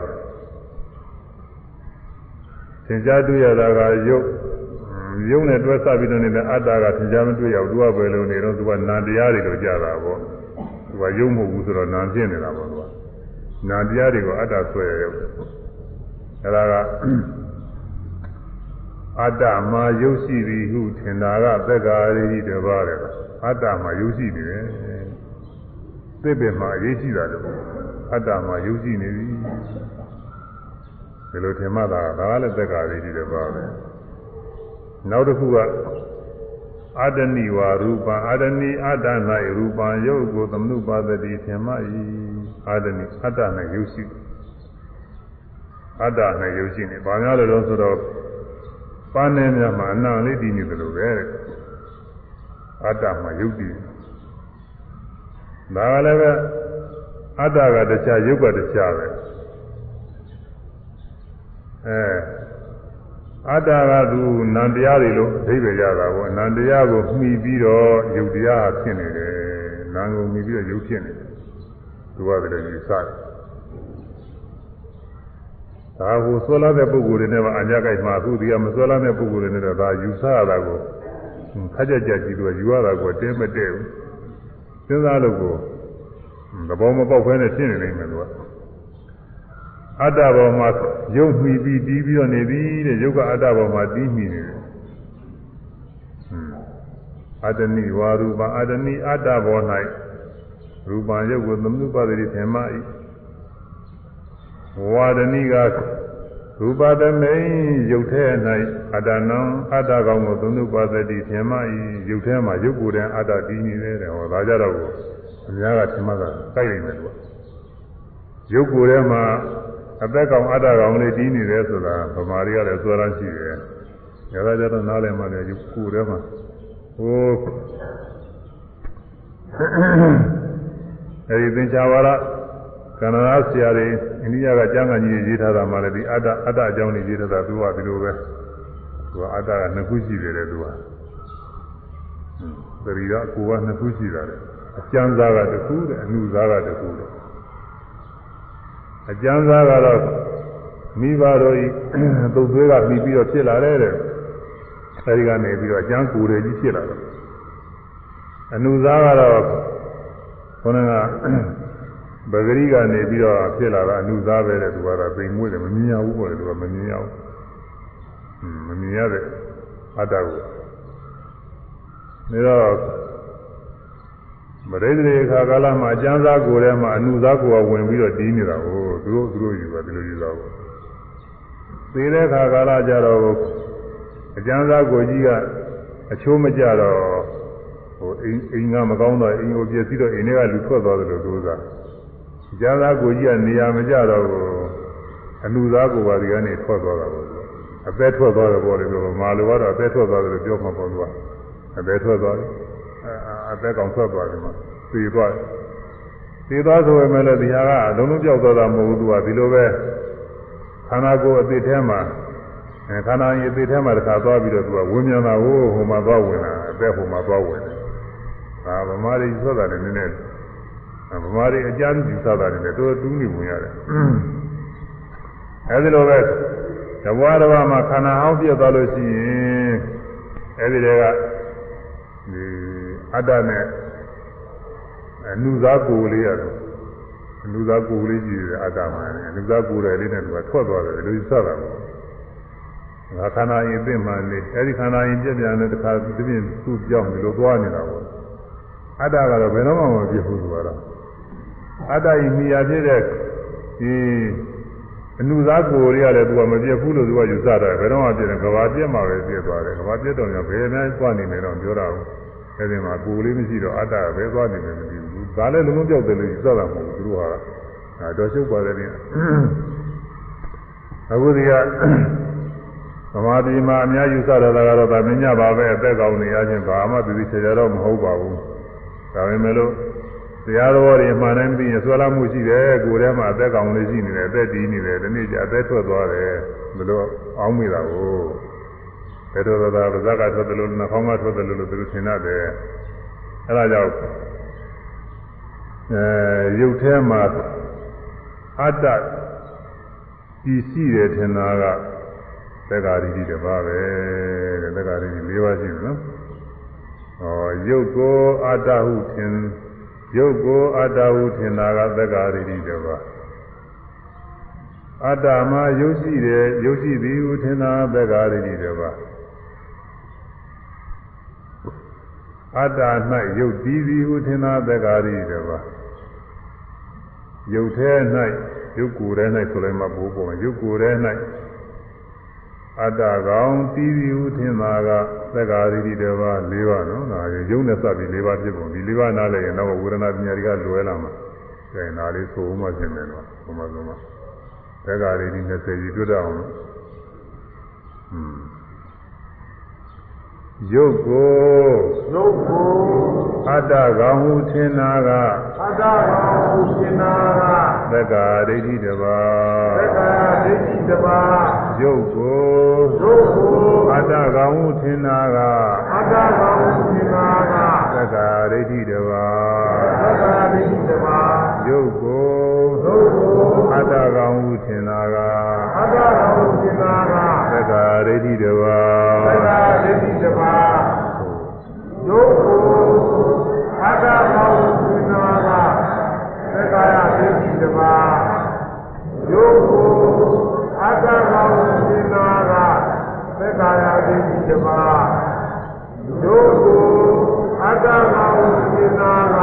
[SPEAKER 1] သင်ကြားတွေ့ရတာကယုတ် ယုံနဲ့တွဲဆပြီးတော့နေတဲ့အတ္တကသင်ကြားမတွေ့ရဘူးသူကပဲလို့နေတော့သူကနာတရားတွေလို့ကြတာပေါ့သူကယုံမဟုတ်ဘူးဆိုတော့နာဖြစ်နေတာပေါ့သူကနာတရားတွေကိုအတ္တဆွဲရရုပ်အဲဒါကအတ္တမှာယုတ်ရှိသည်ဟုထင်တာကသက္ကာရိတပါးတယ်အတ္တမှာယုတ်ရှိနေတယ်သစ်ပင်မှာအရေးကြီးတာလို့အတ္တမှာယုတ်ရှိနေပြီဒီလိုထင်မှသာဒါကလည်းသက္ကာရိတပါးပဲ နောက်တစ်ခုကအတ္တနိဝါရူပံအတ္တနိအတ္တ၌ရူပံယုတ်ကိုသမနုပါဒတိထင်မှ၏အတ္တနိအတ္တ၌ယုတ်ရှိအတ္တ၌ယုတ်ရှိနေဘာများလို့လဲဆိုတော့ပန်းနေမြတ်မှာအနံလေးတည်နေတယ်လို့ပဲအတ္တမှာယုတ်တည်ဒါကလည်းပဲအတ္တကတခြားယုတ်ကတခြားပဲအဲ အတ္တကသူနံတရားတွေလို့အဓိပ္ပာယ်ရတာပေါ့နံတရားကိုမှီပြီးတော့ယုတ်တရားဖြစ်နေတယ်နံကိုမှီပြီးတော့ယုတ်ဖြစ်နေတယ်သူကလည်းယူဆတယ်ဒါကိုဆွဲလာတဲ့ပုဂ္ဂိုလ်တွေနဲ့ကအညာကြိုက်မှာအခုဒီကမဆွဲလာတဲ့ပုဂ္ဂိုလ်တွေနဲ့တော့ဒါယူဆရတာကိုခက်ကြကြကြည့်လို့ယူရတာကိုတင်းမတည့်ဘူးစဉ်းစားလို့ကိုသဘောမပေါက်ဖဲနဲ့ရှင်းနေနိုင်မယ်လို့က အတ္တဘောမှာယုံမှီပြီးတီးပြီးတော့နေသည်တဲ့ယုတ်ကအတ္တဘောမှာတီးမှီနေတယ်အတ္တနိဝါရူပအတ္တနိအတ္တဘော၌ရူပယုတ်ကိုသမနုပဒတိသင်္မဤဝါဒနိကရူပသမိန်ရုပ်ထဲ၌အတ္တနံအတ္တကောင်ကိုသမနုပဒတိသင်္မဤရုပ်ထဲမှာရုပ်ကိုယ်တည်းအတ္တတည်နေတယ်တဲ့ဟောဒါကြတော့အများကသင်္မကတိုက်နေတယ်လို့ရုပ်ကိုယ်ထဲမှာ အသက်ကောင်အတ္တကောင်လေးတည်နေတယ်ဆိုတာဗမာတွေကလည်းစွဲရမ်းရှိတယ်။ဒါကြတော့နားလည်မှလည်းကိုယ်ထဲမှာဟိုအဲဒီသင်္ချာဝါရကန္နရာဆရာတွေအိန္ဒိယကကျမ်းဂန်ကြီးရေးထားတာမှလည်းဒီအတ္တအတ္တအကြောင်းတွေရေးထားတာသူကဒီလိုပဲသူကအတ္တကနှစ်ခုရှိတယ်လေသူကသတိရကိုကနှစ်ခုရှိတာလေအကျမ်းစားကတစ်ခုတဲ့အနုစားကတစ်ခုတဲ့ အကျမ်းစားကတော့မိဘတို့ဤသုတ်သွေးကပြီးပြီးတော့ဖြစ်လာတဲ့အဲဒီကနေပြီးတော့အကျမ်းကိုယ်တွေကြီးဖြစ်လာတယ်အနုစားကတော့ခေါင်းကဗဂရိကနေပြီးတော့ဖြစ်လာတာအနုစားပဲတဲ့သူကတော့ပိန်မွေးတယ်မမြင်ရဘူးပေါ့လေသူကမမြင်ရဘူးမမြင်ရတဲ့အတ္တကိုဒါတော့ မရိဒရေခါကာလမှာအကျမ်းစားကိုယ်ထဲမှာအနုစားကိုယ်ကဝင်ပြီးတော့တီးနေတာကိုသူတို့သူတို့ယူပါဒီလိုယူတာကိုသေတဲ့ခါကာလကြတော့အကျမ်းစားကိုယ်ကြီးကအချိုးမကြတော့ဟိုအိမ်အိမ်ကမကောင်းတော့အိမ်ကိုပြည့်စည်တော့အိမ်ထဲကလူထွက်သွားတယ်လို့သူကအကျမ်းစားကိုယ်ကြီးကနေရာမကြတော့အနုစားကိုယ်ပါဒီကနေထွက်သွားတာပေါ့အသက်ထွက်သွားတယ်ပေါ့လေလို့မာလိုကတော့အသက်ထွက်သွားတယ်လို့ပြောမှာပေါ့သူကအသက်ထွက်သွားတယ်အ သက်ကောင်ထွက်သွားတယ်မှာသိသွားတယ်သိသွားဆိုပေမဲ့လည်းဒီဟာကလုံးလုံးပြောက်သွားတာမဟုတ်ဘူးသူကဒီလိုပဲခန္ဓာကိုယ်အသေးထဲမှာအဲခန္ဓာရင်အသေးထဲမှာတခါသွားပြီးတော့သူကဝิญဉာဏ်ဟိုဟိုမှာသွားဝင်တာအသက်ဟိုမှာသွားဝင်တယ်ဒါဗမာရီဆိုတာလည်းနည်းနည်းဗမာရီအကျမ်းယူဆတာလည်းတော်တူးနေဝင်ရတယ်အဲဒီလိုပဲတဘွားတစ်ပါးမှာခန္ဓာဟောင်းပြတ်သွားလို့ရှိရင်အဲဒီတည်းကဒီ အတ္တနဲ့အနုစားကိုလေးရတယ်အနုစားကိုလေးကြည့်တယ်အတ္တမှာအနုစားကိုယ်လေးနဲ့သူကထွက်သွားတယ်လူစတာပေါ့ငါခန္ဓာရင်သိမှနေအဲဒီခန္ဓာရင်ပြည့်ပြန်တဲ့တခါဒီပြင်သူ့ပြောင်းပြီးလို့သွားနေတာပေါ့အတ္တကတော့ဘယ်တော့မှမပြည့်ဘူးသူကတော့အတ္တရင်မိယာဖြစ်တဲ့ဒီအနုစားကိုယ်တွေကလည်းသူကမပြည့်ဘူးလို့သူကယူဆတာဘယ်တော့မှပြည့်တယ်ကဘာပြည့်မှပဲပြည့်သွားတယ်ကဘာပြည့်တော့ညဘယ်မှသွားနေမယ်တော့ပြောတာဘူး အဲဒီမှာကိုယ်လေးမရှိတော့အတ္တပဲသွားနေတယ်မသိဘူးဒါလည်းလုံးလုံးပြောက်တယ်လို့ယူဆတာမဟုတ်ဘူးသူတို့ဟာအဲတော့ရှုပ်ပါတယ်ပြင်အခုဒီကသမာဓိမှာအများယူဆတာကတော့ဗာမညပါပဲအသက်ကောင်းနေရခြင်းဘာမှသူသိချေကြတော့မဟုတ်ပါဘူးဒါပေမဲ့လို့တရားတော်တွေမှန်တယ်မသိရင်ဆွဲလာမှုရှိတယ်ကိုယ်ထဲမှာအသက်ကောင်းလေးရှိနေတယ်အသက်တည်နေတယ်ဒီနေ့ကျအသက်ထွက်သွားတယ်ဘယ်လိုအောင်းမိတာကို ဘယ်တော့သာပါဇက်ကထွက်တယ်လို့နှာခေါင်းကထွက်တယ်လို့သူတို့ထင်ရတယ်အဲဒါကြောင့်အဲရုပ်ထဲမှာအတ္တကြီးရှိတယ်ထင်တာကသက္ကာရိတိတစ်ပါးပဲတဲ့သက္ကာရိတိ၄ပါးရှိတယ်နော်။ဟောရုပ်ကိုအတ္တဟုထင်ရုပ်ကိုအတ္တဟုထင်တာကသက္ကာရိတိတစ်ပါးအတ္တမှာရုပ်ရှိတယ်ရုပ်ရှိသည်ဟုထင်တာသက္ကာရိတိတစ်ပါး အတ္တ၌ရုပ်တည်သည်ဟုထင်တာသက္ကာရိတိတစ်ပါးရုပ်ထဲ၌ရုပ်ကိုယ်ထဲ၌ဆိုလိုက်မှဘိုးပေါ်ရုပ်ကိုယ်ထဲ၌အတ္တကောင်တီးပြီးဦးထင်တာကသက္ကာရိတိတပါး၄ပါးနော်ဒါရုပ်နဲ့စပ်ပြီး၄ပါးဖြစ်ပုံဒီ၄ပါးနားလည်ရင်တော့ဝေဒနာပညာတွေကလွယ်လာမှာအဲနားလေးဆိုမှရှင်းတယ်တော့ဘုမဆုံးမသက္ကာရိတိ20ကြီးတွေ့တော့အောင်လို့อืม ရုပ်ကို
[SPEAKER 2] ရုပ်ကို
[SPEAKER 1] အတ္တကောင်ဟုထင်တာကအ
[SPEAKER 2] တ္တကောင်ဟုထင်တာက
[SPEAKER 1] သက္ကာဒိဋ္ဌိတပါး
[SPEAKER 2] သက္ကာဒိဋ္ဌိတပါး
[SPEAKER 1] ရုပ်ကို
[SPEAKER 2] ရုပ်ကို
[SPEAKER 1] အတ္တကောင်ဟုထင်တာကအ
[SPEAKER 2] တ္တကောင်ဟုထင်တာက
[SPEAKER 1] သက္ကာဒိဋ္ဌိတပါး
[SPEAKER 2] သက္ကာဒိဋ္ဌိတပါး
[SPEAKER 1] ရုပ်ကို
[SPEAKER 2] ရုပ်ကို
[SPEAKER 1] အတ္တကောင်ဟုထင်တာကအ
[SPEAKER 2] တ္တကောင်ဟုထင်တာက
[SPEAKER 1] သက္ကာဒိဋ္ဌိတပါး
[SPEAKER 2] သက္ကာဒိဋ္ဌိ တပါးယုတ်ကိုအတ္တဘောင်ဝိနာကသက္ကာယဒိဋ္ဌိတပါးယုတ်ကိုအတ္တဘောင်ဝိနာက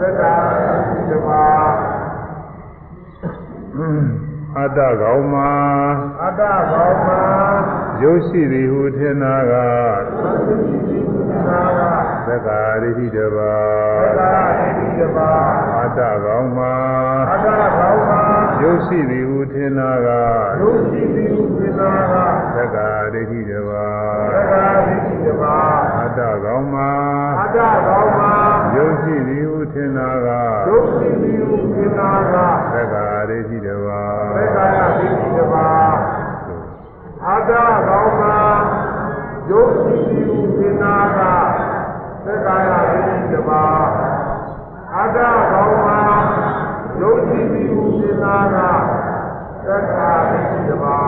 [SPEAKER 2] သက္ကာယဒိဋ္ဌိတပါးအတ္တကော
[SPEAKER 1] င်မှာ
[SPEAKER 2] အတ္တကောင်မှာ
[SPEAKER 1] ရုပ်ရှိသည်ဟုထင်တာက
[SPEAKER 2] သ
[SPEAKER 1] က္ကာရိတိတပါ
[SPEAKER 2] သက္ကာရိတိတပါ
[SPEAKER 1] အတ္တကောင်မှာ
[SPEAKER 2] အတ္တကောင်မှာ
[SPEAKER 1] ရုပ်ရှိသည်ဟုထင်တာက
[SPEAKER 2] ရုပ်ရှိသည်ဟုထင်တာက
[SPEAKER 1] သက္ကာရိတိတပါ
[SPEAKER 2] သက္ကာရိတိတပါ
[SPEAKER 1] အတ္တကောင်မှာ
[SPEAKER 2] အတ္တကောင်မှာ
[SPEAKER 1] ရုပ်ရှိသည်ဟုထင်တာက
[SPEAKER 2] ရုပ်ရှိသည်ဟုထင်တာက
[SPEAKER 1] သက္ကာရိတိတပါ
[SPEAKER 2] သက္ကာရိတိတပါ တာကောင်းမှာယုတ်ကြည်ကြည်ဦးသင်္နာကသက္ကာယဝိတပါအတ္တကောင်းမှာယု
[SPEAKER 1] တ်ကြည်ကြည်ဦးသင်္နာ
[SPEAKER 2] ကသက္ကာယဝိတပါ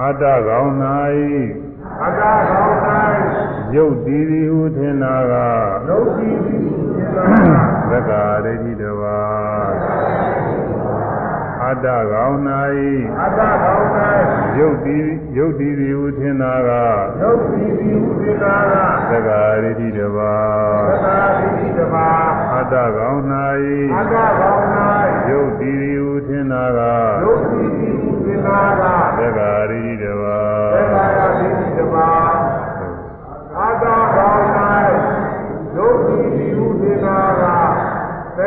[SPEAKER 2] အတ္တကောင်း၌အတ္တကောင်း၌
[SPEAKER 1] ရုပ်တည်သည်ဟုထင်တာက
[SPEAKER 2] ဒုက္ခိတိစေတနာ
[SPEAKER 1] သက္ကာဒိဋ္ဌိတပါအတ္တကောင်၌
[SPEAKER 2] အတ္တကောင်းတိုင်း
[SPEAKER 1] ရုပ်တည်ရုပ်တည်သည်ဟုထင်တာက
[SPEAKER 2] ဒုက္ခိတိစေတနာ
[SPEAKER 1] သက္ကာဒိဋ္ဌိတပါ
[SPEAKER 2] သတ္တာတိတိတပါ
[SPEAKER 1] အတ္တကောင်
[SPEAKER 2] အတ္၌တကောင်းတိုင်း
[SPEAKER 1] ရုပ်တည်သည်ဟုထင်တာက
[SPEAKER 2] ဒုက္ခိတိစေတနာ
[SPEAKER 1] သက္ကာဒိဋ္ဌိတပါ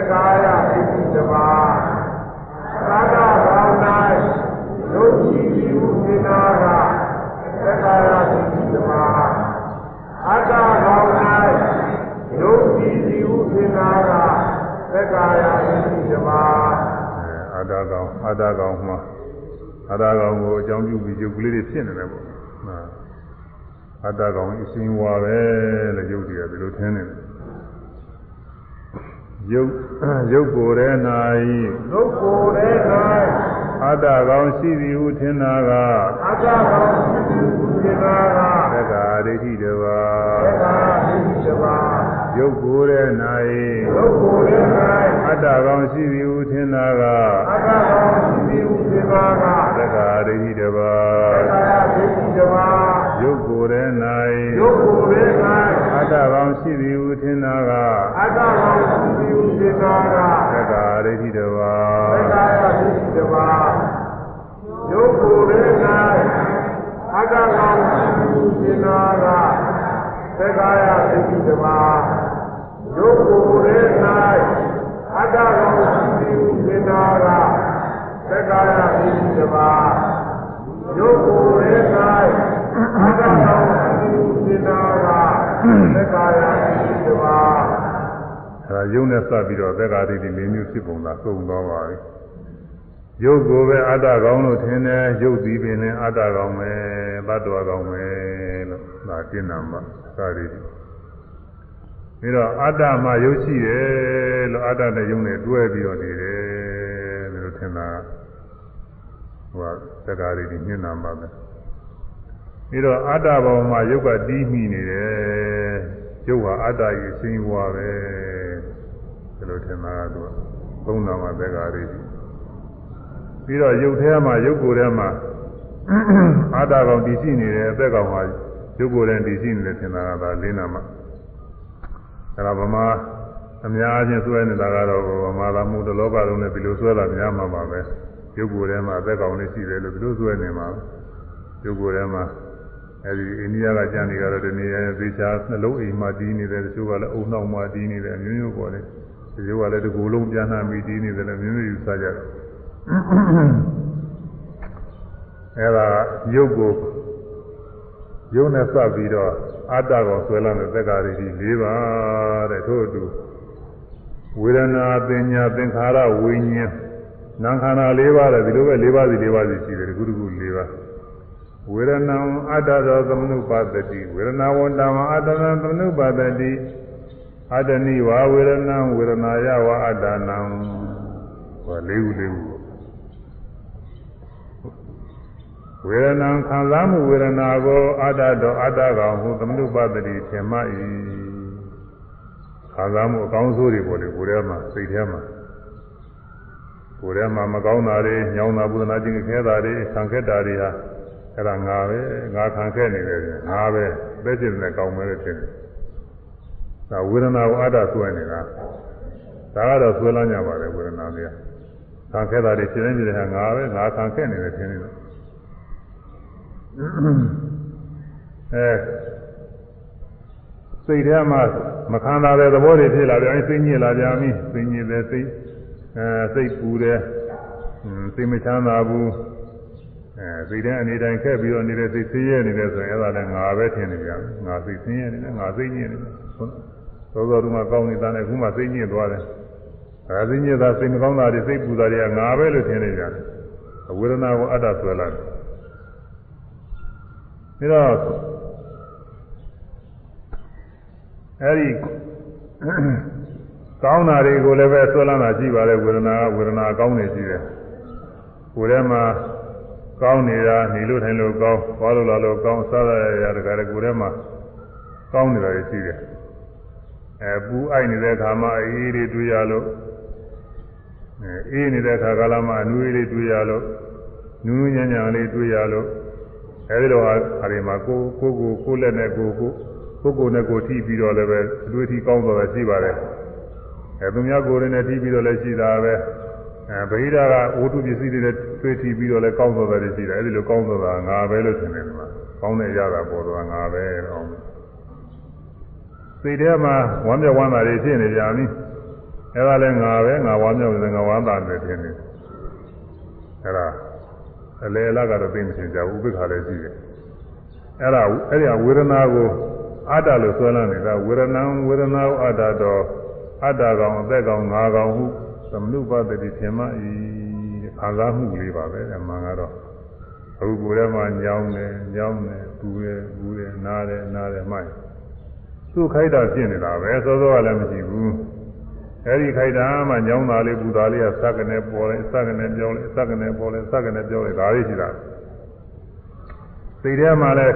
[SPEAKER 2] က္ကာယတိတိတပါအတ္တကောင်းတိုင်းဒုက္ခိတိစေတနာသက္ကာယတိတိတပါအတ္တကောင်းတိုင်းဒုက္ခိတိစေတနာသက္ကာယတိတိတပါ
[SPEAKER 1] အတ္တကောင်အတ္တကောင်မှာအတ္တကောင်ကိုအကြောင်းပြုပြီးရုပ်ကလေးတွေဖြစ်နေတယ်ပေါ့ဟာအတ္တကောင်အရှင်ဝါပဲလို့ရုပ်တွေကဒီလိုထင်းနေတယ် ရုပ်ရုပ်ကိုယ်ထဲ၌
[SPEAKER 2] ဒုက္ခရဲ့၌。
[SPEAKER 1] အတ္တကောင်ရှိသည်ဟုထင်တာက
[SPEAKER 2] အတ္တကောရှိသူစေနာက
[SPEAKER 1] သက္ကာဒိဋ္ဌိတပါ
[SPEAKER 2] သက္ကာတိတပါ
[SPEAKER 1] ရုပ်ကိုယ်ထဲ
[SPEAKER 2] ဒုက္ခရဲ့၌
[SPEAKER 1] အတ္တကောင်ရှိသည်ဟုထင်တာက၌
[SPEAKER 2] အတ္တကောရှိသူစေနာက
[SPEAKER 1] သက္ကာဒိဋ္ဌိတပါ
[SPEAKER 2] သက္ကာတိတပါ
[SPEAKER 1] ရုပ် ကိုယ်ထဲ
[SPEAKER 2] ဒုက္ခရဲ့၌၌
[SPEAKER 1] အတ္တကောင်ရှိသည်ဟုထင်တာက
[SPEAKER 2] အတ္တကောရှိသူစေနာက
[SPEAKER 1] သက္ကာဒိဋ္ဌိတပါ
[SPEAKER 2] သက္ကာတိတပါဒုက္ခရဲ့၌အတ္တကောရှိသူစေနာကသက္ကာတိတပါဒုက္ခရဲ့၌အတ္တကောရှိသူစေနာကသက္ကာယပိတပါယုတ်ကိုယ်ရဲ့၌ အတ္တတော်အမှုစေနာကသက္ကာယပိတပါ
[SPEAKER 1] အဲဒါယုံနဲ့စပ်ပြီးတော့သက္ကာဒိဋ္ဌိ၄မျိုးဖြစ်ပုံသာသုံးသွားပါပြီယုတ်ကိုပဲအတ္တကောင်လို့ထင်တယ်ယုတ်သည်ပင်လည်းအတ္တကောင်ပဲတတ္တဝကောင်ပဲလို့ဒါကျင့်နာမှာသာရည်ပြီးတော့အတ္တမှာယုတ်ရှိတယ်လို့အတ္တနဲ့ယုံနဲ့တွဲပြီးတော့နေတယ်လို့ထင်တာဟိုကသက္ကာဒိဋ္ဌိညင်နာမှာပဲ ပြီးတော့အတ္တဘောမှာယုတ်ကတီးမိနေတယ်ယုတ်ဟာအတ္တရဲ့အရှင်ဘွားပဲဒီလိုထင်တာကသူကသုံးနာမှာသက္ကာဒိဋ္ဌိပြီးတော့ယုတ်ထဲမှာယုတ်ကိုယ်ထဲမှာအတ္တကောင်တည်ရှိနေတယ်အသက်ကောင်ဟာယုတ်ကိုယ်ထဲတည်ရှိနေတယ်ထင်တာကဒါလေးနာမှာအဲဒါဗမာအများအချင်းဆွဲနေတာကတော့ဗမာလာမှုတစ်လောကလုံးနဲ့ဒီလိုဆွဲတာများမှာပါပဲယုတ်ကိုယ်ထဲမှာအသက်ကောင်လေးရှိတယ်လို့ဒီလိုဆွဲနေမှာယုတ်ကိုယ်ထဲမှာ အဲဒီအိန္ဒိယကကြံနေကြတော့ဒီနေရာသေချာနှလုံးအိမ်မှာတည်နေတယ်တချို့ကလည်းအုံနောက်မှာတည်နေတယ်အမျိုးမျိုးပေါ်တယ်တချို့ကလည်းဒီကိုယ်လုံးပြန်နှံပြီးတည်နေတယ်လည်းမျိုးမျိုးယူဆကြတယ်အဲဒါယုတ်ကိုယုံနဲ့စပ်ပြီးတော့အတ္တကိုဆွဲလာတဲ့သက္ကာရိတိ၄ပါးတဲ့ထို့အတူဝေဒနာပညာသင်္ခါရဝိညာဉ်နာခန္ဓာ၄ပါးတဲ့ဒီလိုပဲ၄ပါးစီ၄ပါးစီရှိတယ်ခုတခု၄ပါး ဝေဒနာအတ္တရောသမနုပါတတိဝေဒနာဝတ္တမအတ္တနသမနုပါတတိအတ္တနိဝါဝေဒနာဝေဒနာယဝအတ္တနံဟောလေးခုလေးခုဝေဒနာခံစားမှုဝေဒနာကိုအတ္တတော်အတ္တကောင်ဟုသမနုပါတတိထင်မှ၏ခံစားမှုအကောင်းဆိုးတွေပေါ်လေကိုယ်ထဲမှာစိတ်ထဲမှာကိုယ်ထဲမှာမကောင်းတာတွေညောင်းတာပုဒနာခြင်းခဲတာတွေခံခက်တာတွေဟာ အဲ့ဒါငါပဲငါခံခက်နေတယ်ငါပဲပဲကျင်တဲ့ကောင်းမဲလို့ထင်တယ်ဒါဝေဒနာကိုအတ္တဆွဲနေတာဒါကတော့ဆွဲလန်းကြပါတယ်ဝေဒနာတွေကခံခက်တာတွေရှင်းနေတယ်ဟာငါပဲငါခံခက်နေတယ်ထင်နေတယ်အဲစိတ်ထဲမှာမခံတာတဲ့သဘောတွေဖြစ်လာတယ်အဲစိတ်ညစ်လာပြန်ပြီစိတ်ညစ်တယ်စိတ်အဲစိတ်ပူတယ်စိတ်မချမ်းသာဘူး အဲစိတ်ထဲအနေတိုင်းခက်ပြီးတော့နေတဲ့စိတ်ဆင်းရဲနေတယ်ဆိုရင်အဲ့ဒါလည်းငါပဲထင်နေပြန်ငါစိတ်ဆင်းရဲနေတယ်ငါစိတ်ညစ်နေတယ်သောသောတုန်းကကောင်းနေတာနဲ့အခုမှစိတ်ညစ်သွားတယ်အဲစိတ်ညစ်တာစိတ်မကောင်းတာတွေစိတ်ပူတာတွေကငါပဲလို့ထင်နေကြတယ်ဝေဒနာကိုအတ္တဆွဲလာတယ်ဒါတော့အဲဒီကောင်းတာတွေကိုလည်းပဲဆွဲလန်းတာရှိပါတယ်ဝေဒနာကဝေဒနာကောင်းနေရှိတယ်ကိုယ်ထဲမှာ ကောင်းနေတာနေလို့ထိုင်လို့ကောင်းသွားလို့လာလို့ကောင်းစားရရတခါတည်းကိုယ်ထဲမှာကောင်းနေတာရှိတယ်အဲပူအိုက်နေတဲ့အခါမှာအေးလေးတွေ့ရလို့အဲအေးနေတဲ့အခါကလာမှအနွေးလေးတွေ့ရလို့နူးနူးညံ့ညံ့လေးတွေ့ရလို့အဲဒီတော့ဟာဒီမှာကိုကိုကိုကိုလက်နဲ့ကိုကိုကိုကိုနဲ့ကိုထိပြီးတော့လည်းပဲအတွေ့အထိကောင်းသွားတာရှိပါတယ်အဲသူများကိုယ်နဲ့ထိပြီးတော့လည်းရှိတာပဲအဲဗိဓာကဝတ္ထုပစ္စည်းတွေနဲ့ တွေ့ထိပြီးတော့လည်းကောင်းသွားတယ်ရှိတယ်အဲဒီလိုကောင်းသွားတာငါပဲလို့ထင်တယ်ဒီမှာကောင်းတဲ့ရတာပေါ်သွားငါပဲကောင်းစိတ်ထဲမှာဝမ်းမြောက်ဝမ်းသာတွေဖြစ်နေကြပြီအဲဒါလည်းငါပဲငါဝမ်းမြောက်နေငါဝမ်းသာနေတယ်နေအဲဒါအလေအလကတော့သိမထင်ကြဘူးဥပိ္ပခါလည်းရှိတယ်အဲ့ဒါအဲ့ဒီဝေဒနာကိုအတ္တလို့ဆွဲလန်းနေတာဝေဒနာဝေဒနာကိုအတ္တတော့အတ္တကောင်အသက်ကောင်ငါကောင်ဟုသမနုပတ္တိထင်မှဤ ခံစားမှုလေးပါပဲအမှန်ကတော့အခုကိုယ်ထဲမှာညောင်းတယ်ညောင်းတယ်ဘူးတယ်ဘူးတယ်နားတယ်နားတယ်မှိုက်သူ့ခိုက်တာဖြစ်နေတာပဲစောစောကလည်းမရှိဘူးအဲဒီခိုက်တာမှညောင်းတာလေးပူတာလေးကစက္ကနေပေါ်လဲစက္ကနေပြောလဲစက္ကနေပေါ်လဲစက္ကနေပြောလဲဒါလေးရှိတာစိတ်ထဲမှာလဲ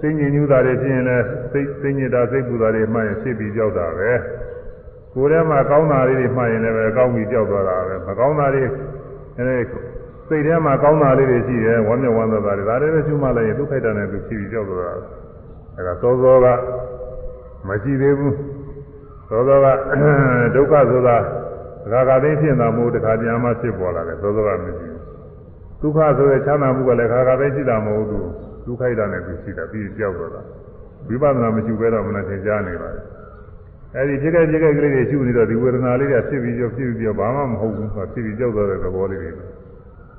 [SPEAKER 1] စိတ်ညစ်ညူးတာတွေဖြစ်ရင်လဲစိတ်စိတ်ညစ်တာစိတ်ပူတာတွေမှရင်ဖြစ်ပြီးကြောက်တာပဲကိုယ်ထဲမှာကောင်းတာလေးတွေမှရင်လည်းပဲကောင်းပြီးကြောက်သွားတာပဲမကောင်းတာတွေ အဲစိတ်ထဲမှာကောင်းတာလေးတွေရှိတယ်ဝမ်းမြောက်ဝမ်းသာတာတွေဒါတွေပဲရှုမှလိုက်ရင်ဒုက္ခိတနဲ့သူဖြစ်ပြီးကြောက်သွားတာအဲဒါသောသောကမရှိသေးဘူးသောသောကဒုက္ခဆိုတာခါခါသိဖြစ်တာမဟုတ်တခါပြန်မှဖြစ်ပေါ်လာတယ်သောသောကမရှိဘူးဒုက္ခဆိုတဲ့ချမ်းသာမှုကလည်းခါခါသိရှိတာမဟုတ်ဘူးဒုက္ခိတနဲ့သူရှိတာပြီးကြောက်သွားတာဝိပဿနာမရှိဘဲတော့မနဲ့သင်ကြားနေပါလေ အဲဒီဖြစ်ခဲ့ဖြစ်ခဲ့ကလေးတွေရှုနေတော့ဒီဝေဒနာလေးတွေဖြစ်ပြီးကြောဖြစ်ပြီးကြောဘာမှမဟုတ်ဘူးဆိုဖြစ်ပြီးကြောက်သွားတဲ့သဘောလေးတွေ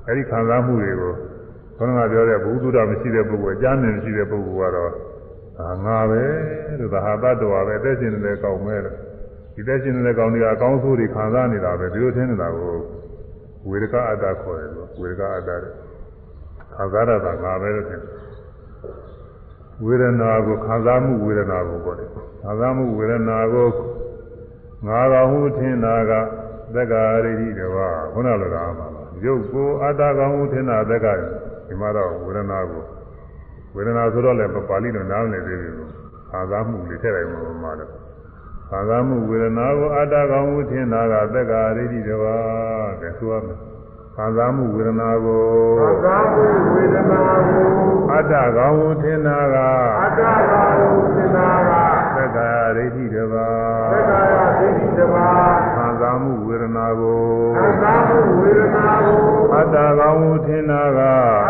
[SPEAKER 1] အဲဒီခံစားမှုတွေကိုခေါင်းကပြောတဲ့ဘုဒ္ဓတာမရှိတဲ့ပုဂ္ဂိုလ်အကျမ်းနဲ့မရှိတဲ့ပုဂ္ဂိုလ်ကတော့အာငါပဲလို့သာဟာတ္တဝါပဲအသက်ရှင်နေတဲ့ကောင်းမဲ့လို့ဒီသက်ရှင်နေတဲ့ကောင်းတွေကအကောင်းဆိုးတွေခံစားနေတာပဲဒီလိုထင်နေတာကိုဝေဒကအတ္တခေါ်တယ်လို့ဝေဒကအတ္တခံစားရတာငါပဲလို့ထင်တယ်ဝေဒနာကိုခံစားမှုဝေဒနာကိုပေါ့လေ ခံစားမှုဝေဒနာကိုငါကောင်ဟုထင်တာကသက္ကာရိတိတဝခုနလိုတာမှာရုပ်ကိုအတ္တကောင်ဟုထင်တာသက္ကာဒီမှာတော့ဝေဒနာကိုဝေဒနာဆိုတော့လည်းပါဠိလိုနားမလည်သေးဘူးခံစားမှုလေးထည့်လိုက်မှာမှာတော့ခံစားမှုဝေဒနာကိုအတ္တကောင်ဟုထင်တာကသက္ကာရိတိတဝကဲဆိုရမယ်ခံစားမှုဝေဒနာကို
[SPEAKER 2] ခံစားမှုဝေဒနာကို
[SPEAKER 1] အတ္တကောင်ဟုထင်တာကအ
[SPEAKER 2] တ္တကောင်ဟုထင်တာက
[SPEAKER 1] သက္ကာရိတိတဝ
[SPEAKER 2] သက္ကာယဒိဋ္ဌိတဝ
[SPEAKER 1] ခံစားမှုဝေဒနာကို
[SPEAKER 2] ခံစားမှုဝေဒနာကို
[SPEAKER 1] အတ္တကောင်ဟုထင်တာက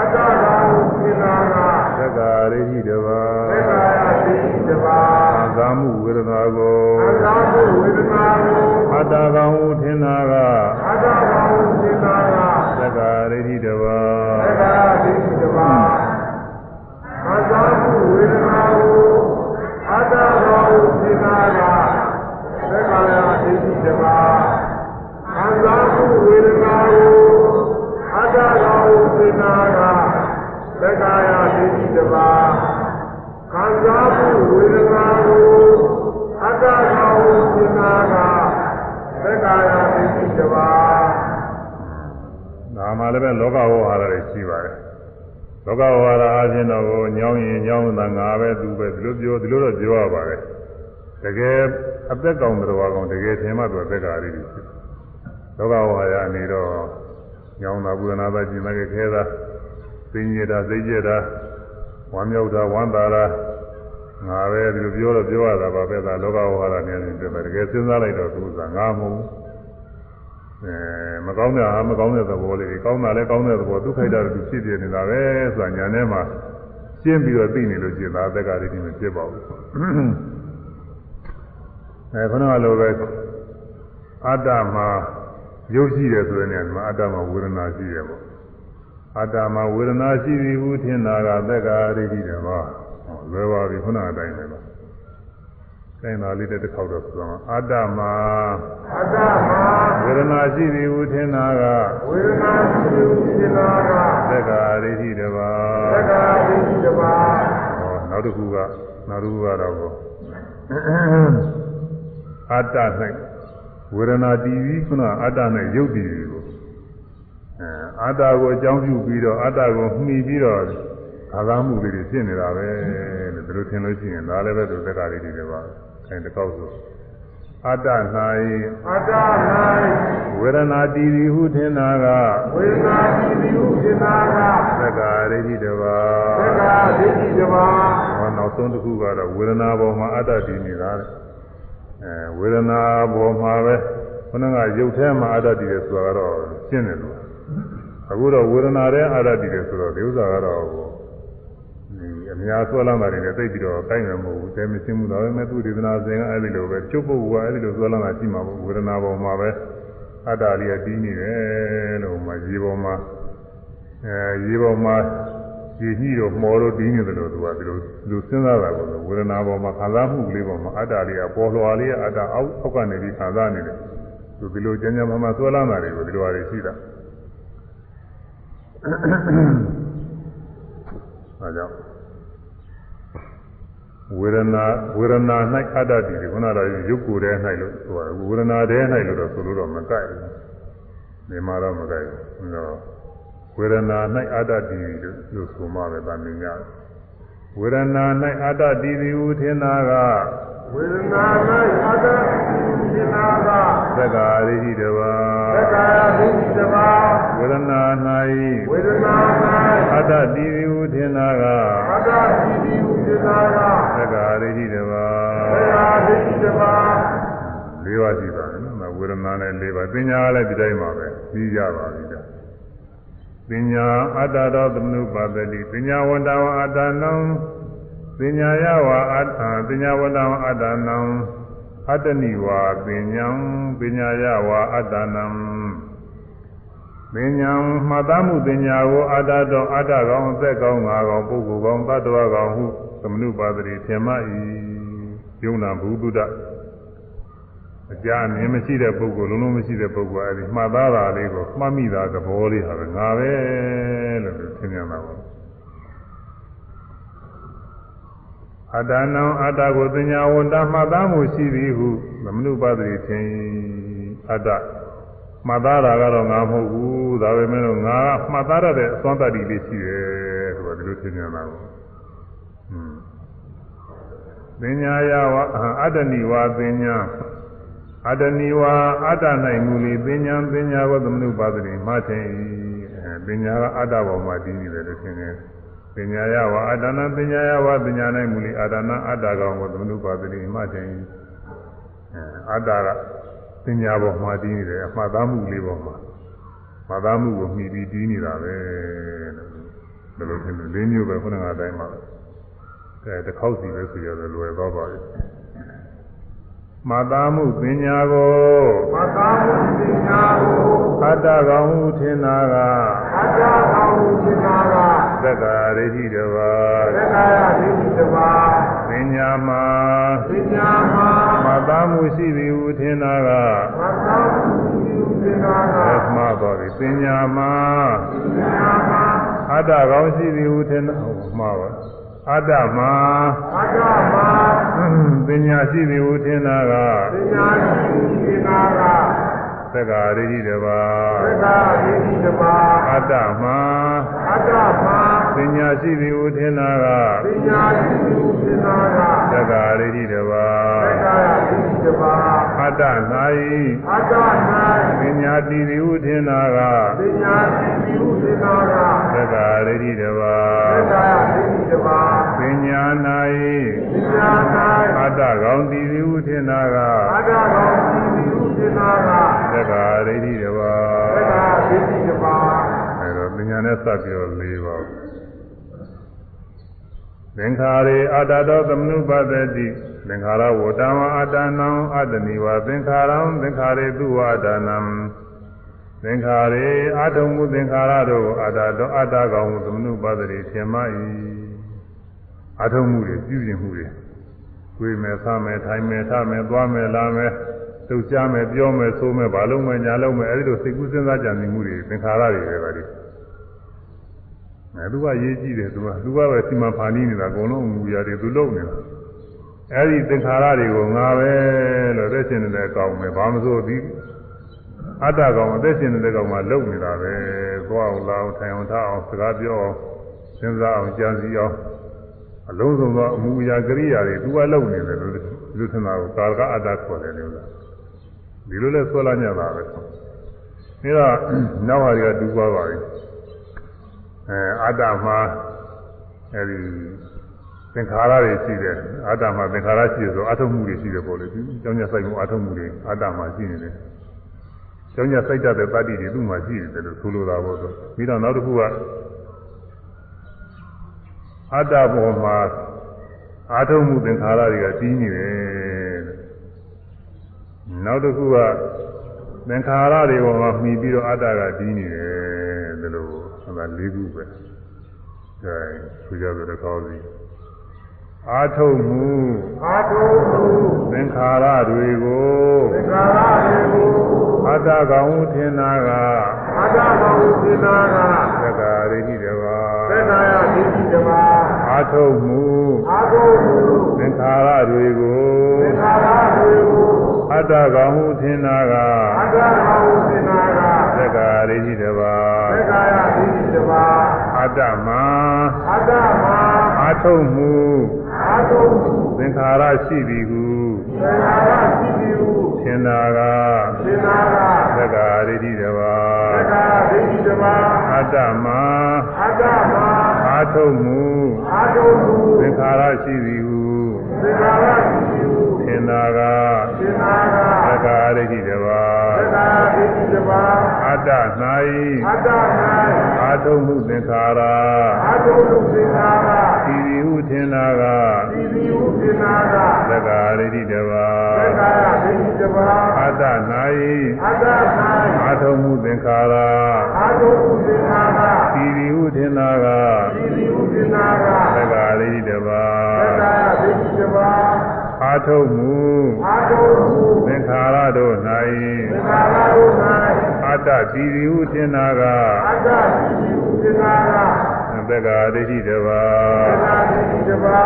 [SPEAKER 1] အ
[SPEAKER 2] တ္တကောင်ဟုထင်တာက
[SPEAKER 1] သက္ကာရိတိတဝ
[SPEAKER 2] သက္ကာယဒိဋ္ဌိတဝ
[SPEAKER 1] ခံစားမှုဝေဒနာကို
[SPEAKER 2] ခံစားမှုဝေဒနာကို
[SPEAKER 1] အတ္တကောင်ဟုထင်တာကအ
[SPEAKER 2] တ္တကောင်ဟုထင်တာက
[SPEAKER 1] သက္ကာရိတိတဝ
[SPEAKER 2] သက္ကာယဒိဋ္ဌိတဝခံစားမှုဝေဒနာကိုအတ္တကောင်ဟုထင်တာကသက္ကာယဒိဋ္ဌိ တဝခံစားမှုဝေဒနာကိုအတ္တကောင်ဟုထင်တာကသက္ကာယဒိဋ္ဌိတဝခံစားမှုဝေဒနာကိုအတ္တကောင်ဟုထင်တာကသက္ကာယဒိဋ္ဌိတဝ
[SPEAKER 1] ဒါမှလည်းပဲလောကဝဟာရတွေရှိပါတယ်လောကဝဟာရအချင်းတော့ကိုညောင်းရင်ညောင်းတာငါပဲသူပဲဒီလိုပြောဒီလိုတော့ပြောရပါတယ် တကယ်အသက်ကောင်တော်ကောင်တကယ်ထင်မှတော့သက်္ကာရီတွေဖြစ်လောကဝဟာရအနေတော့ညောင်းတာဘုရားနာသာကျင်တဲ့ခဲတာသိညတာသိကြတာဝမ်းမြောက်တာဝမ်းသာတာငါပဲဒီလိုပြောတော့ပြောရတာပါပဲဒါလောကဝဟာရနေနေတယ်တကယ်စဉ်းစားလိုက်တော့သူကငါမဟုတ်ဘူးအဲမကောင်းတဲ့ဟာမကောင်းတဲ့သဘောလေးကောင်းတာလည်းကောင်းတဲ့သဘောဒုက္ခိတတူဖြစ်ပြနေတာပဲဆိုတာညာထဲမှာရှင်းပြီးတော့သိနေလို့ရှိရင်ဒါအသက်ကလေးဒီမဖြစ်ပါဘူး အဲခဏလိုပဲအတ္တမှာရုပ်ရှိတယ်ဆိုတဲ့နေရာမှာအတ္တမှာဝေဒနာရှိတယ်ပေါ့အတ္တမှာဝေဒနာရှိပြီဘူးထင်တာကသက်ကရိတိတယ်ပါလွယ်ပါပြီခုနအတိုင်းပဲပါတိုင်းသာလေးတစ်ခေါက်တော့ဆိုတော့အတ္တမှာ
[SPEAKER 2] အတ္တမှာ
[SPEAKER 1] ဝေဒနာရှိပြီဟုထင်တာက
[SPEAKER 2] ဝေဒနာရှိပြီဟုထင်တာက
[SPEAKER 1] သက္ကာရိတိတပါ
[SPEAKER 2] သက္ကာရိတိတပါ
[SPEAKER 1] ဟောနောက်တစ်ခုကနောက်တစ်ခုကတော့ အတ္တ၌ဝေဒနာတည်ပြီးခုနအတ္တ၌ရုပ်တည်ပြီးကိုအဲအတ္တကိုအကြောင်းပြုပြီးတော့အတ္တကိုမှီပြီးတော့အာသာမှုလေးတွေဖြစ်နေတာပဲလို့ဒီလိုထင်လို့ရှိရင်ဒါလည်းပဲသူတက္ကရာတွေတွေပါအဲတကောက်ဆိုအတ္တ၌
[SPEAKER 2] အတ္တ၌
[SPEAKER 1] ဝေဒနာတည်သည်ဟုထင်တာက
[SPEAKER 2] ဝေဒနာတိတိဟုသင်္သာက
[SPEAKER 1] သက္ကာရိတိတပါ
[SPEAKER 2] သက္ကာဒိဋ္ဌိတပါး
[SPEAKER 1] ဟောနောက်ဆုံးတစ်ခုကတော့ဝေဒနာပေါ်မှာအတ္တတည်နေတာလေ အဲဝေဒနာပေါ်မှာပဲခဏကရုပ်ထဲမှာအတ္တတည်တယ်ဆိုတာကတော့ရှင်းတယ်လို့အခုတော့ဝေဒနာထဲအတ္တတည်တယ်ဆိုတော့ဒီဥစ္စာကတော့ဒီအများဆွဲလမ်းတာတွေနဲ့သိပြီးတော့ကိုင်းမှာမဟုတ်ဘူးတဲမရှင်းဘူးဒါပေမဲ့သူဒေသနာစဉ်ကအဲ့ဒီလိုပဲချုပ်ပုတ်ကအဲ့ဒီလိုဆွဲလမ်းတာရှိမှာပေါ့ဝေဒနာပေါ်မှာပဲအတ္တလေးကတည်နေတယ်လို့မှရေပေါ်မှာအဲရေပေါ်မှာ ကြည်ကြီးတော့မော်လို့တင်းနေတယ်လို့သူကဒီလိုလူစဉ်းစားတာကိုဝေဒနာပေါ်မှာခံစားမှုကလေးပေါ်မှာအတ္တလေးကပေါ်လွှာလေးကအတ္တအောက်အောက်ကနေပြီးခံစားနေတယ်သူဒီလိုကျမ်းကျမ်းမှမှဆွဲလာတာတွေကိုဒီလိုအရေးရှိတာအဲကြောင့်ဝေဒနာဝေဒနာ၌အတ္တတည်တယ်ခုနကတော့ရုပ်ကိုယ်ထဲ၌လို့ဆိုတာဝေဒနာထဲ၌လို့တော့ဆိုလို့တော့မကိုက်ဘူးဒီမှာတော့မကိုက်ဘူးနော် ဝေဒနာ၌အတ္တတည်လို့လို့ဆိုမှပဲဗာမြင်ရတယ်ဝေဒနာ၌အတ္တတည်သည်ဟုထင်တာက
[SPEAKER 2] ဝေဒနာ၌အတ္တတိတိဟုသင်္သာက
[SPEAKER 1] သက္ကာရိဟိတဝါ
[SPEAKER 2] သက္ကာဒိဋ္ဌိတပါး
[SPEAKER 1] ဝေဒနာ
[SPEAKER 2] ဝေဒနာ၌
[SPEAKER 1] အတ္တတည်သည်ဟုထင်တာက၌
[SPEAKER 2] အတ္တတိတိဟုသင်္သာက
[SPEAKER 1] သက္ကာရိဟိတဝါ
[SPEAKER 2] သက္ကာဒိဋ္ဌိတပါး
[SPEAKER 1] ၄ပါးရှိပါတယ်နော်ဝေဒနာနဲ့၄ပါးပညာလည်းဒီတိုင်းပါပဲပြီးကြပါပြီဒါ ပညာအတ္တတော်သမနုပါဒတိပညာဝန္တဝအတ္တနံပညာယဝအတ္တပညာဝန္တဝအတ္တနံအတ္တနိဝါပညာပညာယဝအတ္တနံပညာမှတ်သားမှုပညာကိုအတ္တတော်အတ္တကောင်အသက်ကောင်ငါကောင်ပုဂ္ဂိုလ်ကောင်တ attva ကောင်ဟုသမနုပါဒတိထင်မှ၏ယုံနာဘုဒ္ဓ အကြအမြင်မရှိတဲ့ပုဂ္ဂိုလ်လုံးလုံးမရှိတဲ့ပုဂ္ဂိုလ်အဲဒီမှတ်သားတာလေးကိုမှတ်မိတာသဘောလေးဟာပဲငါပဲလို့သူသင်ပြန်တာပါအတ္တနံအတ္တကိုသင်ညာဝန္တမှတ်သားမှုရှိသည်ဟုသမနုပါဒတိထင်အတ္တမှတ်သားတာကတော့ငါမဟုတ်ဘူးဒါပေမဲ့လို့ငါကမှတ်သားရတဲ့အစွမ်းတတ္တိလေးရှိတယ်ဆိုတာဒီလိုသင်ပြန်တာပါอืมပညာယဝအတ္တနိဝါပညာ အတ္တနိဝါအတ္တ၌မူလီပညာပညာကိုသမနုပါဒတိမှထင်၏အဲပညာကအတ္တပေါ်မှာတည်နေတယ်လို့ထင်တယ်ပညာယဝအတ္တနာပညာယဝပညာ၌မူလီအတ္တနာအတ္တကောင်ကိုသမနုပါဒတိမှထင်၏အဲအတ္တကပညာပေါ်မှာတည်နေတယ်အမှတ်သားမှုလေးပေါ်မှာမှတ်သားမှုကိုမှီပြီးတည်နေတာပဲလို့ဘယ်လိုထင်လဲလေးမျိုးပဲခုနကအတိုင်းပါပဲအဲတစ်ခေါက်စီပဲဆိုရတယ်လွယ်သွားပါပြီမ သာမှုပညာကို
[SPEAKER 2] မသာမှုပညာကို
[SPEAKER 1] အတ္တကောင်ဟုထင်တာက
[SPEAKER 2] အတ္တကောင်ဟုသင်္သာက
[SPEAKER 1] သက္ကာရိတိတပါ
[SPEAKER 2] သက္ကာယဒိဋ္ဌိတပါး
[SPEAKER 1] ပညာမှာ
[SPEAKER 2] ပညာမှာ
[SPEAKER 1] မသာမှုရှိသည်ဟုထင်တာက
[SPEAKER 2] မသာမှုပြုသင်္သာက
[SPEAKER 1] သမှားတော်သည်ပညာမှာ
[SPEAKER 2] ပညာမှာ
[SPEAKER 1] အတ္တကောင်ရှိသည်ဟုထင်တာဟုတ်မှာပါ အတ္တမှာ
[SPEAKER 2] အတ္တမှာ
[SPEAKER 1] ပညာရှိသည်ဟုထင်တာက
[SPEAKER 2] ပညာရှိသင်္သာက
[SPEAKER 1] သက္ကာရိတိတပါ
[SPEAKER 2] သက္ကာဒိဋ္ဌိတပါး
[SPEAKER 1] အတ္တမှာ
[SPEAKER 2] အတ္တမှာ
[SPEAKER 1] ပညာရှိသည်ဟုထင်တာက
[SPEAKER 2] ပညာရှိပြုသင်္သာက
[SPEAKER 1] သက္ကာရိတိတပါ
[SPEAKER 2] သက္ကာယဒိဋ္ဌိတပါး
[SPEAKER 1] အတ္တ၌
[SPEAKER 2] အတ္တ၌
[SPEAKER 1] ပညာတည်သည်ဟုထင်တာက
[SPEAKER 2] ပညာရှိပြုသင်္သာက
[SPEAKER 1] သက္ကာရိတိတပါ
[SPEAKER 2] သက္ကာယဒိဋ္ဌိတပါး
[SPEAKER 1] ပညာ၌
[SPEAKER 2] ပညာ၌
[SPEAKER 1] အတ္တကောင်တည်သည်ဟုထင်တာက
[SPEAKER 2] အတ္တကောင်ရှိပြု သင်္သာက
[SPEAKER 1] သက္ကာရိတိတပါ
[SPEAKER 2] သက္ကာဒိဋ္ဌိတပါး
[SPEAKER 1] အဲတော့ပညာနဲ့စပ်ပြီးတော့၄ပါးသင်္ခါရေအတ္တတော်သမနုပသတိသင်္ခါရဝတ္တဝအတ္တနံအတ္တနိဝသင်္ခါရံသင်္ခါရေသူဝအတ္တနံသင်္ခါရေအာထုံမှုသင်္ခါရတို့ကိုအတ္တတော်အတ္တကောင်ဟုသမနုပသတိထင်မှ၏အာထုံမှုတွေပြုကျင်မှုတွေကိုယ်မယ်ဆမယ်ထိုင်မယ်ထမယ်သွားမယ်လာမယ် လှုပ်ရှားမယ်ပြောမယ်ဆိုမယ်ဘာလို့မယ်ညာလို့မယ်အဲဒီလိုစိတ်ကူးစဉ်းစားကြံနေမှုတွေသင်္ခါရတွေပဲပါလိအဲသူကရေးကြည့်တယ်သူကသူကပဲစီမံဖန်တီးနေတာအကုန်လုံးမူရတယ်သူလုပ်နေတာအဲဒီသင်္ခါရတွေကိုငါပဲလို့သက်ရှင်နေတဲ့အကောင်ပဲဘာမစိုးဒီအတ္တကောင်အသက်ရှင်နေတဲ့ကောင်မှလုံနေတာပဲသွားအောင်လာအောင်ထိုင်အောင်ထားအောင်စကားပြောအောင်စဉ်းစားအောင်ကြံစည်အောင်အလုံးစုံသောအမှုအရာကိရိယာတွေသူကလုံနေတယ်လို့လူထင်တာကိုကာလကအတ္တခေါ်တယ်လို့လား ဒီလိုလဲဆွဲလာညတာပဲဒါတော့နောက်ဟာတွေကတူသွားပါပြီအဲအတ္တမှာအဲဒီသင်္ခါရတွေရှိတယ်အတ္တမှာသင်္ခါရရှိတယ်ဆိုအထုံမှုတွေရှိတယ်ပေါ့လေဒီကျောင်းညဆိုင်မှုအထုံမှုတွေအတ္တမှာရှိနေတယ်ကျောင်းညစိုက်တတ်တဲ့တတ္တိတွေသူ့မှာရှိတယ်လို့ဆိုလိုတာပေါ့ဆိုပြီးတော့နောက်တစ်ခုကအတ္တဘောမှာအာထုံမှုသင်္ခါရတွေကကြီးနေတယ် နောက်တစ်ခုကသင်္ခါရတွေပေါ်မှာမှီပြီးတော့အတ္တကကြီးနေတယ်ဒီလိုဟောတာ၄ခုပဲအဲဆိုကြတယ်ကောင်းစီအာထုံမှု
[SPEAKER 2] အာထုံမှု
[SPEAKER 1] သင်္ခါရတွေကို
[SPEAKER 2] သင်္ခါရတွေကို
[SPEAKER 1] အတ္တကောင်ဟုထင်တာက
[SPEAKER 2] အာတဘောဝိနာက
[SPEAKER 1] သက္ကာရိတိတပါ
[SPEAKER 2] သက္ကာယဒိဋ္ဌိတပါ
[SPEAKER 1] အာထုံမှု
[SPEAKER 2] အာထုံမှု
[SPEAKER 1] သင်္ခါရတွေကို
[SPEAKER 2] သင်္ခါရတွေကို
[SPEAKER 1] အတ္တကောင်ဟုထင်တာက
[SPEAKER 2] အာတဘောဝိနာက
[SPEAKER 1] သက္ကာရိတိတပါ
[SPEAKER 2] သက္ကာယဒိဋ္ဌိတပါ
[SPEAKER 1] အတ္တမ
[SPEAKER 2] အာတမ
[SPEAKER 1] အာထုံမှု
[SPEAKER 2] အာထုံမှု
[SPEAKER 1] သင်္ခါရရှိသည်ဟု
[SPEAKER 2] သင်္ခါရရှိသည်ဟု
[SPEAKER 1] ထင်တာက
[SPEAKER 2] သင်္ခါရ
[SPEAKER 1] သက္ကာရိတိတပါ
[SPEAKER 2] သက္ကာယဒိဋ္ဌိတပါ
[SPEAKER 1] အတ္တမ
[SPEAKER 2] အာတမ
[SPEAKER 1] အာထုံမှု
[SPEAKER 2] အာထုံမှု
[SPEAKER 1] သင်္ခါရရှိသည်ဟု
[SPEAKER 2] သင်္ခါရရှိသည်ဟု
[SPEAKER 1] ထ င်တာက
[SPEAKER 2] သင်္ခါရ
[SPEAKER 1] သက္ကာရိတိတပါ
[SPEAKER 2] သက္ကာယဒိဋ္ဌိတပါ
[SPEAKER 1] အတ္တ၌
[SPEAKER 2] အာတမ
[SPEAKER 1] အာထုံမှုသင်္ခါရ
[SPEAKER 2] အာထုံမှုသင်္ခါရ
[SPEAKER 1] ဤသည်ဟုထင်တာက
[SPEAKER 2] ဒီဒီဟုသင်္ခါရ
[SPEAKER 1] သက္ကာရိတိတပါ
[SPEAKER 2] သက္ကာယဒိဋ္ဌိတပါ
[SPEAKER 1] အတ္တ၌
[SPEAKER 2] အာတမ
[SPEAKER 1] အာထုံမှုသင်္ခါရ
[SPEAKER 2] အာထုံမှုသင်္ခါရ
[SPEAKER 1] ဤသည်ဟုထင်တာက
[SPEAKER 2] ဒီဒီဟုသင်္ခါရ
[SPEAKER 1] သက္ကာရိတိတပါ
[SPEAKER 2] သက္ကာယဒိဋ္ဌိတပါ
[SPEAKER 1] အာထုံမှု
[SPEAKER 2] အာထုံမှု
[SPEAKER 1] သင်္ခါရတို့
[SPEAKER 2] သင်္၌ခါရတို့၌
[SPEAKER 1] အတ္တတည်သည်ဟုထင်တာက
[SPEAKER 2] အာတဒီဒီဟုသင်္ခါရ
[SPEAKER 1] သက္ကာရိတိတပါ
[SPEAKER 2] သက္ကာဒိဋ္ဌိတပါ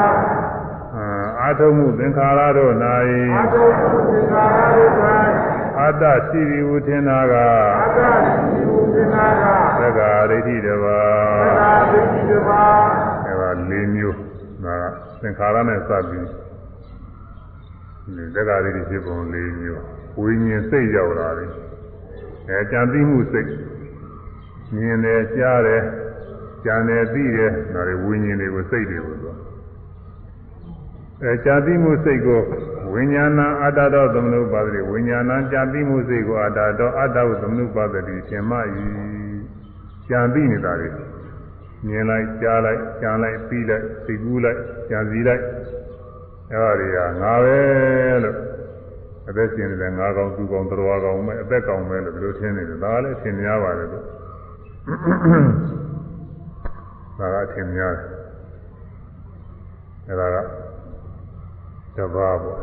[SPEAKER 1] အာထုံမှုသင်္ခါရတို့
[SPEAKER 2] အာ၌ထုံမှုသင်္ခါရတို့၌
[SPEAKER 1] အတ္တရှိသည်ဟုထင်တာက
[SPEAKER 2] အာတဒီဒီဟုသင်္ခါရ
[SPEAKER 1] သက္ကာရိတိတပါ
[SPEAKER 2] သက္ကာဒိဋ္ဌိတပါ
[SPEAKER 1] အဲဒါ၄မျိုးဒါကသင်္ခါရနဲ့စပ်ပြီးဒီ သက္ကာရိတိဖြစ်ပုံ၄မျိုးဝိညာဉ်စိတ်ရောက်လာတယ်အဲကြံသိမှုစိတ်မြင်တယ်ကြားတယ်ကြံတယ်သိတယ်ဒါတွေဝိညာဉ်တွေကိုစိတ်တွေကိုဆိုအဲကြံသိမှုစိတ်ကိုဝိညာဏအတ္တတော်သမနုပါတိဝိညာဏကြံသိမှုစိတ်ကိုအတ္တတော်အတ္တဟုသမနုပါတိရှင်မဤကြံသိနေတာတွေမြင်လိုက်ကြားလိုက်ကြားလိုက်ပြီးလိုက်သိကူးလိုက်ကြံစည်လိုက် အဲဒါတွေကငါပဲလို့အသက်ရှင်နေတဲ့ငါကောင်သူကောင်တော်ကောင်ပဲအသက်ကောင်ပဲလို့ဒီလိုထင်နေတယ်ဒါကလည်းထင်များပါတယ်လို့ဒါကထင်များတယ်အဲဒါကတဘာပေါ့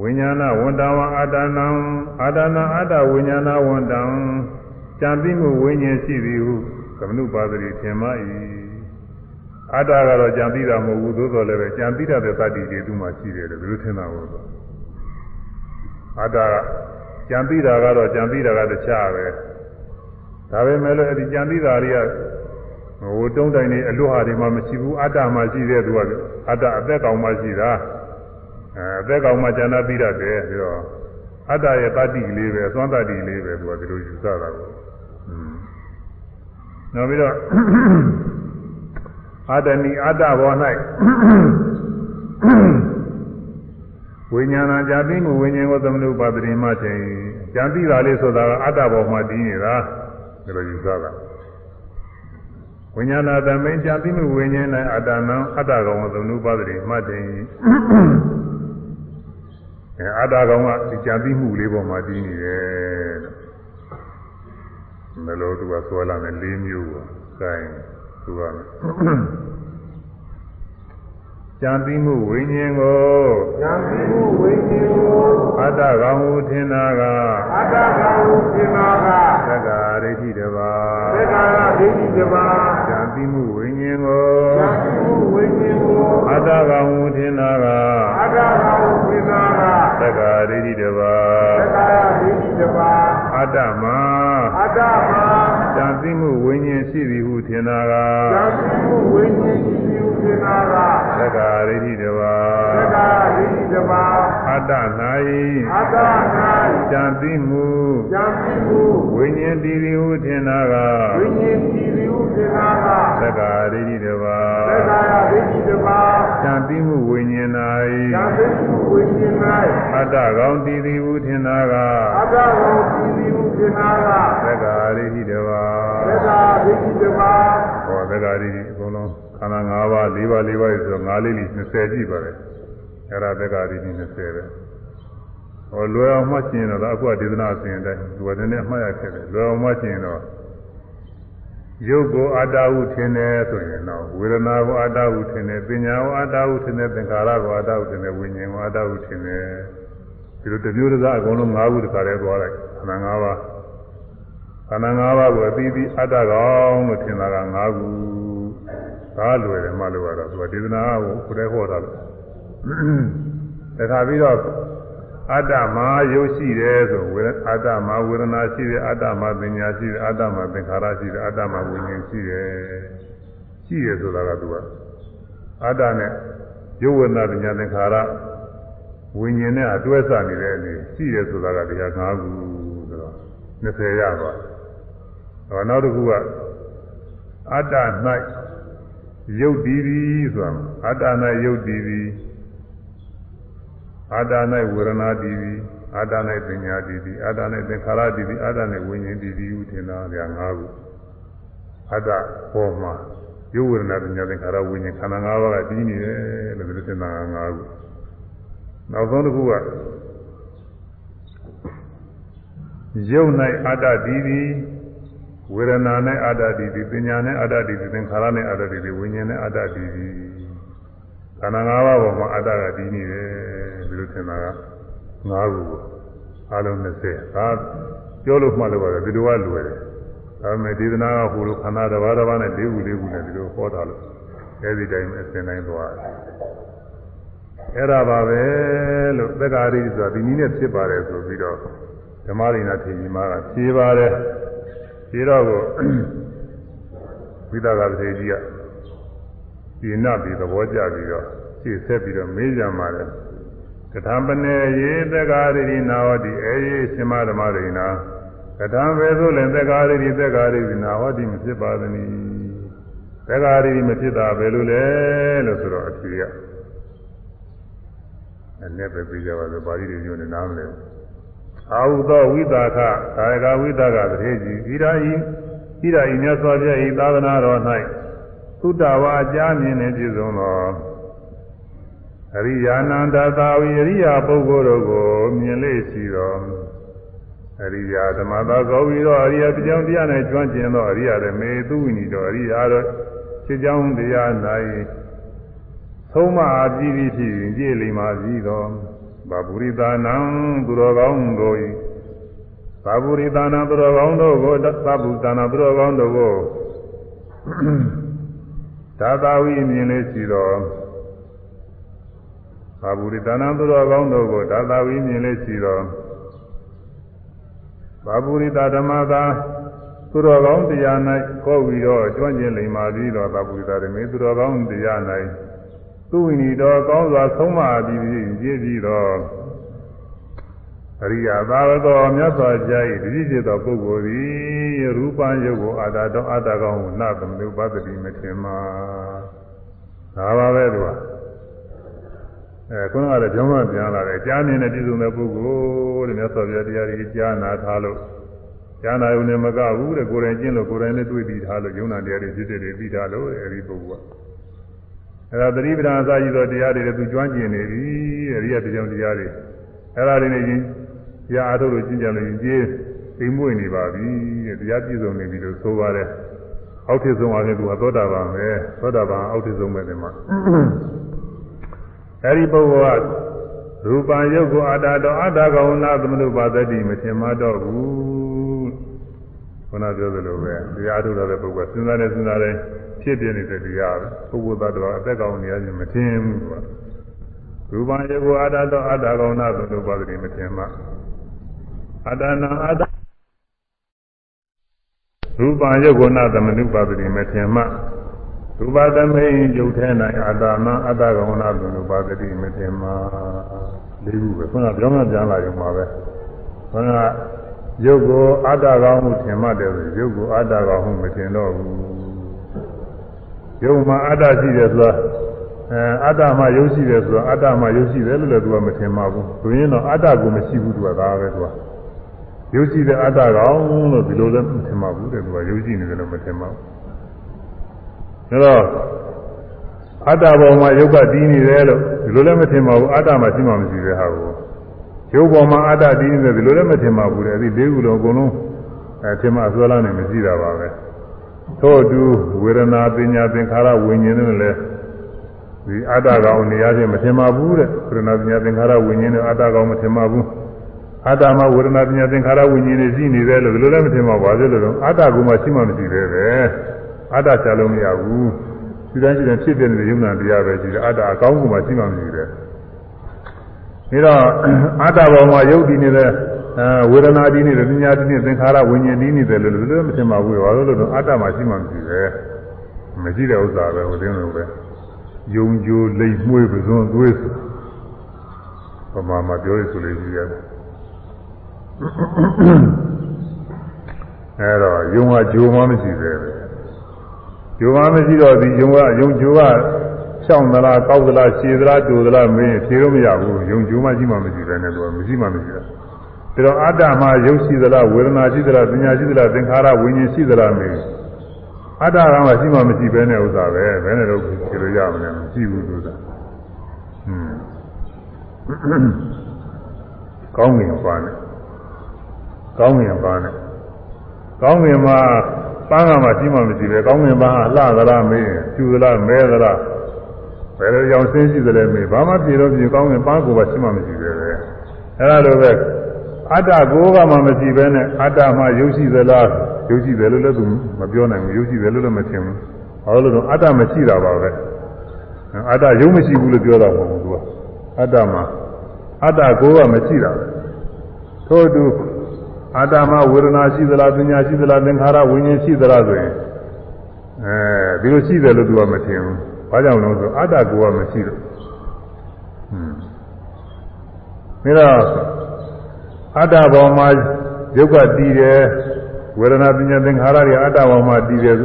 [SPEAKER 1] ဝိညာဏဝန္တဝအာတနံအာတနာအတ္တဝိညာဏဝန္တံကြံသိမှုဝိညာဉ်ရှိသည်ဟုသမနုပါတိထင်မှ၏ အတ္တကတော့ကြံသိတာမဟုတ်ဘူးသို့တော်လည်းပဲကြံသိတတ်တဲ့တတ္တိတွေသူ့မှာရှိတယ်လို့ဘယ်လိုထင်တာဟုတ်လဲအတ္တကကြံသိတာကတော့ကြံသိတာကတခြားပဲဒါပေမဲ့လည်းအဲ့ဒီကြံသိတာတွေကဟိုတုံးတိုင်နေအလွတ်ဟာတွေမှမရှိဘူးအတ္တမှရှိတဲ့သူကအတ္တအသက်ကောင်မှရှိတာအဲအသက်ကောင်မှဉာဏသိတတ်တယ်ပြီးတော့အတ္တရဲ့တတ္တိကလေးပဲအသွမ်းတတ္တိကလေးပဲသူကဒီလိုယူဆတာကိုอืมနောက်ပြီးတော့ အာတဏီအတ္တဘော၌ဝိညာဏဇာတိမှုဝိညာဉ်ကိုသမနုပါတိမှချိန်ဇာတိတာလေးဆိုတာကအတ္တဘောမှာတည်နေတာဒီလိုယူဆတာဝိညာဏသမိန်ဇာတိမှုဝိညာဉ်၌အတ္တနံအတ္တကောင်ကိုသမနုပါတိမှချိန်အဲအတ္တကောင်ကဒီဇာတိမှုလေးပေါ်မှာတည်နေတယ်မလို့သူကဆွဲလာတယ်၄မျိုးပေါ့။ ဒါရင်သူကကြံသိမှုဝိညာဉ်ကို
[SPEAKER 2] ဉာဏ်သိမှုဝိညာဉ်ကို
[SPEAKER 1] အတ္တကောင်ဟုထင်တာက
[SPEAKER 2] အတ္တကံဟုသင်္ခါရ
[SPEAKER 1] သက္ကာရိဋ္ဌိတပါ
[SPEAKER 2] သက္ကာယဒိဋ္ဌိတပါ
[SPEAKER 1] ကြံသိမှုဝိညာဉ်ကို
[SPEAKER 2] ဉာဏ်သိမှုဝိညာဉ်ကို
[SPEAKER 1] အတ္တကောင်ဟုထင်တာက
[SPEAKER 2] အတ္တကံဟုသင်္ခါရ
[SPEAKER 1] သက္ကာရိဋ္ဌိတပအတ္တမ
[SPEAKER 2] အတ္တမ
[SPEAKER 1] တန်သိမှုဝိညာဉ်ရှိသည်ဟုထင်တာက
[SPEAKER 2] သံဃာဝိညာဉ်ရှိသူသင်္နာက
[SPEAKER 1] သက္ကာရိဋ္ဌိတပါ
[SPEAKER 2] သက္ကာရိတပါ
[SPEAKER 1] အတ္တ၌
[SPEAKER 2] အတ္တ၌
[SPEAKER 1] တန်သိမှု
[SPEAKER 2] ဉာဏ်ရှိမှု
[SPEAKER 1] ဝိညာဉ်တည်သည်ဟုထင်တာက
[SPEAKER 2] ဝိညာဉ်ရှိသူသင်္နာက
[SPEAKER 1] သက္ကာရိဋ္ဌိတပါ
[SPEAKER 2] သက္ကာရိတပါ
[SPEAKER 1] တန်သိမှုဝိညာဉ်
[SPEAKER 2] ဉာဏ်၌ရှိမှုဝိညာဉ်
[SPEAKER 1] အတ္တကောင်တည်သည်ဟုထင်တာက၌
[SPEAKER 2] အတ္တကိုရှိသူ သင်္နာက
[SPEAKER 1] သက္ကာရိဋ္ဌိတပါ
[SPEAKER 2] သက္ကာရိတပါ
[SPEAKER 1] ဟောသက္ကာရိဋ္ဌိအကုန်လုံးခန္ဓာ၅ပါး၄ပါး၄ပါးဆိုတော့၅လေးလေး20ကြည့်ပါပဲအဲ့ဒါသက္ကာရိဋ္ဌိ20ပဲဟောလွယ်အောင်မှတ်ကျင်တော့အခုကဒေသနာအစဉ်အတိုင်းဒီဝတည်းနဲ့မှတ်ရခဲ့တယ်လွယ်အောင်မှတ်ကျင်တော့ရုပ်ကိုအတ္တဟုထင်တယ်ဆိုရင်တော့ဝေဒနာကိုအတ္တဟုထင်တယ်ပညာကိုအတ္တဟုထင်တယ်သင်္ခါရကိုအတ္တဟုထင်တယ်ဝိညာဉ်ကိုအတ္တဟုထင်တယ်ဒီလိုတစ်မျိုးတစ်စားအကုန်လုံး၅ခုတစ်ခါတည်းသွားလိုက် ခန္ဓာ၅ပါးခန္ဓာ၅ပါးကိုအသီးသီးအတ္တကောင်လို့ထင်တာက၅ခုဒါလွယ်တယ်မှလို့ရတော့သူကဒေသနာကိုခုတည်းဟောတာလို့တခါပြီးတော့အတ္တမှာရုပ်ရှိတယ်ဆိုဝေအတ္တမှာဝေဒနာရှိတယ်အတ္တမှာပညာရှိတယ်အတ္တမှာသင်္ခါရရှိတယ်အတ္တမှာဝိညာဉ်ရှိတယ်ရှိတယ်ဆိုတာကသူကအတ္တနဲ့ရုပ်ဝေဒနာပညာသင်္ခါရ ဝိညာဉ်နဲ့အတွဲစနေတဲ့အနေရှိတယ်ဆိုတာကတရား၅ခုဆိုတော့20ရပါဟောနောက်တစ်ခုကအတ္တ၌ရုပ်တည်သည်ဆိုတာအတ္တ၌ရုပ်တည်သည်အတ္တ၌ဝေဒနာတည်သည်အတ္တ၌ပညာတည်သည်အတ္တ၌သင်္ခါရတည်သည်အတ္တ၌ဝိညာဉ်တည်သည်ဟုထင်တာဗျာ၅ခုအတ္တပေါ်မှာရုပ်ဝေဒနာပညာသင်္ခါရဝိညာဉ်ခန္ဓာ၅ပါးကတည်နေတယ်လို့ပြောတဲ့နာ၅ခု နောက်ဆုံးတစ်ခုကရုပ်၌အတ္တတည်သည်ဝေဒနာနဲ့အတ္တတည်သည်ပညာနဲ့အတ္တတည်သည်သင်္ခါရနဲ့အတ္တတည်သည်ဝိညာဉ်နဲ့အတ္တတည်သည်ခန္ဓာ၅ပါးပေါ်မှာအတ္တကတည်နေတယ်ဘယ်လိုထင်တာက၅ခုကိုအလုံး20ဒါပြောလို့မှတ်လို့ပါတယ်ဒီလိုကလွယ်တယ်ဒါပေမဲ့ဒေသနာကဟိုလိုခန္ဓာတစ်ပါးတစ်ပါးနဲ့၄ခု၄ခုနဲ့ဒီလိုဟောတာလို့အဲဒီတိုင်းအစဉ်တိုင်းသွားတယ် အဲ့ဒါပါပဲလို့သက္ကာရိဆိုတာဒီနည်းနဲ့ဖြစ်ပါတယ်ဆိုပြီးတော့ဓမ္မရိနာထေကြီးမားကဖြေပါတယ်ဖြေတော့ကိုဝိသကထေကြီးကဒီနပြီးသဘောကျပြီးတော့ရှေ့ဆက်ပြီးတော့မေးကြမှာတယ်ကထာပနေယေသက္ကာရိနာဟောတိအေယေရှင်မဓမ္မရိနာကထာပဲဆိုလည်းသက္ကာရိသက္ကာရိနာဟောတိမဖြစ်ပါသနည်းသက္ကာရိမဖြစ်တာပဲလို့လဲလို့ဆိုတော့အဖြေက အဲ့ပဲပြကြပါဆိုပါဠိတွေညွှန်နေနားမလဲအာဟုသောဝိသခကာယကဝိသကတထေကြီးဣရာဤဣရာဤမြတ်စွာဘုရားဤသာသနာတော်၌သုတ္တဝါအကြမြင်နေပြည့်စုံသောအရိယာနန္ဒသာဝိအရိယာပုဂ္ဂိုလ်တို့ကိုမြင်လေရှိတော်အရိယာဓမ္မသာကောပြီးတော့အရိယာပြောင်းတရား၌ကျွမ်းကျင်သောအရိယာတွေမေသူဝိနိတော်အရိယာတို့ခြေကြောင်းတရား၌ သုံးမအပြည့်ပြည့်ဖြစ်ရင်ပြည့်လိမ္မာစည်းတော်ဘာပုရိသနံသူတော်ကောင်းတို့၏သာပုရိသနာသူတော်ကောင်းတို့ကိုသဗ္ဗုသနာသူတော်ကောင်းတို့ကိုသာသာဝိမြင်လေးရှိတော်သာပုရိသနာသူတော်ကောင်းတို့ကိုသာသာဝိမြင်လေးရှိတော်သာပုရိသဓမ္မသာသူတော်ကောင်းတရား၌ခေါ်ပြီးတော့ကျွမ်းကျင်လိမ္မာပြီးတော့သာပုရိသဓမ္မေသူတော်ကောင်းတရား၌ သူဝိနိတော်ကောင်းစွာဆုံးမပြီးပြီးပြည့်ပြီးတော့အရိယာသာဝတော်မြတ်စွာဘုရား၏တတိจิตသောပုဂ္ဂိုလ်သည်ရူပံယုတ်ကိုအာတာတော်အာတာကောင်းကိုနသမနုပသတိမထင်မှာဒါပါပဲသူကအဲခုနကလည်းကြောင်းမှပြန်လာတယ်ကြားနေတဲ့ပြည်စုံတဲ့ပုဂ္ဂိုလ်တဲ့မြတ်စွာဘုရားတရားကြီးကြားနာထားလို့ကြားနာုံနဲ့မကဘူးတဲ့ကိုယ်တိုင်ကျင့်လို့ကိုယ်တိုင်လည်းတွေ့ပြီးထားလို့ယုံနာတရားတွေဖြစ်တဲ့တွေပြီးထားလို့အဲဒီပုဂ္ဂိုလ်က အဲဒါသတိပဋ္ဌာန်အစရှိသောတရားတွေလည်းသူကျွမ်းကျင်နေပြီအရိယတရားတရားတွေအဲဒါတွေနဲ့ချင်းတရားအားထုတ်လို့ကျင့်ကြလို့ရင်ကျေးသိမ့်မွေ့နေပါပြီတဲ့တရားပြည့်စုံနေပြီလို့ဆိုပါတယ်အောက်ထစ်ဆုံးအားဖြင့်သူကသောတာပန်ပဲသောတာပန်အောက်ထစ်ဆုံးပဲဒီမှာအဲဒီပုဂ္ဂိုလ်ကရူပံယုတ်ကိုအာတာတော်အာတာကောနာသမနုပါသတိမထင်မှတော့ဘူးခုနပြောသလိုပဲတရားထုတ်တဲ့ပုဂ္ဂိုလ်စဉ်းစားနေစဉ်းစားနေ ဖြစ်ပြနေတဲ့တရားပဲပုဂ္ဂိုလ်သတ္တဝါအသက်ကောင်းနေရခြင်းမထင်ဘူးကွာရူပံယုတ်ကိုအာတာတော်အာတာကောနာသမနုပါသတိမထင်မှအတ္တနာအတ္တရူပယုတ်ကောနာသမနုပါတိမထေမရူပသမိန်ယုတ်ထဲ၌အတ္တမအတ္တကောနာသမနုပါတိမထေမလေးခုပဲခုနကပြောင်းပြန်လာရုံပါပဲခုနကယုတ်ကိုအတ္တကောင်းမှုထင်မှတ်တယ်ဆိုယုတ်ကိုအတ္တကောင်းမှုမထင်တော့ဘူး ယုတ်မှာအတ္တရှိတယ်ဆိုတာအဲအတ္တမှယုတ်ရှိတယ်ဆိုတာအတ္တမှယုတ်ရှိတယ်လို့လည်းသူကမထင်ပါဘူးသူရင်တော့အတ္တကိုမရှိဘူးသူကဒါပဲသူကယုတ်ရှိတဲ့အတ္တကောင်လို့ဒီလိုလည်းမထင်ပါဘူးတဲ့သူကယုတ်ရှိနေတယ်လို့မထင်ပါဘူးဒါတော့အတ္တဘောမှာယုတ်ကတည်နေတယ်လို့ဒီလိုလည်းမထင်ပါဘူးအတ္တမှာရှိမှမရှိတဲ့ဟာကိုယုတ်ဘောမှာအတ္တတည်နေတယ်ဒီလိုလည်းမထင်ပါဘူးတဲ့အဲဒီလေးခုလုံးအကုန်လုံးအဲထင်မှအစွဲလားနေမရှိတာပါပဲ ထို့တူဝေဒနာပညာသင်္ခါရဝိညာဉ်တွေလည်းဒီအတ္တကောင်နေရာချင်းမထင်ပါဘူးတဲ့ဝေဒနာပညာသင်္ခါရဝိညာဉ်တွေအတ္တကောင်မထင်ပါဘူးအတ္တမှာဝေဒနာပညာသင်္ခါရဝိညာဉ်တွေရှိနေတယ်လို့ဒီလိုလည်းမထင်ပါဘူးဘာဖြစ်လို့လဲအတ္တကမှရှိမှမရှိသေးပဲအတ္တချလို့မရဘူးဒီတိုင်းဒီတိုင်းဖြစ်တဲ့ယုံနာတရားပဲရှိတယ်အတ္တအကောင်းကမှရှိမှမရှိသေးတယ်ဒါတော့အတ္တဘောမှာယုတ်တည်နေတဲ့ အဲဝေဒနာတည်နေတယ်ပညာတည်နေသင်္ခါရဝိညာဉ်တည်နေတယ်လို့ဒီလိုမထင်ပါဘူးဘာလို့လဲတော့အတ္တမှာရှိမှမရှိသေးမရှိတဲ့ဥစ္စာပဲဟိုတင်းလို့ပဲယုံကြိုလိမ့်မွေးပဇွန်သွေးဆိုပမာမှာပြောရဆိုလို့ရှိရတယ်အဲတော့ယုံကဂျိုမှမရှိသေးပဲဂျိုမှမရှိတော့ဒီယုံကယုံဂျိုကရှောင်းသလားကောက်သလားရှည်သလားတူသလားမင်းဖြေလို့မရဘူးယုံဂျိုမှရှိမှမရှိပဲနဲ့တော့မရှိမှမရှိတာ ဒါတော့အတ္တမှာယုတ်ရှိသလားဝေဒနာရှိသလားပညာရှိသလားသင်္ခါရဝိညာဉ်ရှိသလားမင်းအတ္တကမှရှိမှမရှိပဲနဲ့ဥစ္စာပဲဘယ်နဲ့တော့ဖြေလို့ရမလဲမရှိဘူးသူကဟွန်းကောင်းငင်ပါနဲ့ကောင်းငင်ပါနဲ့ကောင်းငင်မှာပန်းကမှရှိမှမရှိပဲကောင်းငင်ပန်းကလှသလားမေးကျူသလားမဲသလားဘယ်လိုကြောင့်ဆင်းရှိသလဲမေးဘာမှပြေတော့ပြေကောင်းငင်ပန်းကိုပါရှိမှမရှိပဲပဲအဲလိုပဲ အတ္တကိုကမှမရှိပဲနဲ့အတ္တမှယုတ်ရှိသလားယုတ်ရှိတယ်လို့လည်းသူမပြောနိုင်ဘူးယုတ်ရှိတယ်လို့လည်းမထင်ဘူးဘာလို့လဲတော့အတ္တမရှိတာပါပဲအတ္တယုတ်မရှိဘူးလို့ပြောတာမဟုတ်ဘူးသူကအတ္တမှာအတ္တကိုကမရှိတာပဲထို့အတူအတ္တမှာဝေဒနာရှိသလားပညာရှိသလားသင်္ခါရဝိညာဉ်ရှိသလားဆိုရင်အဲဒီလိုရှိတယ်လို့သူကမထင်ဘူးဘာကြောင့်လဲဆိုအတ္တကိုကမရှိတော့ဟွန်းဒါတော့ အတ္တဘောမှာယုတ်ကတည်တယ်ဝေဒနာပညာသင်္ခါရတွေအတ္တဘောမှာတည်တယ်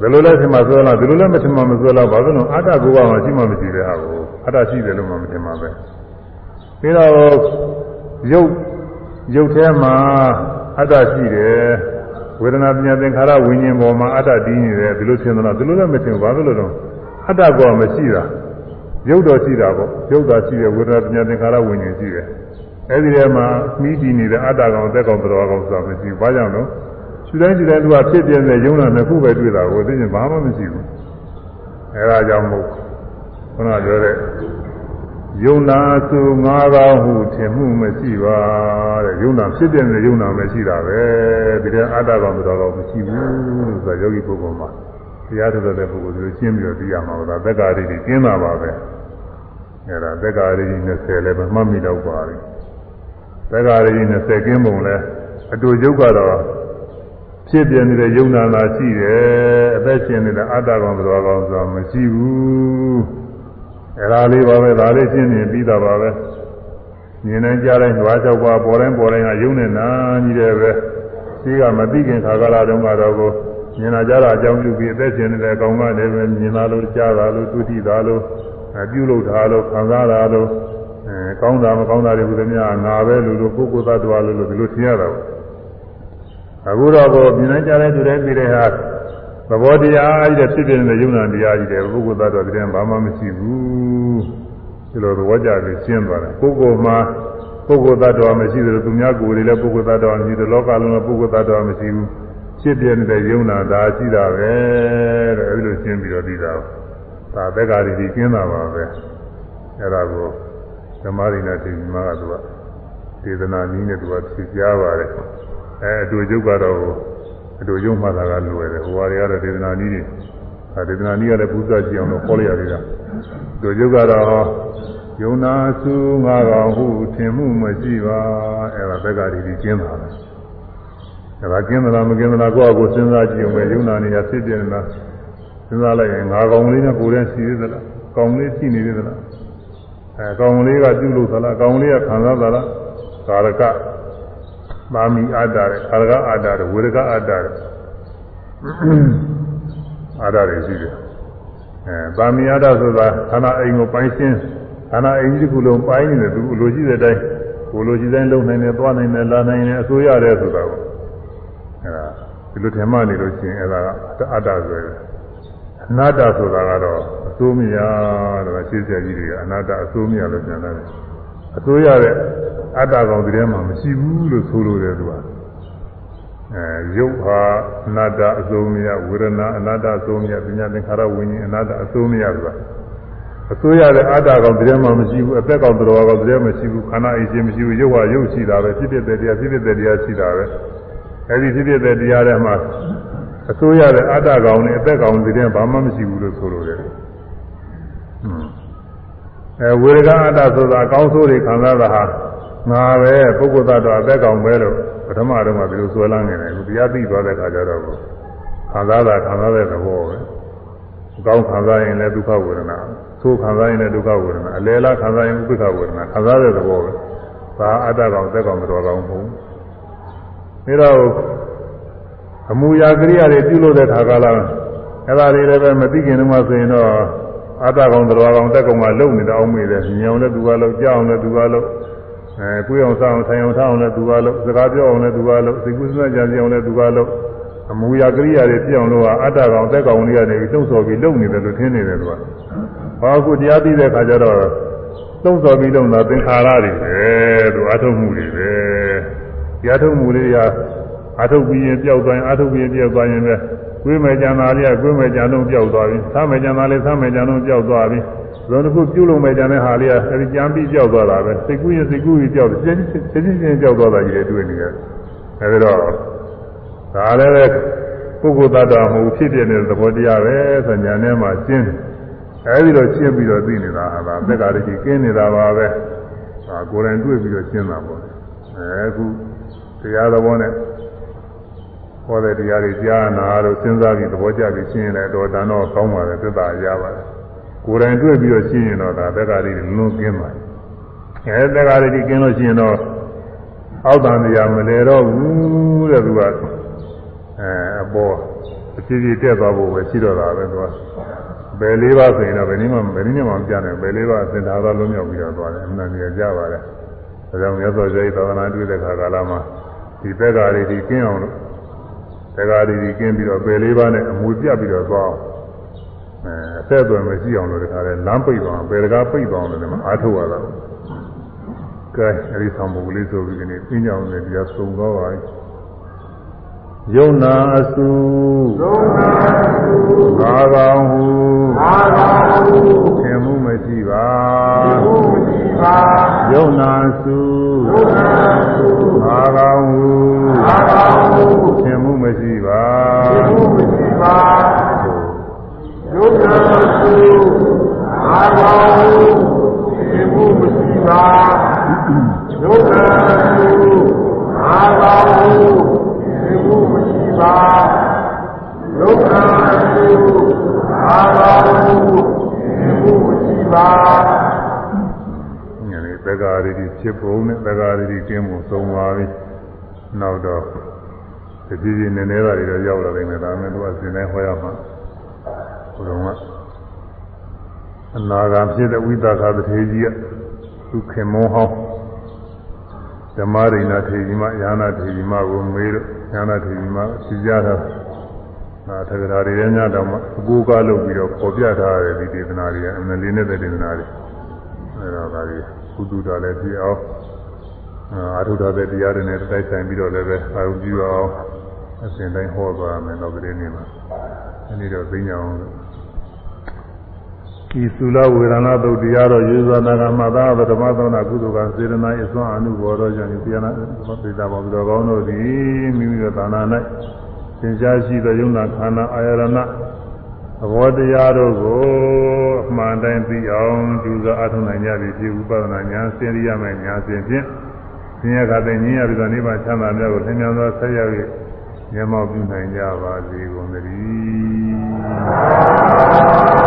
[SPEAKER 1] ဘယ်လိုလဲထင်မှဆိုလားဒီလိုလည်းမထင်မှမဆိုလားဘာလို့လဲအတ္တကိုကမှရှိမှမရှိတဲ့ဟာကိုအတ္တရှိတယ်လို့မှမထင်မှပဲပြီးတော့ယုတ်ရုပ်ထဲမှာအတ္တရှိတယ်ဝေဒနာပညာသင်္ခါရဝိညာဉ်ပေါ်မှာအတ္တတည်နေတယ်ဒီလိုသင်သလားဒီလိုလည်းမသင်ဘူးဘာလို့လဲတော့အတ္တကောမရှိတာရုပ်တော်ရှိတာပေါ့ရုပ်သာရှိတယ်ဝေဒနာပညာသင်္ခါရဝိညာဉ်ရှိတယ် အဲဒီထဲမှာမိတည်နေတဲ့အတ္တကောင်အသက်ကောင်တော်ကောင်ဆိုတာမရှိဘူးဘာကြောင့်လဲခြေတိုင်းခြေတိုင်းသူကဖြစ်ပြတဲ့ယုံနာနှစ်ခုပဲတွေ့တာကိုသိရင်ဘာမှမရှိဘူးအဲဒါကြောင့်မို့ခုနပြောတဲ့ယုံနာစုငါးပါးဟုထင်မှုမရှိပါတဲ့ယုံနာဖြစ်တဲ့ယုံနာပဲရှိတာပဲဒီတဲ့အတ္တကောင်တော်တော်မရှိဘူးလို့ဆိုတာယောဂီပုဂ္ဂိုလ်မှာတရားထုတ်တဲ့ပုဂ္ဂိုလ်တွေရှင်းပြီးတော့သိရမှာပါသက္ကာရိတွေကျင်းတာပါပဲအဲဒါသက္ကာရိ20လည်းပဲမှတ်မိတော့ပါပြီ သက္ကာရိ20ကင်းပုံလဲအတူယုတ်ကတော့ဖြစ်ပြနေတဲ့ယုံနာသာရှိတယ်အသက်ရှင်နေတဲ့အတ္တကောင်တော်ကောင်ဆိုတာမရှိဘူးအဲဒါလေးပါပဲဒါလေးရှင်းနေပြီးတာပါပဲမြင်တိုင်းကြားတိုင်းဓဝါ၆ပါးပေါ်တိုင်းပေါ်တိုင်းကယုံနေနာကြီးတယ်ပဲရှိကမသိခင်ခါကာလတုန်းကတော့ကိုမြင်လာကြတာအကြောင်းပြုပြီးအသက်ရှင်နေတဲ့အကောင်ကလည်းပဲမြင်လာလို့ကြားတာလို့တွေ့ထိတာလို့အပြုလုပ်တာလို့ခံစားတာလို့အဲ ကောင်းတာမကောင်းတာတွေဘုရားငါပဲလို့လို့ပုဂ္ဂိုလ်သတ္တဝါလို့လို့ဒီလိုထင်ရတာပေါ့အခုတော့ကိုမြင်တိုင်းကြားတိုင်းတွေ့တိုင်းပြီးတဲ့ဟာသဘောတရားကြီးတဲ့ဖြစ်ဖြစ်နေတဲ့ယုံနာတရားကြီးတဲ့ပုဂ္ဂိုလ်သတ္တဝါတရားဘာမှမရှိဘူးဒီလိုသဘောကြပြီးရှင်းသွားတယ်ပုဂ္ဂိုလ်မှာပုဂ္ဂိုလ်သတ္တဝါမရှိသလိုသူများကိုယ်တွေလည်းပုဂ္ဂိုလ်သတ္တဝါမရှိသလိုလောကလုံးလည်းပုဂ္ဂိုလ်သတ္တဝါမရှိဘူးဖြစ်ပြနေတဲ့ယုံနာဒါရှိတာပဲတဲ့အဲဒီလိုရှင်းပြီးတော့ပြီးတာဒါသက်္ကာရီကြီးကျင်းတာပါပဲအဲဒါကို ဓမ္မရိနာတိမကသူကဒေသနာနည်းနဲ့သူကဖြေကြားပါတယ်အဲအတူကျုပ်ကတော့အတူကျုပ်မှသာကလွယ်တယ်ဟိုဟာတွေကတော့ဒေသနာနည်းတွေအဲဒေသနာနည်းကလည်းပူဇော်ကြည့်အောင်လို့ခေါ်လိုက်ရသေးတာအတူကျုပ်ကတော့ယုံနာစုငါကောင်ဟုထင်မှုမရှိပါအဲဒါသက်္ကာရီကြီးကျင်းတာပဲဒါကကင်းသလားမကင်းသလားကိုယ့်အကိုစဉ်းစားကြည့်အောင်ပဲယုံနာနေရဖြစ်ပြနေတာစဉ်းစားလိုက်ရင်ငါကောင်လေးနဲ့ကိုယ်နဲ့ရှိသေးသလားကောင်လေးရှိနေသေးသလား အဲကောင်လေးကပြုလုပ်သလားကောင်လေးကခံစားသလားကာရကမာမီအတ္တရကာရကအတ္တရဝေရကအတ္တရအတ္တတွေရှိတယ်အဲပါမီအတ္တဆိုတာခန္ဓာအိမ်ကိုပိုင်းရှင်းခန္ဓာအိမ်ကြီးတစ်ခုလုံးပိုင်းနေတယ်သူလိုရှိတဲ့အတိုင်းကိုလိုရှိတဲ့လုံနိုင်တယ်သွားနိုင်တယ်လာနိုင်တယ်အစိုးရတယ်ဆိုတာကိုအဲဒါဒီလိုထင်မှနေလို့ရှိရင်အဲဒါကအတ္တဆိုရယ် အနာတ္တဆိုတာကတော့အစိုးမရတော့ရှင်းပြကြီးတွေကအနာတ္တအစိုးမရလို့ပြန်လာတယ်အစိုးရတဲ့အတ္တကောင်ဒီထဲမှာမရှိဘူးလို့ဆိုလိုတယ်သူကအဲရုပ်ဟာအနတ္တအစိုးမရဝေဒနာအနတ္တအစိုးမရပညာသင်္ခါရဝิญဉ်အနတ္တအစိုးမရဆိုတာအစိုးရတဲ့အတ္တကောင်ဒီထဲမှာမရှိဘူးအသက်ကောင်တော်ကောင်ဒီထဲမှာမရှိဘူးခန္ဓာအိခြင်းမရှိဘူးရုပ်ဟာရုပ်ရှိတာပဲဖြစ်ဖြစ်တဲ့တရားဖြစ်ဖြစ်တဲ့တရားရှိတာပဲအဲဒီဖြစ်ဖြစ်တဲ့တရားထဲမှာ အစိုးရတဲ့အတ္တကောင်နဲ့အသက်ကောင်ဒီထဲဘာမှမရှိဘူးလို့ဆိုလိုတယ်အဲဝေဒကအတ္တဆိုတာအကောင်းဆိုးတွေခံစားတာဟာငါပဲပုဂ္ဂိုလ်သတ္တဝါအသက်ကောင်ပဲလို့ပထမတော့မှဒီလိုဆွဲလန်းနေတယ်အခုတရားသိသွားတဲ့အခါကျတော့ခံစားတာခံစားတဲ့သဘောပဲအကောင်းခံစားရင်လည်းဒုက္ခဝေဒနာဆိုးခံစားရင်လည်းဒုက္ခဝေဒနာအလယ်လားခံစားရင်ဥပ္ပခဝေဒနာခံစားတဲ့သဘောပဲဒါအတ္တကောင်သက်ကောင်မတော်ကောင်မဟုတ်ဘူးဒါတော့ အမူအရာကိရိယာတွေပြုလုပ်တဲ့ခါကလာအဲ့ဒါတွေလည်းပဲမသိခင်တုန်းကဆိုရင်တော့အတ္တကောင်တော်ကောင်သက်ကောင်ကလုံနေတာအောင်မေးတယ်ညောင်လည်းသူကလုံကြောက်အောင်လည်းသူကလုံအဲကိုယ်အောင်စားအောင်ထိုင်အောင်ထားအောင်လည်းသူကလုံစကားပြောအောင်လည်းသူကလုံစိတ်ကူးစွမ်းကြံစီအောင်လည်းသူကလုံအမူအရာကိရိယာတွေပြအောင်လို့ကအတ္တကောင်သက်ကောင်တွေကနေပြီးသုံးဆော်ပြီးလုံနေတယ်လို့ထင်နေတယ်သူကဘာခုတရားသိတဲ့ခါကျတော့သုံးဆော်ပြီးလုံတာသင်္ခါရတွေပဲသူအထုတ်မှုတွေပဲတရားထုတ်မှုတွေက အထုတ်ပြီးရင်ပျောက်သွားရင်အထုတ်ပြီးရင်ပျောက်သွားရင်ပဲကိုယ်မဲ့ကြံသားလေးကကိုယ်မဲ့ကြံလုံးပျောက်သွားပြီ။သာမဲ့ကြံသားလေးသာမဲ့ကြံလုံးပျောက်သွားပြီ။ဇောတစ်ခုပြုတ်လုံးမဲ့ကြံတဲ့ဟာလေးကအဲဒီကြံပြီးပျောက်သွားတာပဲ။စိတ်ကူးရင်စိတ်ကူးပြီးပျောက်တယ်။ချင်းချင်းချင်းပျောက်သွားတာကြီးတွေတွေ့နေတယ်။အဲဒီတော့ဒါလည်းပဲပုဂ္ဂိုလ်တ attva မဟုတ်ဖြစ်ပြနေတဲ့သဘောတရားပဲဆိုညာထဲမှာကျင်းအဲဒီတော့ရှင်းပြီးတော့သိနေတာဟာဒါသက္ကာရကြီးကျင်းနေတာပါပဲ။ဒါကိုယ်တိုင်တွေ့ပြီးတော့ရှင်းတာပေါ့။အဲအခုတရားတော်နဲ့ ဟောတဲ့တရားတွေကြားနာလို့စဉ်းစားပြီးသဘောကျပြီးရှင်းရင်လည်းတော့တန်တော့ကောင်းပါတယ်သက်သာရပါတယ်ကိုယ်တိုင်တွေ့ပြီးတော့ရှင်းရင်တော့ဒါသက်္ကာရီတွေလုံးကင်းပါတယ်အဲသက်္ကာရီတွေကင်းလို့ရှင်းရင်တော့အောက်တန်တရားမလဲတော့ဘူးတဲ့သူကအဲအပေါ်အဖြစ်ဖြစ်တက်သွားဖို့ပဲရှိတော့တာပဲသူကဘယ်လေးပါဆိုရင်တော့ဘယ်နည်းမှဘယ်နည်းမှမပြနိုင်ဘယ်လေးပါသင်္သာရလုံးမြောက်ပြီးတော့သွားတယ်အမှန်တရားကြပါတယ်ဒါကြောင့်မြတ်စွာဘုရားသာသနာတွေ့တဲ့ခါကာလမှာဒီသက်္ကာရီတွေကင်းအောင်လို့တ က္ကရာဒီကင်းပြီးတော့ပယ်လေးပါးနဲ့အမွေပြတ်ပြီးတော့သွားအောင်အဲအဆက်အသွယ်မရှိအောင်လို့တခါလဲလမ်းပိတ်သွားပယ်တကားပိတ်သွားအောင်လို့လည်းအားထုတ်ရတာကဲအဲဒီဆောင်ပုဂ္ဂလေးဆိုပြီးဒီနေ့ပြင်းကြအောင်လည်းတရားဆုံးသွားပါပြီယုံနာအစု
[SPEAKER 2] ယုံနာအစု
[SPEAKER 1] သာကောင်ဟု
[SPEAKER 2] သာကောင်ဟု
[SPEAKER 1] သင်မှုမရှိပါ
[SPEAKER 2] သင်မှုမရှိပါ
[SPEAKER 1] ယုံနာအစု
[SPEAKER 2] ယုံနာအစု
[SPEAKER 1] သာကောင်ဟု
[SPEAKER 2] သာကောင်ဟု
[SPEAKER 1] သင် မှုမရှိပါ
[SPEAKER 2] သင်မှုမရှိပါယုံနာအစုသာကောင်ဟုသင်မှုမရှိပါယုံနာအစုသာကောင်ဟုမှုမရှိပါဒုက္ခရှိအာဘာမှုမှုမရှိပါ
[SPEAKER 1] ညနေသက္ကာရီဖြစ်ပုံနဲ့သက္ကာရီကျင်းမှုသုံးပါပြီနောက်တော့ တတိယနည်းနည်းသားတွေတော့ရောက်လာနိုင်တယ်ဒါပေမဲ့သူကစဉ်းနေဟောရမှာဘုရားကအနာဂံဖြစ်တဲ့ဝိသကာတထေကြီးကသူခင်မောဟောင်းဓမ္မရိဏထေကြီးမယာနာထေကြီးမကိုမေးလို့ညာနာထေကြီးမသိကြတာအာသက္ကရာတွေလည်းညတော့မှအကူကားလုပ်ပြီးတော့ပေါ်ပြထားတယ်ဒီဒေသနာတွေအမှန်လေးနဲ့တဲ့ဒေသနာတွေအဲတော့ဒါကြီးကုသတာလည်းပြအောင်အာထုထားတဲ့တရားတွေနဲ့တိုက်ဆိုင်ပြီးတော့လည်းပဲအာရုံပြုအောင် အစဉ်တိုင်းဟောသွားမယ်တော့ကလေးနေမှာဒီနေ့တော့သိညာအောင်ဤသုလဝေဒနာသုတ်တရားတော်ယေဇာနာကမသာဓမ္မသောနာကုသကစေတနာအစွမ်းအနုဘောတော်ကြောင့်ပြနာသေတာဘောတော်ကောင်းတို့သည်မိမိတို့သာနာ၌သင်ရှားရှိသောယုံနာခန္ဓာအာယရဏသဘောတရားတို့ကိုအမှန်တိုင်းသိအောင်ကျူစွာအထောက်နိုင်ကြပြီဖြစ်ဥပဒနာညာစင်ရိယမဲ့ညာစဉ်ဖြင့်သင်ရခတဲ့ညင်ရပြီးတော့နိဗ္ဗာန်ချမ်းသာမြတ်ကိုသင်မြန်သောဆက်ရောက်၍ မျက်မှောက်ပြုနိုင်ကြပါစေကုန်သတည်း